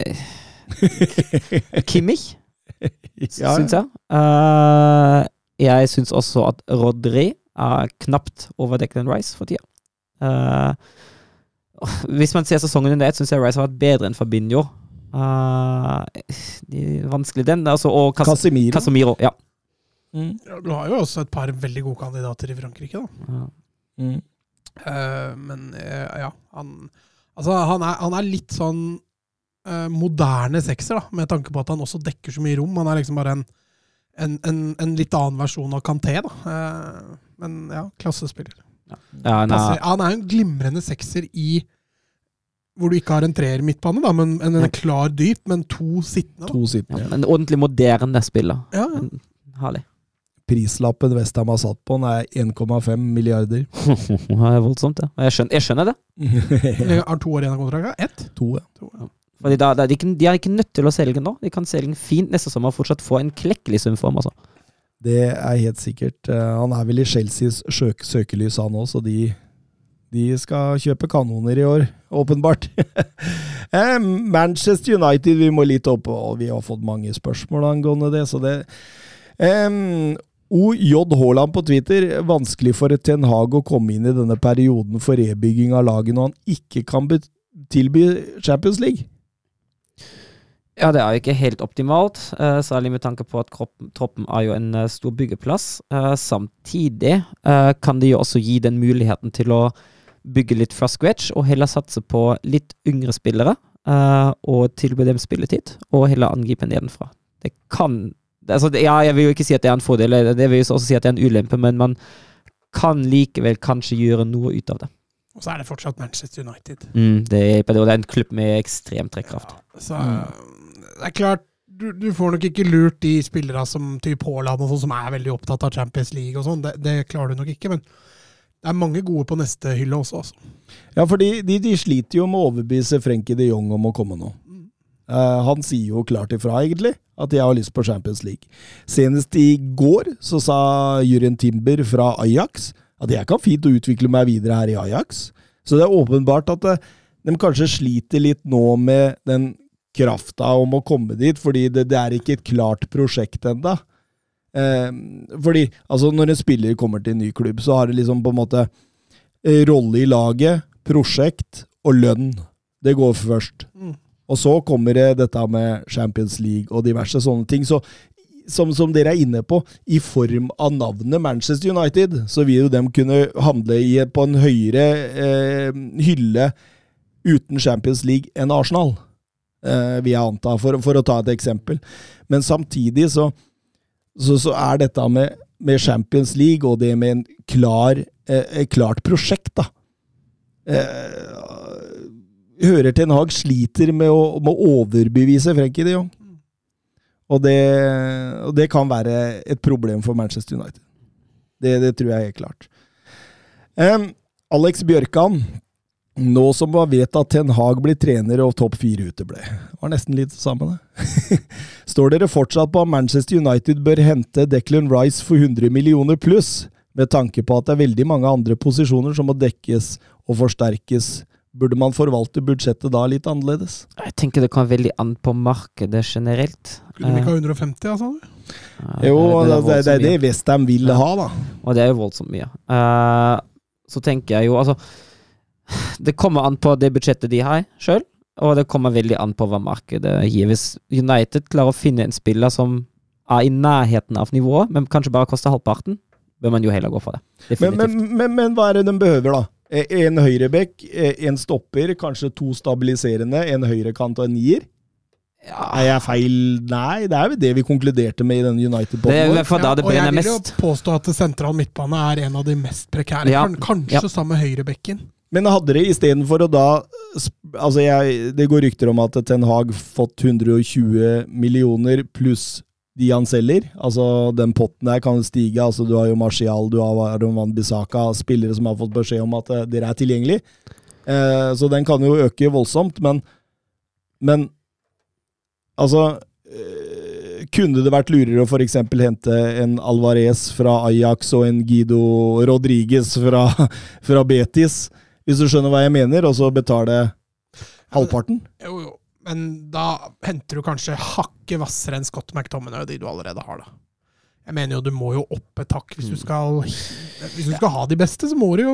Kimmich, Ja, syns jeg. Uh, jeg syns også at Rodri er knapt over Declan Rice for tida. Eh, hvis man ser sesongen under ett, syns jeg Rice har vært bedre enn Fabinho. Eh, de, vanskelig den. Altså, og Cas Casemiro. Casemiro. Ja. Mm. Ja, Du har jo også et par veldig gode kandidater i Frankrike, da. Ja. Mm. Uh, men uh, ja, han Altså, han er, han er litt sånn eh, moderne sekser, da, med tanke på at han også dekker så mye rom. Han er liksom bare en, en, en, en litt annen versjon av Kanté, da. Eh, men ja, klassespiller. Ja, han er- han er jo en glimrende sekser i hvor du ikke har en treer midtbane, da, men en, en klar dyp, men to sittende. Da. To ja, sittende. en ordentlig moderne spiller. Ja, ja. En- Herlig. Prislappen Westham har satt på, den er 1,5 milliarder. Det er voldsomt, det. Jeg skjønner, jeg skjønner det. De Har to år igjen av kontrakten? Ett? to, ja. To, ja. Fordi da, da, de, de er ikke nødt til å selge den nå. De kan selge den fint neste sommer og fortsatt få en klekkelig sum for ham. Altså. Det er helt sikkert. Eh, Han er vel i Chelseas søk søkelys, han òg, så de, de skal kjøpe kanoner i år, åpenbart. Eh, Manchester United, vi må litt opp, og vi har fått mange spørsmål angående det, så det um, OJ Haaland på Twitter. Vanskelig for Ten Hag å komme inn i denne perioden for rebygging av laget når han ikke kan tilby Champions League. Ja, det er jo ikke helt optimalt, eh, særlig med tanke på at kroppen, troppen er jo en eh, stor byggeplass. Eh, samtidig kan det jo også gi den muligheten til å bygge litt fra scratch, og heller satse på litt yngre spillere, og tilby dem spilletid, og heller angripe nedenfra. Det kan altså, det, Ja, jeg vil jo ikke si at det er en fordel, det vil jo også si at det er en ulempe, men man kan likevel kanskje gjøre noe ut av det. Og så er det fortsatt Manchester United. Mm, det, er- og det er en klubb med ekstrem trekkraft. Så det er klart, du, du får nok ikke lurt de spillere som typ Haaland og sånn, som er veldig opptatt av Champions League og sånn. Det, det klarer du nok ikke, men det er mange gode på neste hylle også, altså. Ja, for de, de, sliter jo med å overbevise Frenkie de Jong om å komme nå. Uh, han sier jo klart ifra, egentlig, at jeg har lyst på Champions League. Senest i går så sa Jurien Timber fra Ajax at jeg kan fint utvikle meg videre her i Ajax. Så det er åpenbart at eh, de kanskje sliter litt nå med den krafta om å komme dit, fordi det, det er ikke et klart prosjekt enda. Eh, fordi altså når en spiller kommer til en ny klubb, så har det liksom på en måte eh, rolle i laget, prosjekt og lønn. Det går først. Mm. Og så kommer det dette med Champions League og diverse sånne ting. Så som, som dere er inne på, i form av navnet Manchester United, så vil jo dem kunne handle i, på en høyere eh, hylle uten Champions League enn Arsenal. Eh, vil jeg anta, for, for å ta et eksempel. Men samtidig så, så, så er dette med, med Champions League og det med en klar, eh, klart prosjekt, da. Eh, hører Ten Hag sliter med å, med å overbevise Frenkie de Jong. Og det, og det kan være et problem for Manchester United. Det, det tror jeg er helt klart. Em, Alex Bjørkan. Nå som man vet at Ten Hag blir trener og topp fire uteble. Var nesten litt det samme, det. Står dere fortsatt på at Manchester United bør hente Declan Rice for 100 millioner pluss, med tanke på at det er veldig mange andre posisjoner som må dekkes og forsterkes? Burde man forvalte budsjettet da litt annerledes? Jeg tenker det kommer veldig an på markedet generelt. Skulle vi ikke ha 150, sa altså? du? Ja, Jo, det- er det, det er det. Westham vil Ja. ha, da. Og det er jo voldsomt mye. Uh, så tenker jeg jo Altså, det kommer an på det budsjettet de har sjøl, og det kommer veldig an på hva markedet gir. Hvis United klarer å finne en spiller som er i nærheten av nivået, men kanskje bare koster halvparten, bør man jo heller gå for det. Men, men, men, men hva er det de behøver, da? Eh, En høyrebekk, eh, en stopper, kanskje to stabiliserende, en høyrekant og en nier? Er jeg feil? Nei, det er jo det vi konkluderte med i denne da det og jeg vil jo mest. påstå at sentral midtbane er en av de mest prekære. Ja. Kanskje Ja. sammen med høyrebekken. Men hadde det istedenfor å da Altså, jeg, det går rykter om at Ten Hag fått 120 millioner pluss de han selger. Altså, den potten der kan stige. Altså, du har jo Martial, du har Aron Van Bissaka, spillere som har fått beskjed om at eh, dere er tilgjengelig. Eh, så den kan jo øke voldsomt, men Men altså eh, Kunne det vært lurere å f.eks. hente en Alvarez fra Ajax og en Guido Rodriguez fra, fra Betis, hvis du skjønner hva jeg mener, og så betale halvparten? Jo, jo. Men da henter du kanskje hakket hvassere enn Scott McTominay, de du allerede har, da. Jeg mener jo du må jo opp et hakk hvis du skal Hvis du skal ha de beste, så må du jo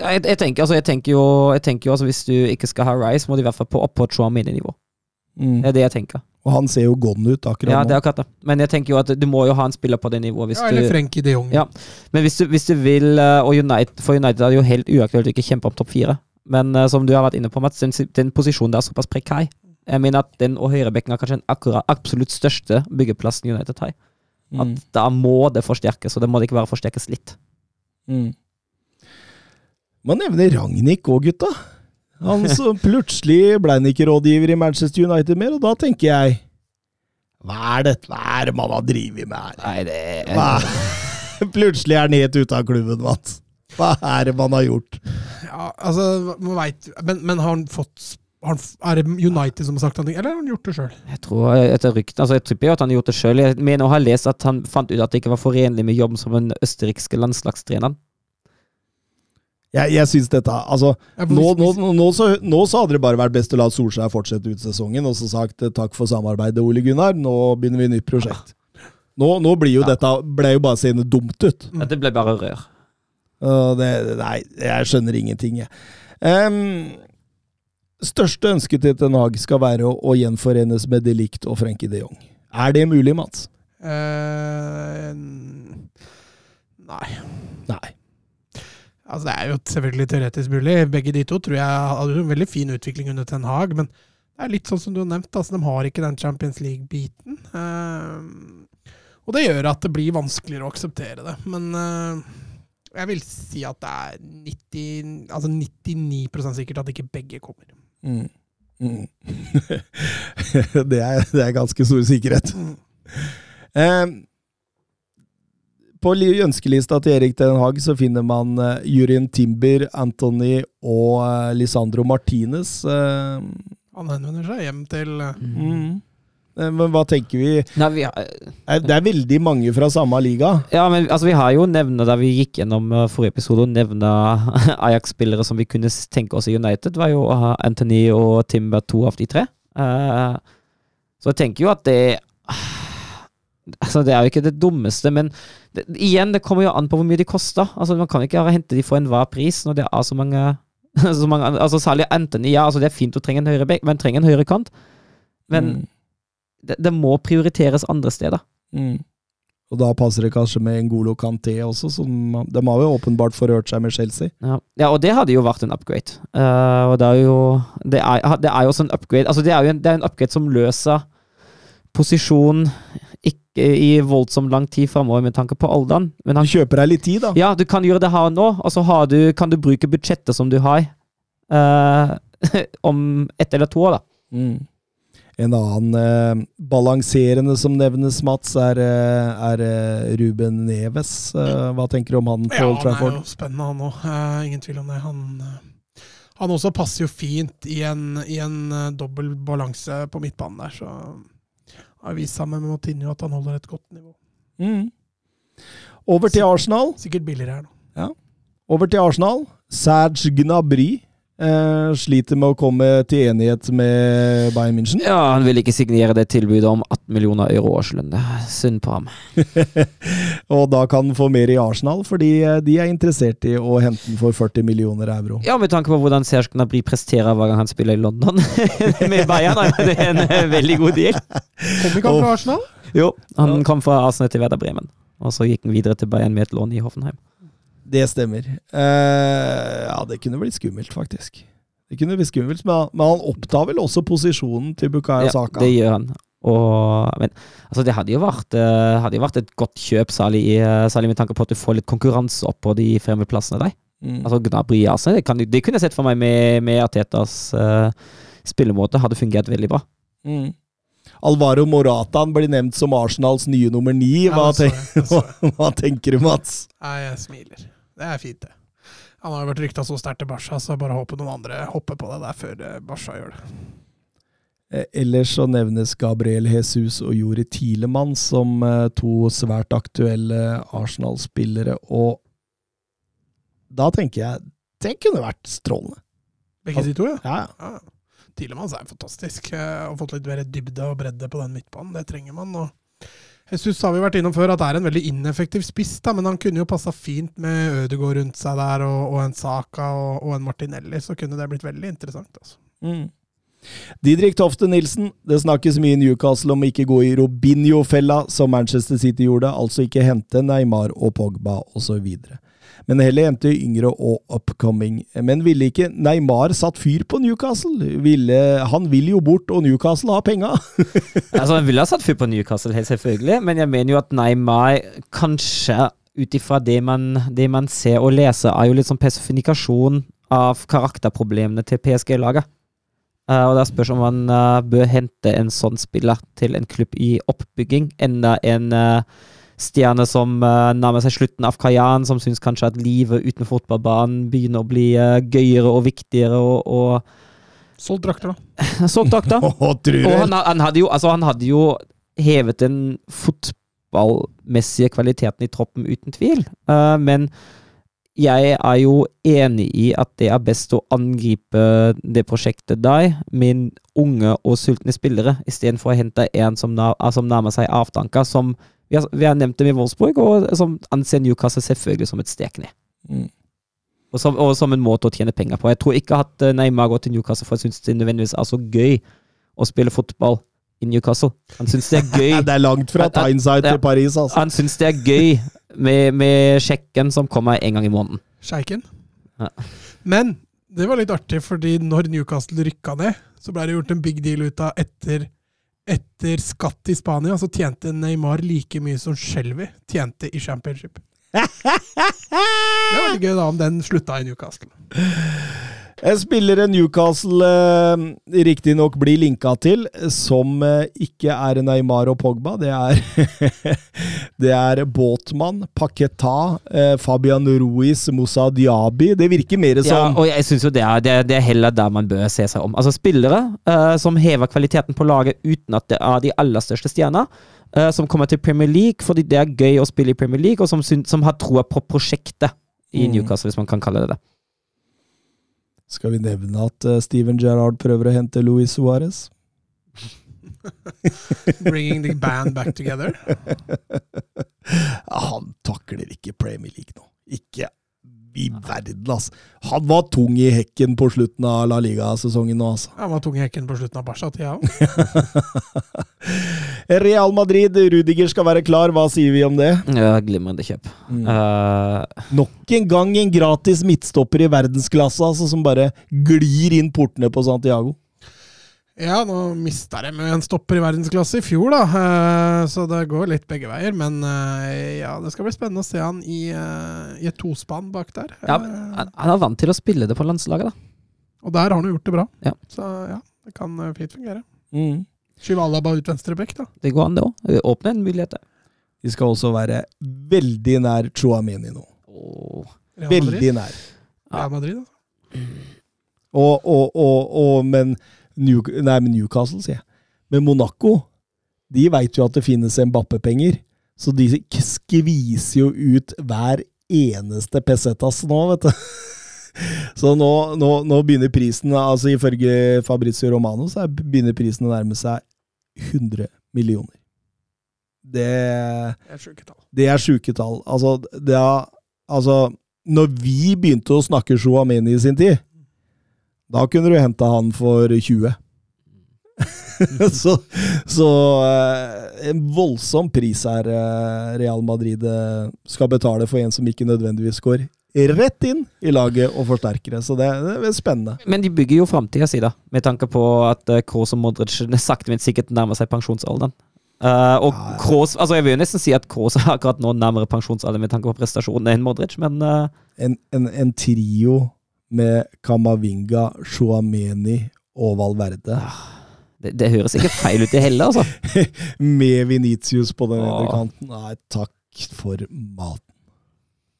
Ja, Jeg, jeg, tenker, altså, jeg tenker jo, jeg tenker jo altså, Hvis du ikke skal ha Rice, må du i hvert fall på, opp på Trump-nivå. Mm. Det er det jeg tenker. Og han ser jo gone ut akkurat Ja, det er akkurat det. Men jeg tenker jo at du må jo ha en spiller på det nivået. Hvis Ja, eller Frenkie de Jong. Ja. Men hvis du, hvis du vil eh, Og United, For United er det jo helt uaktuelt å ikke kjempe om topp fire. Men uh, som du har vært inne på, Mats, den, den posisjonen der er såpass prekær. Jeg mener at den og høyrebekken er kanskje den akkurat, absolutt største byggeplassen United har. At Mm. da må det forsterkes, og det må det ikke være forsterkes litt. Mm. Man nevner Ragnhild òg, gutta. Han som plutselig ble han ikke rådgiver i Manchester United mer, og da tenker jeg Hva er dette? Hva er det man har drevet med her? Nei, det Hva? Plutselig er han helt ute av klubben, Mats. Hva er det man har gjort? Ja, altså, man vet, men, men har han fått har han, Er det United som har sagt noe, eller har han gjort det sjøl? Jeg tror etter rykten, altså jeg tipper jo at han har gjort det sjøl. Jeg mener å ha lest at han fant ut at det ikke var forenlig med jobben som den østerrikske landslagstreneren. Jeg, jeg syns dette Altså, nå, nå, nå, nå, så, nå så hadde det bare vært best å la Solskjær fortsette ut sesongen og så sagt eh, takk for samarbeidet, Ole Gunnar. Nå begynner vi nytt prosjekt. Nå, nå blir jo dette ble jo bare seende dumt ut. Dette ble bare rør. Og det, nei, jeg skjønner ingenting, jeg. Um, største ønske til Ten Hag skal være å, å gjenforenes med De Ligt og Frenkie de Jong. Er det mulig, Mats? Uh, nei. Nei. Altså, det er jo selvfølgelig teoretisk mulig. Begge de to tror jeg hadde en veldig fin utvikling under Ten Hag, men det er litt sånn som du har nevnt, altså, de har ikke den Champions League-biten. Uh, og det gjør at det blir vanskeligere å akseptere det. Men uh, jeg vil si at det er 90, altså 99% sikkert at ikke begge kommer. Mm. Mm. det, er, det er ganske stor sikkerhet. Mm. Em, på li- ønskelista til Erik Den Haag så finner man uh, Jurien Timber, Anthony og uh, Lisandro Martinez. Uh, Han henvender seg hjem til eh, mm. Eh, Men hva tenker vi? Nei, vi har, Det er veldig mange fra samme liga. ja, men altså, vi har jo nevner da vi gikk gjennom forrige episode, og nevna Ajax-spillere som vi kunne tenke oss i United, var jo Anthony og Timber to av de tre. Eh, så jeg tenker jo at det Altså, det er jo ikke det dummeste, men det, igjen, det kommer jo an på hvor mye de koster. Altså, Man kan ikke hente de for enhver pris når det er så mange, så mange altså Særlig Anthony, ja, altså det er fint å trenge en høyre bekk, men trenger en høyre kant. Men Mm. det, det må prioriteres andre steder. Mm. Og da passer det kanskje med Ngolo Kanté også, som de har jo åpenbart forhørt seg med Chelsea. Ja, ja og det hadde jo vært en upgrade. Uh, og det er jo Det er, det er jo også en upgrade Altså, det er jo en, det er en upgrade som løser posisjon ikke i voldsomt lang tid framover med tanke på alderen. Men Han du kjøper deg litt tid, da. ja, du kan gjøre det her og nå, og så har du, kan du bruke budsjettet som du har, uh, om ett eller to år, da. Mm. En annen eh, balanserende som nevnes, Mats, er, eh, er eh, Ruben Neves. Eh, hva tenker du om han på Ja, Old han er jo spennende, han òg. ingen tvil om det. Han, eh, han også passer jo fint i en, i en eh, dobbel balanse på midtbanen der, så har vist sammen med Moutinho at han holder et godt nivå. Mm. Over til Arsenal. Sikkert billigere her nå. Over til Arsenal. Serge Gnabry eh, sliter med å komme til enighet med Bayern München. Ja, han vil ikke signere det tilbudet om 18 millioner euro årslønn. Det er Synd på ham. og da kan han få mer i Arsenal, fordi eh, de er interessert i å hente den for 40 millioner euro. Ja, med tanke på hvordan Serge Gnabry presterer hver gang han spiller i London med Bayern, er det en eh, veldig god deal. Kom ikke han fra Arsenal? Jo, han Ja. kom fra Arsenal til Werder Bremen, og så gikk han videre til Bayern med et lån i Hoffenheim. Det stemmer. Uh, ja, det kunne blitt skummelt, faktisk. Det kunne blitt skummelt, men, men han opptar vel også posisjonen til Bukayo Ja, Saka. det gjør han. Og, men altså, det hadde jo, vært, eh, hadde jo vært et godt kjøp, særlig, eh, særlig med tanke på at du får litt konkurranse opp på de fremme-plassene der. Mm. Altså Gnabry i Arsenal, det, kan, det kunne jeg sett for meg med, med Atetas uh, spillemåte. Hadde fungert veldig bra. Mm. Alvaro Morataen blir nevnt som Arsenals nye nummer ni. Ja, Hva, det så tenk, jeg, det så jeg. hva tenker du, Mats? Nei, jeg smiler. Det er fint, det. Han har jo vært rykta så sterkt til Barca, så bare håper noen andre hopper på det der før eh, Barca gjør det. Eh, Ellers så nevnes Gabriel Jesus og Jori Tilemann som eh, to svært aktuelle Arsenal-spillere, og da tenker jeg det kunne vært strålende. Begge de to, ja. Ja, ja. ja. Er fantastisk. Og fått litt mer dybde og bredde på den midtbanen. Det trenger man. og Jesus har vi vært innom før at det er en veldig ineffektiv spiss, da, men han kunne jo passa fint med Ødegaard rundt seg der, og, og en Saka og, og en Martinelli. Så kunne det blitt veldig interessant. altså. Mm. Didrik Tofte Nilsen. Det snakkes mye i Newcastle om ikke gå i Robinho-fella, som Manchester City gjorde, altså ikke hente Neymar og Pogba osv. Men heller hente yngre og upcoming. Men ville ikke Neymar satt fyr på Newcastle? Ville, han vil jo bort, og Newcastle har penga. Altså, Han ville ha satt fyr på Newcastle, helt selvfølgelig, men jeg mener jo at Neymar kanskje ut ifra det det man ser og leser, er jo litt sånn personifikasjon av karakterproblemene til PSG-laget. Uh, og da spørs om man uh, bør hente en sånn spiller til en klubb i oppbygging, enda en eh, stjerne som uh, nærmer seg slutten av karrieren, som syns kanskje at livet uten fotballbanen begynner å bli eh, gøyere og viktigere, og, og Solgt drakter, da. solgt drakter. Og han, han, hadde jo, altså, han hadde jo hevet den fotballmessige kvaliteten i troppen, uten tvil. Uh, men jeg er jo enig i at det er best å angripe det prosjektet deg, min unge og sultne spillere, istedenfor å hente en som, eh, som nærmer seg avtanka, som vi har, vi har nevnt dem i Wolfsburg, og som anser Newcastle selvfølgelig som et stekne. Mm. Og som, og som en måte å tjene penger på. Jeg tror ikke at eh, Neymar går til Newcastle for han syns det nødvendigvis er så gøy å spille fotball i Newcastle. Han syns det er gøy Det er langt fra Tyneside til Paris, altså. Han syns det er gøy med, med sjekken som kommer en gang i måneden. Sjeiken. Ja. Men det var litt artig, fordi når Newcastle rykka ned, så ble det gjort en big deal ut av etter, etter skatt i Spania, så tjente Neymar like mye som Shelby tjente i championship. Det var veldig gøy da om den slutta i Newcastle. En spillere Newcastle eh, riktignok blir linka til, som eh, ikke er Neymar og Pogba. Det er, det er Båtmann, Paketa, eh, Fabian Ruiz, Moussa Diaby. Det virker mer Ja, som og jeg synes jo det er, det, det er heller der man bør se seg om. Altså Spillere eh, som hever kvaliteten på laget uten at det er de aller største stjerner. eh, som kommer til Premier League fordi det er gøy å spille i Premier League, og som, som har troa på prosjektet i Mm. Newcastle, hvis man kan kalle det det. Skal vi nevne at eh, Steven Gerrard prøver å hente Luis Suárez? Bringing the band back together. Han takler ikke Premier League nå. Ikke i verden, altså. Han var tung i hekken på slutten av La Liga-sesongen nå, altså. Han var tung i hekken på slutten av Barca-tida òg. Real Madrid, Rudiger skal være klar. Hva sier vi om det? Ja, Glimrende kjøp. Mm. Uh... Nok en gang en gratis midtstopper i verdensklasse, altså, som bare glir inn portene på Santiago. Ja, nå mista de med en stopper i verdensklasse i fjor, da. eh, Så det går litt begge veier. Men eh, ja, det skal bli spennende å se han i, eh, i et tospann bak der. ja, han er vant til å spille det på landslaget, da. Og der har han jo gjort det bra. Ja. Så ja, det kan fint fungere. Mm. Skyve Alaba ut venstre bekk, da. Det går an, det òg. Åpne en mulighet der. De skal også være veldig nær Chuamini nå. Åh. Veldig nær. Real Madrid altså. Og, og, og, og men, New, nei, Newcastle, sier jeg. Men Monaco, de veit jo at det finnes Mbappe-penger. Så de skviser jo ut hver eneste pesetas nå, vet du. Så nå, nå, nå begynner prisen, altså ifølge Fabrizio Romano, så er- begynner prisen å nærme seg 100 millioner. Det Det er sjuke tall. det er sjuke tall. Altså, det er, altså Når vi begynte å snakke Chouameni i sin tid, da kunne du henta han for 20. så så eh, en voldsom pris her eh, Real Madrid eh, skal betale for en som ikke nødvendigvis går rett inn i laget og forsterker det. Så det, det er spennende. Men de bygger jo framtida si, da, med tanke på at Kroos og Modric sakte, men sikkert nærmer seg pensjonsalderen. Uh, og Ja, ja. Kroos altså Jeg vil jo nesten si at Kroos er akkurat nå nærmere pensjonsalder med tanke på prestasjonen enn Modric, men uh, En, en, en trio med Kamavinga, Shuameni og Valverde. det, det høres ikke feil ut, i heller, altså. med Venitius på den ene kanten. Nei, takk for maten.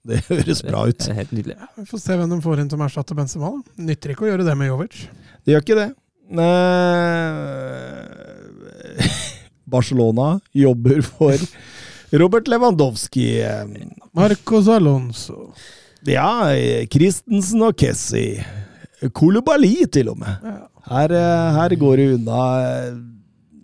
Det høres bra ut. Det er helt nydelig. Ja, vi får se hvem de får inn som erstatter Benzema. da. Nytter ikke å gjøre det med Jovic. Det gjør ikke det. Eh, Barcelona jobber for Robert Lewandowski. Marcos Alonso. Ja, Christensen og Kessie. Kolobali, til og med. Her, eh, her går det unna.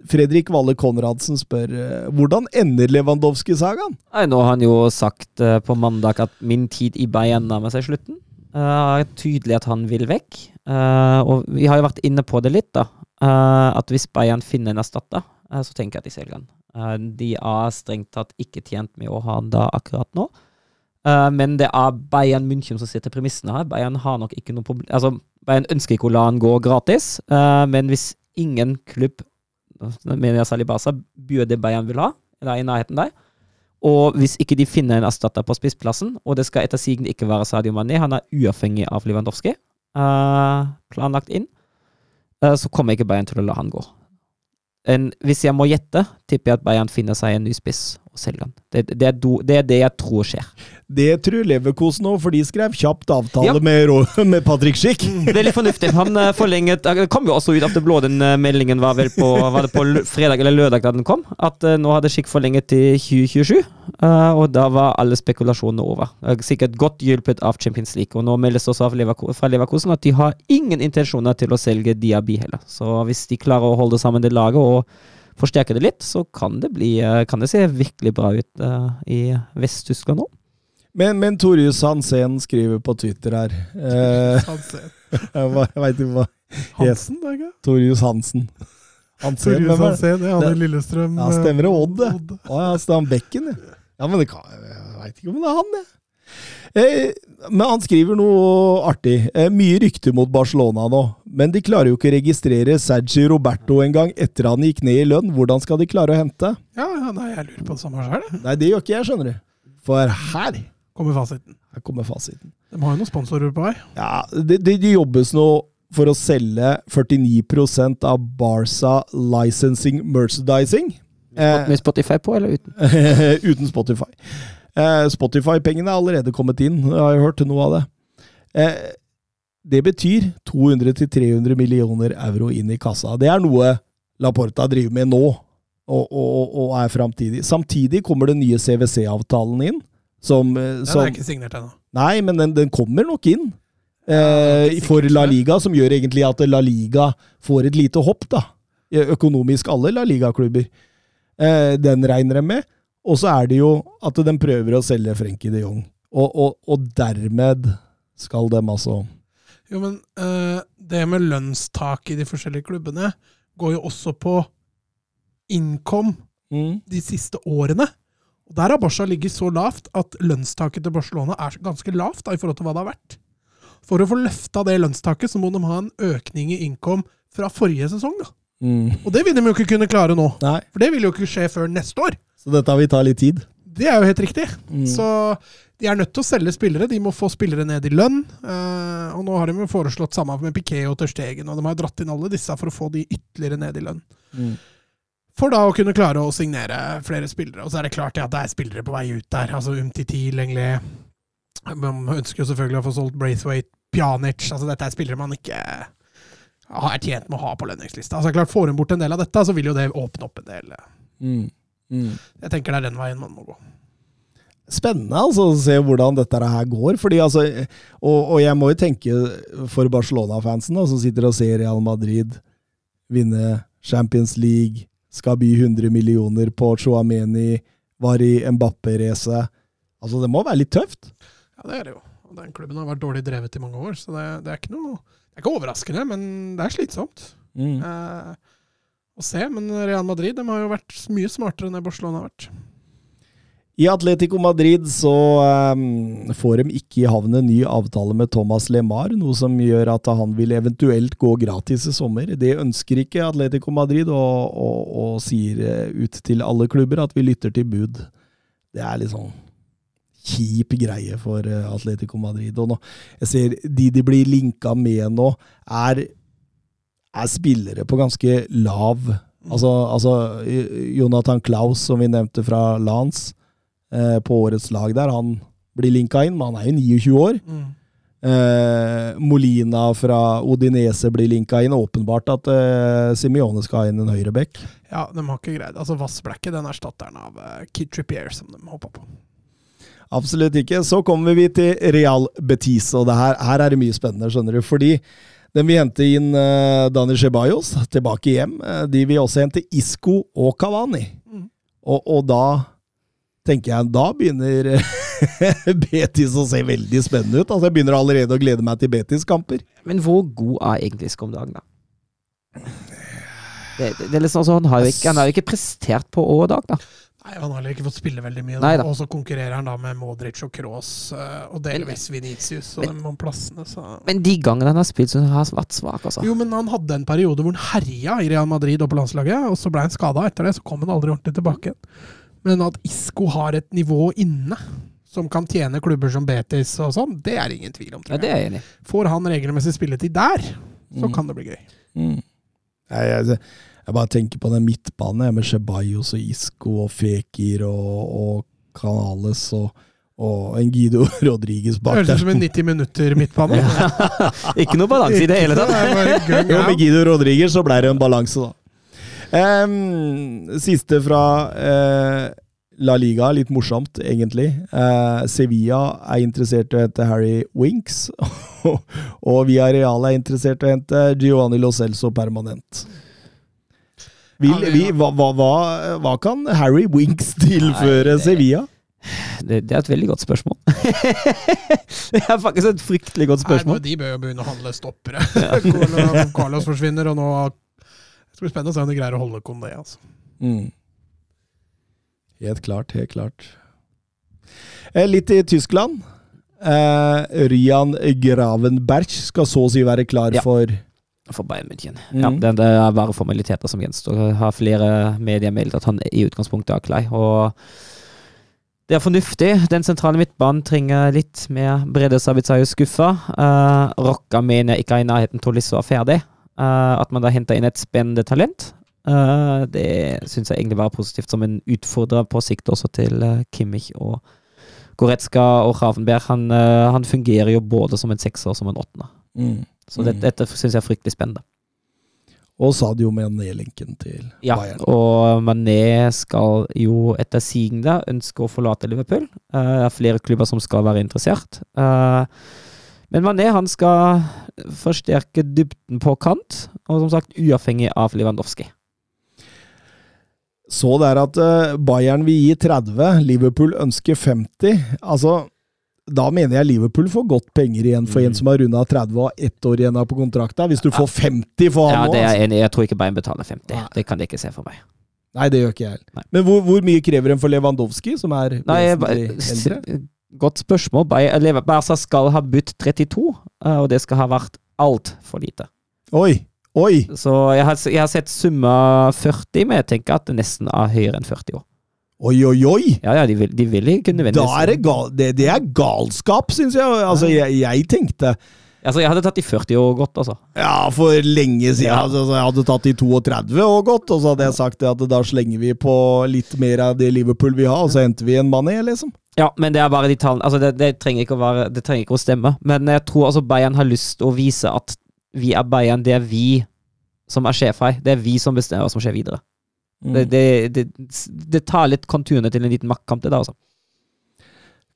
Fredrik Valle Konradsen spør eh, hvordan ender Lewandowski-sagaen? Nei, nå har han jo sagt eh, på mandag at min tid i Bayern nærmer seg slutten. Uh, tydelig at han vil vekk. Eh, og vi har jo vært inne på det litt, da. Eh, at hvis Bayern finner en erstatter, så tenker jeg at de selger han. Eh, de er strengt tatt ikke tjent med å ha han da akkurat nå. Eh, men det er Bayern München som sitter premissene her. Bayern har nok ikke noe problem Altså, Bayern ønsker ikke å la han gå gratis, uh, men hvis ingen klubb, mener jeg særlig Barca, byr det Bayern vil ha, eller er i nærheten der, og hvis ikke de finner en erstatter på spissplassen, og det skal etter sigende ikke være Sadio Mané, han er uavhengig av Lewandowski, uh, planlagt inn, uh, så kommer ikke Bayern til å la han gå. En, hvis jeg må gjette, tipper jeg at Bayern finner seg en ny spiss og selger han. Det, det, er, do, det er det jeg tror skjer. Det tror Leverkosen òg, for de skrev kjapt avtale Ja. med, med Patrick Schick. Veldig fornuftig. Han eh, forlenget Det kom jo også ut av det blå, den eh, meldingen var vel på, var det på fredag eller lørdag da den kom, at eh, nå hadde Schick forlenget til 2027. eh, og da var alle spekulasjonene over. Eh, sikkert godt hjulpet av Champions League. Og nå meldes det også av fra Leverkosen at de har ingen intensjoner til å selge Diaby heller. Så hvis de klarer å holde sammen det laget og forsterke det litt, så kan det bli eh, Kan det se virkelig bra ut uh, i Vest-Tyskland nå. Men, men Torjus Hansen skriver på Twitter her eh, Hansen. Jeg, jeg veit ikke hva Hansen, det er ikke? Torjus Hansen. Hansen, Torjus det? Hansen, det er han Det- i Lillestrøm. Ja, stemmer det. Odd, det. Å ja, så det er han Bekken, ja. Ja, men det kan, jeg veit ikke om det er han, jeg. Eh, men han skriver noe artig. Eh, mye rykter mot Barcelona nå, men de klarer jo ikke å registrere Sergi Roberto engang etter han gikk ned i lønn. Hvordan skal de klare å hente? Ja, ja, nei, jeg lurer på det samme sjøl. Nei, det gjør ikke jeg, skjønner du. For her, Kommer fasiten. her kommer fasiten. De har jo noen sponsorer på vei. Ja, det, det, det jobbes nå for å selge 49% av Barca Licensing Merchandising. Eh, Med Spotify på eller uten? uten Spotify. Eh, Spotify-pengene er allerede kommet inn, jeg har hørt noe av det. Eh, det betyr 200-300 millioner euro inn i kassa. Det er noe Laporta driver med nå, og, og, og er framtidig. Samtidig kommer den nye CWC-avtalen inn, som, eh, Den som er ikke signert ennå. Nei, men den, den kommer nok inn. Eh, for La. Liga, som gjør egentlig at La Liga får et lite hopp, da. økonomisk alle La Liga-klubber. Eh, den regner de med. Og så er det jo at de prøver å selge Frenkie de Jong. Og, og, og dermed skal de altså Jo, men uh, det med lønnstak i de forskjellige klubbene går jo også på income mm, de siste årene. Og Der har Barca ligget så lavt at lønnstaket til Barcelona er ganske lavt da, i forhold til hva det har vært. For å få løfta det lønnstaket, så må de ha en økning i income fra forrige sesong. da. mm. Og det vil de jo ikke kunne klare nå. Nei, For det vil jo ikke skje før neste år. Så dette vil ta litt tid. Det er jo helt riktig. Mm. Så de er nødt til å selge spillere. De må få spillere ned i lønn. Uh, og nå har de jo foreslått samme med Piquet og Tørstegen, og de har dratt inn alle disse for å få de ytterligere ned i lønn. Mm. For da å kunne klare å signere flere spillere. Og så er det klart ja, at det er spillere på vei ut der. Altså Umtiti, Lenglet Man ønsker jo selvfølgelig å få solgt Braithwaite, Pjanic altså Dette er spillere man ikke er tjent med å ha på lønningslista. Altså klart Får hun bort en del av dette, så vil jo det åpne opp en del. Mm. Mm. Jeg tenker det er den veien man må gå. Spennende altså, å se hvordan dette her går. Fordi, altså, og, og jeg må jo tenke for Barcelona-fansen som sitter og ser Real Madrid vinne Champions League, skal by 100 millioner på Chouameni, var i Mbappé-racet. Altså, det må være litt tøft. Ja, det er det jo. Og den klubben har vært dårlig drevet i mange år, så det, det er ikke noe Det er ikke overraskende, men det er slitsomt Mm. eh, å se. Men Real Madrid har jo vært mye smartere enn det Barcelona har vært. I Atletico Madrid så um, får de ikke i havn en ny avtale med Thomas LeMar, noe som gjør at han vil eventuelt gå gratis i sommer. Det ønsker ikke Atletico Madrid, og, og, og sier eh, ut til alle klubber at vi lytter til bud. Det er litt sånn kjip greie for eh, Atletico Madrid. Og nå, jeg ser de de blir linka med nå, er, er spillere på ganske lav Altså, altså Jonathan Klaus, som vi nevnte fra Lance, eh, på årets lag der, han blir linka inn, men han er jo 29 år. Eh, Molina fra Odinese blir linka inn. Åpenbart at eh, Simione skal ha inn en høyreback. Ja, de har ikke greid Altså, Vass ble ikke den erstatteren av uh, Kid Trippier som de håpa på. Absolutt ikke. Så kommer vi til Real Betis, og det her, her er det mye spennende, skjønner du. Fordi den vil hente inn uh, Dani Ceballos tilbake hjem. Eh, de vil også hente Isco og Cavani. Mm. Og, og da tenker jeg Da begynner Betis å se veldig spennende ut. Altså Jeg begynner allerede å glede meg til Betis-kamper. Men hvor god er egentlig Isco om dagen, da? Det, det, det er liksom sånn, han har jo ikke, han har jo ikke prestert på år og dag, da. Nei, Han har heller ikke fått spille veldig mye. Nei Da. da. Og så konkurrerer han da med Modric og Kroos og delvis Venitius og men- dem om plassene. Så. Men de gangene han har spilt, så har han vært svak, altså. Jo, men han hadde en periode hvor han herja i Real Madrid og på landslaget, og så ble han skada etter det. Så kom han aldri ordentlig tilbake igjen. Men at Isco har et nivå inne som kan tjene klubber som Betis og sånn, det er ingen tvil om. Ja, Tror det jeg. er jeg enig i. Får han regelmessig spilletid der, så Mm. kan det bli gøy. Mm. Nei, jeg, jeg bare tenker på den midtbanen med Chebayos og Isco og Fekir og, og Canales og, og en Guido Rodriguez bak Høres ut som en 90 minutter midtbane. Ikke noe balanse i det hele tatt. Jo, med. Guido Rodriguez så ble det en balanse, da. Um, siste fra uh, La Liga, litt morsomt, egentlig. Uh, Sevilla er interessert i å hente Harry Winks, og Villarreal er interessert i å hente Giovanni Lo Celso permanent. Vil, vi, hva, hva, hva, hva kan Harry Winks tilføre Nei, det- Sevilla? Det, det er et veldig godt spørsmål. det er faktisk et fryktelig godt Nei, spørsmål. men de bør jo begynne å handle stoppere. Ja. Carlos forsvinner, og nå Det blir spennende å se om de greier å holde Kondé. Altså. Mm. Helt klart, helt klart. Eh, litt i Tyskland. Eh, Ryan Gravenberch skal så å si være klar Ja. for For Bayern München. Mm. Ja, det, det er bare formaliteter som gjenstår. Jeg har flere medier meldt at han i utgangspunktet er klar. Og det er fornuftig. Den sentrale midtbanen trenger litt mer bredde. Sabitza er jo skuffa. Uh, Rocca mener jeg ikke er i nærheten til å liksom være ferdig. Uh, at man da henter inn et spennende talent. Uh, det syns jeg egentlig var positivt som en utfordrer på sikt også til uh, Kimmich og Goretzka og Ravenberg. Han, han fungerer jo både som en sekser og som en åttende. mm. Så det, Mm. dette syns jeg er fryktelig spennende. Og Sadio Mané-linken til Ja, Bayern. og Mané skal jo etter sigende ønske å forlate Liverpool. Eh, Det er flere klubber som skal være interessert. Eh, Men Mané han skal forsterke dybden på kant, og som sagt uavhengig av Lewandowski. Så det er at eh, Bayern vil gi 30, Liverpool ønsker 50. Altså, da mener jeg Liverpool får godt penger igjen for en Mm. som har runda 30 og har ett år igjen på kontrakta. Hvis du får 50 for Ja, han nå det er altså. jeg enig i. Jeg tror ikke Bayern betaler 50. Nei. Det kan de ikke se for meg. Nei, det gjør ikke jeg heller. Men hvor, hvor mye krever en for Lewandowski, som er Nei, eldre? Godt spørsmål. Bay- Barca skal ha budt 32, eh, og det skal ha vært altfor lite. Oi! Oi! Så jeg har, jeg har sett summa 40, men jeg tenker at det nesten er høyere enn 40 år. Oi, oi, oi! Ja, ja, de vil, de vil ikke Da er det, gal, det, det er galskap, syns jeg. Altså, jeg, jeg tenkte Altså, jeg hadde tatt de 40 år godt, altså. Ja, for lenge siden. Ja. Altså, jeg hadde tatt de 32 og gått, og så hadde jeg sagt at da slenger vi på litt mer av det Liverpool vi har, og så henter vi en Mané, liksom. Ja, men det er bare de tallene Altså, det, det, trenger være, det trenger ikke å stemme. Men jeg tror altså Bayern har lyst til å vise at vi er Bayern. Det er vi som er sjefer. Det er vi som bestemmer hva som skjer videre. Mm. Det, det, det, det tar litt konturene til en liten maktkamp, det da, altså.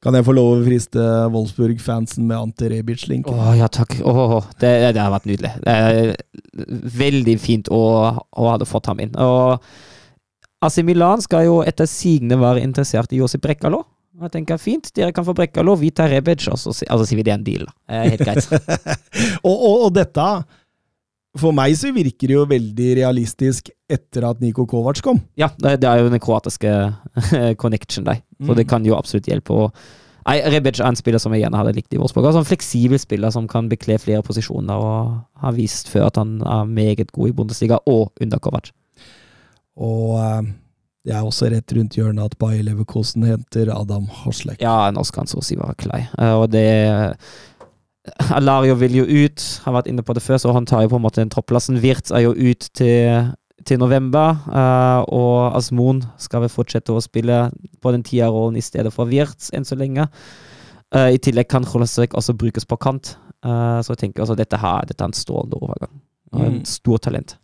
Kan jeg få lov å friste Wolfsburg-fansen med Ante Rebic-link? Å ja, takk. Åh, det, det har vært nydelig. Det er veldig fint å, å ha fått ham inn. Og AC Milan skal jo etter sigende være interessert i Josip Brekkalo. Jeg tenker fint, dere kan få Brekkalo, vi tar Rebic, og så altså, sier vi det er en deal. da. Helt greit. og, og, og dette For meg så virker det jo veldig realistisk etter at Niko Kovac kom. Ja, det, er jo den kroatiske connection der. Så Mm. det kan jo absolutt hjelpe. å Nei, Rebic er en spiller som jeg gjerne hadde likt i Vårsborg. Altså en fleksibel spiller som kan bekle flere posisjoner, og har vist før at han er meget god i Bundesliga og under Kovac. Og eh, det er også rett rundt hjørnet at Bayer Leverkosen henter Adam Haslek. Ja, skal han så å si være klei. Eh, Og det Alario vil jo ut, har vært inne på det før, så han tar jo på en måte den tropplassen. Wirtz er jo ut til, til november, uh, og Asmon skal vel fortsette å spille på den tierrollen i stedet for Wirtz enn så lenge. Uh, I tillegg kan Cholasek også brukes på kant, uh, så jeg tenker altså dette, her, dette er en strålende overgang. Og en Mm. stor talent.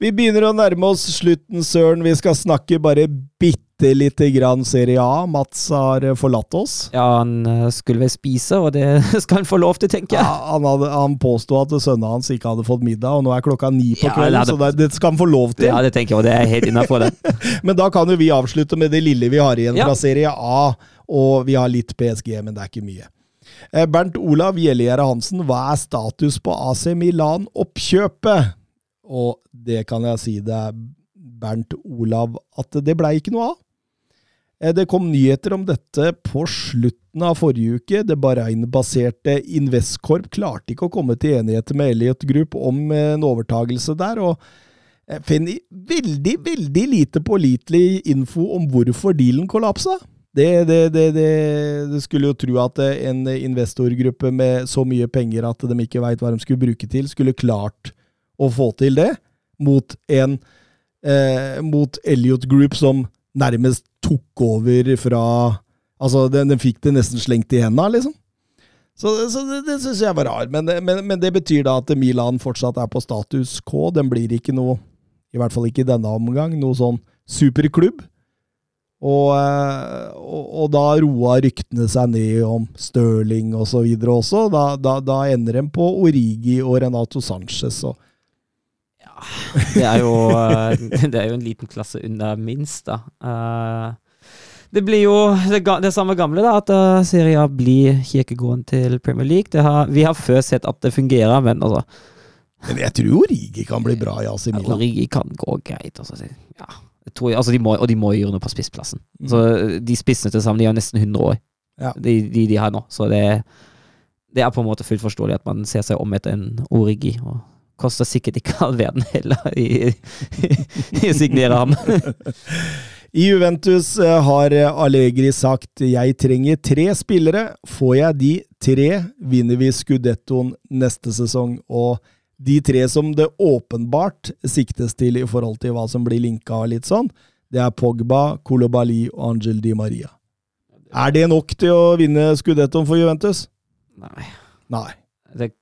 Vi begynner å nærme oss slutten, Søren. Vi skal snakke bare bitte lite grann Serie A. Mats har eh, forlatt oss. Ja, han eh, skulle vel spise, og det skal han få lov til, tenker jeg. Ja, han, hadde, han påsto at sønnen hans ikke hadde fått middag, og nå er klokka ni på Ja, kvelden, det hadde- så det, det skal han få lov til. Ja, det tenker jeg, og det er helt innafor, det. Men da kan jo vi avslutte med det lille vi har igjen Ja. fra Serie A, og vi har litt PSG, men det er ikke mye. Eh, Bernt Olav Gjellegjerde Hansen, hva er status på AC Milan-oppkjøpet? Og det kan jeg si det er Bernt Olav at det blei ikke noe av. Eh, Det kom nyheter om dette på slutten av forrige uke. Det Bahrain-baserte Investcorp klarte ikke å komme til enighet med Elliot Group om eh, en overtagelse der, og jeg finner veldig, veldig lite pålitelig info om hvorfor dealen kollapsa. Det, det, det, det, skulle jo tro at eh, en investorgruppe med så mye penger at de ikke veit hva de skulle bruke til, skulle klart å få til det, mot en eh, mot Elliot Group som nærmest tok over fra Altså, den, den fikk det nesten slengt i henda, liksom. Så, så det, det syns jeg var rar. Men, men, men det betyr da at Milan fortsatt er på status K. Den blir ikke noe, i hvert fall ikke i denne omgang, noe sånn superklubb. Og, eh, og, og da roa ryktene seg ned om Stirling og så også. Da, da, da ender en på Origi og Renato Sanchez. Og, Det er jo, eh, det er jo en liten klasse under minst, da. Eh, Det blir jo det, det samme gamle, da, at uh, Serie blir kirkegården til Premier League. Det har, vi har før sett at det fungerer, men altså men jeg tror jo Rigi kan bli bra i AC Milan. Origi kan gå greit. Altså, ja, jeg tror, altså, de må, og de må gjøre noe på spissplassen. Mm. Så eh, De spissene til sammen de har nesten 100 år, Ja. de, de de har nå. Så det, det er på en måte fullt forståelig at man ser seg om etter en Origi. og Koster sikkert ikke all verden heller i, i signere ham. I Juventus eh, har Allegri sagt 'jeg trenger tre spillere'. Får jeg de tre, vinner vi Scudettoen neste sesong. Og de tre som det åpenbart siktes til i forhold til hva som blir linka litt sånn, det er Pogba, Kolobali og Angel Di Maria. Er det nok til å vinne Scudettoen for Juventus? Nei. Nei. det,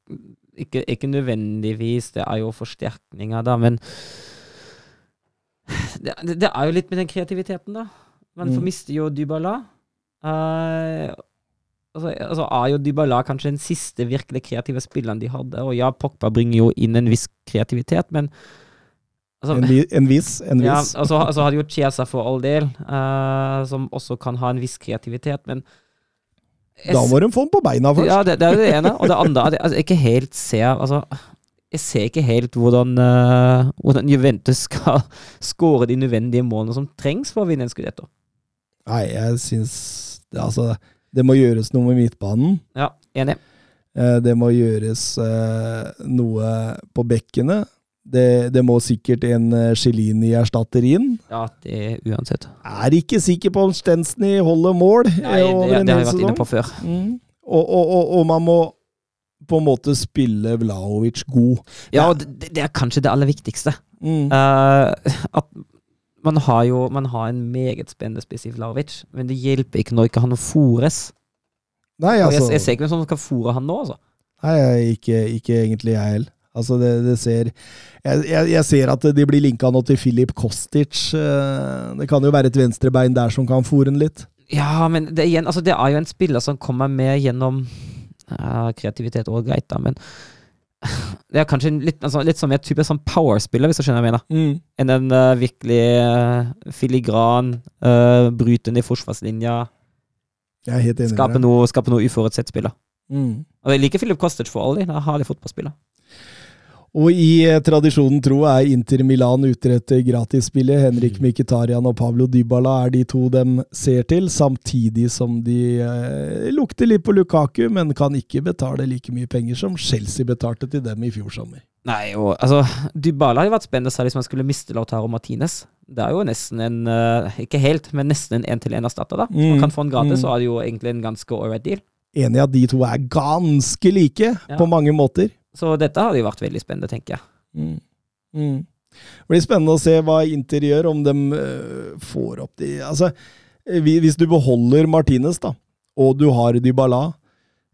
ikke, ikke nødvendigvis, det er jo forsterkninger, da, men det, det, er jo litt med den kreativiteten, da. Man Mm. mister jo Dybala. Uh, altså, altså er jo Dybala kanskje den siste virkelig kreative spilleren de hadde, og ja, Pogba bringer jo inn en viss kreativitet, men Altså, En, vi- en viss. En ja, viss. og så altså så har de jo Chiesa for all del, uh, som også kan ha en viss kreativitet, men jeg Da må de få den på beina først. Ja, det, det er jo det ene. Og det andre at jeg altså, ikke helt ser altså, Jeg ser ikke helt hvordan, uh, hvordan Juventus skal skåre de nødvendige målene som trengs for å vinne en skudetto. Nei, jeg syns det, altså, det må gjøres noe med midtbanen. Ja, enig. Eh, Det må gjøres uh, noe på bekkene. Det, det må sikkert en eh, Celini erstatter inn. Ja, det er uansett. Er ikke sikker på om Stensny holder mål Nei, eh, det, over det har jeg vært inne på før. Mm. Og, og, og, og man må på en måte spille Vlaovic god. Ja, det, det er kanskje det aller viktigste. Mm. Uh, at man har jo man har en meget spennende spiss i Vlaovic, men det hjelper ikke når ikke han fôres. Nei, altså jeg, jeg ser ikke hvem som kan fôre han nå, altså. Nei, ikke, ikke egentlig jeg heller. Altså, det, det ser jeg, jeg, ser at de blir linka nå til Filip Kostic. eh, Det kan jo være et venstrebein der som kan fòre den litt. Ja, men det, igjen, altså, det er jo en spiller som kommer med gjennom ja, kreativitet og greit, da, men det er kanskje litt, altså, litt som en type sånn powerspiller, hvis du skjønner hva jeg mener. Enn en uh, virkelig uh, filigran, uh, brytende i forsvarslinja, Jeg er helt enig skape med deg. noe, skape noe uforutsett spiller. Mm. Og jeg liker Philip Kostic for alle de han er herlig fotballspiller. Og i eh, tradisjonen tro er Inter Milan ute etter gratisspillet. Henrik Mkhitaryan og Pablo Dybala er de to dem ser til, samtidig som de eh, lukter litt på Lukaku, men kan ikke betale like mye penger som Chelsea betalte til dem i fjor sommer. Nei, og altså Dybala hadde vært spennende særlig hvis man skulle miste Lautaro Martinez. Det er jo nesten en uh, Ikke helt, men nesten en én-til-én-erstatter, da. Mm, man kan få en gratis, mm. så er det jo egentlig en ganske ålreit deal. Enig i at de to er ganske like Ja. på mange måter. Så dette hadde jo vært veldig spennende, tenker jeg. Mm. Mm. Det blir spennende å se hva Inter gjør, om de øh, får opp de Altså, eh, hvis du beholder Martinez, da, og du har Dybala,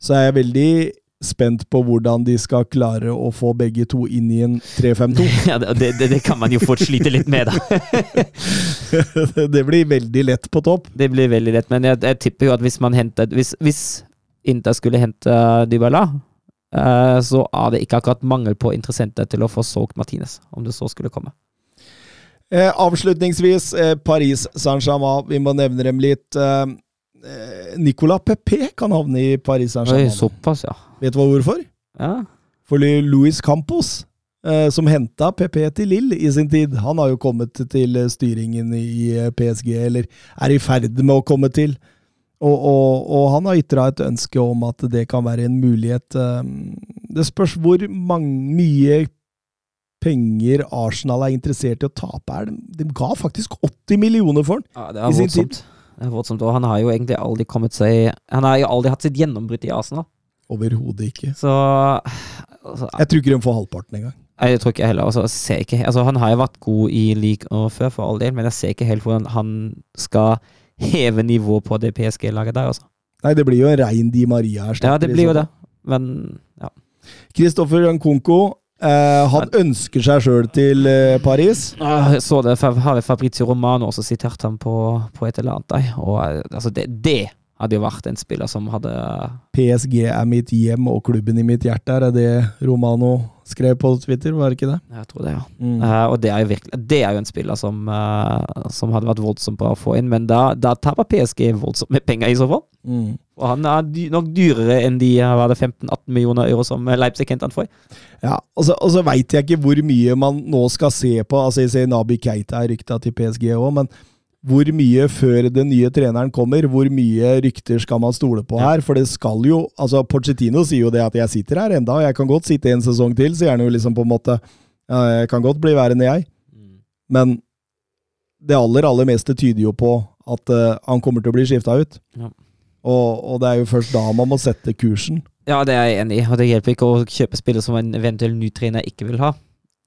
så er jeg veldig spent på hvordan de skal klare å få begge to inn i en 3-5-2. Ja, det, det, det kan man jo fort slite litt med, da. det blir veldig lett på topp. Det blir veldig lett, men jeg, jeg tipper jo at hvis man henter Hvis, hvis Inter skulle hente Dybala, eh, så er det ikke akkurat mangel på interessenter til å få solgt Martinez, om det så skulle komme. Eh, avslutningsvis, eh, Paris Saint-Germain. Vi må nevne dem litt. Eh, eh, Nicolas Pepe kan havne i Paris Saint-Germain. såpass, ja. Vet du hva hvorfor? ja. For Louis Campos, eh, som henta PP til Lill i sin tid, han har jo kommet til eh, styringen i eh, PSG, eller er i ferd med å komme til. Og, og, og han har ytra et ønske om at det kan være en mulighet. eh, Det spørs hvor mange, mye penger Arsenal er interessert i å tape her. De, ga faktisk 80 millioner for den! Ja, det I er sin voldsomt. Det er voldsomt, og han har jo egentlig aldri kommet seg Han har jo aldri hatt sitt gjennombrudd i Arsenal. Overhodet ikke. Så altså, Jeg tror ikke de får halvparten engang. Jeg tror ikke jeg heller. Altså, ikke, altså, han har jo vært god i league og før, for all del, men jeg ser ikke helt hvordan han skal heve nivået på det PSG-laget der. Altså. Nei, det blir jo en rein Di Maria-erstatter. Ja, det blir jo det. Men ja. Kristoffer Nkunko, eh, han ønsker seg sjøl til eh, Paris. Ah, Jeg så det, har Fabrizio Romano også sitert ham på, på et eller annet. der, Og eh, altså, det, det hadde jo vært en spiller som hadde PSG er mitt hjem og klubben i mitt hjerte er det Romano skrev på Twitter, var det ikke det? Jeg tror det, ja. Mm. Uh, og det er jo virkelig Det er jo en spiller som, uh, som hadde vært voldsomt bra å få inn, men da, da taper PSG voldsomt med penger, i så fall. Mm. Og han er dy nok dyrere enn de eh, var det 15-18 millioner euro som eh, Leipzig henter han for. Ja, og så, og så veit jeg ikke hvor mye man nå skal se på. Altså, jeg ser Nabi Keita er rykta til PSG òg, men hvor mye før den nye treneren kommer, hvor mye rykter skal man stole på her? For det skal jo altså Pochettino sier jo det at 'jeg sitter her enda, og jeg kan godt sitte en sesong til', sier han jo liksom på en måte. Ja, jeg kan godt bli værende, jeg. Men det aller, aller meste tyder jo på at uh, han kommer til å bli skifta ut. Ja. Og, og det er jo først da man må sette kursen. Ja, det er jeg enig i, og det hjelper ikke å kjøpe spillere som en eventuell ny trener ikke vil ha.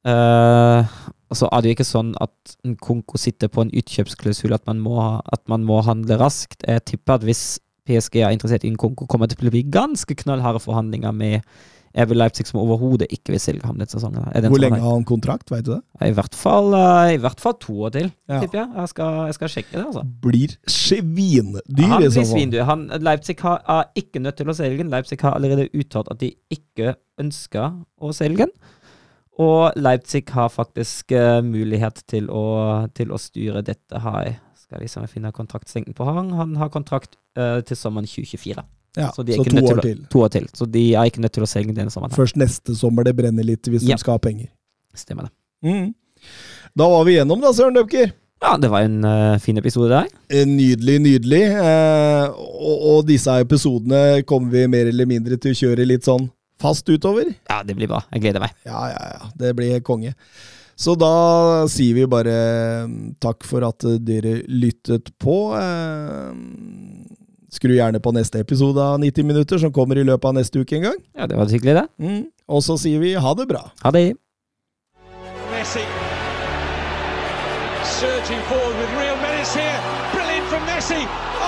Eh, og så er det jo ikke sånn at en Konko sitter på en utkjøpsklausul at, at man må handle raskt. Jeg tipper at hvis PSG er interessert i en Konko, kommer det til å bli ganske knallharde forhandlinger med Evil Leipzig, som overhodet ikke vil selge ham denne sesongen. Hvor som lenge har- har han kontrakt, veit du det? I hvert fall, eh, i hvert fall to år til, Ja. tipper jeg. Jeg skal, jeg skal sjekke det, altså. Blir svindyr han i så fall. svindyr. Han, Leipzig har, er ikke nødt til å selge den. Leipzig har allerede uttalt at de ikke ønsker å selge den. Og Leipzig har faktisk uh, mulighet til å, til å styre dette her. Skal jeg finner finne kontraktslengden på han. Han har kontrakt uh, til sommeren 2024. Ja, Så så, to nødt til år å-. To år til. Så de er ikke nødt til å selge denne sommeren. Først neste sommer det brenner litt, hvis Ja. de skal ha penger. Stemmer det. Mm. Da var vi gjennom, da, Søren Døpker. Ja, det var en uh, fin episode der. Nydelig, nydelig. Eh, og, og disse episodene kommer vi mer eller mindre til å kjøre litt sånn fast utover. Ja, det blir bra. Jeg gleder meg. Ja, ja, ja. Det blir konge. Så da sier vi bare mm, takk for at eh, dere lyttet på. Eh, Skru gjerne på neste episode av 90 minutter, som kommer i løpet av neste uke en gang. Ja, det var hyggelig, det. Mm. Og så sier vi ha det bra. Ha det. Messi surging forward with real menace here. Brilliant from Messi. Oh,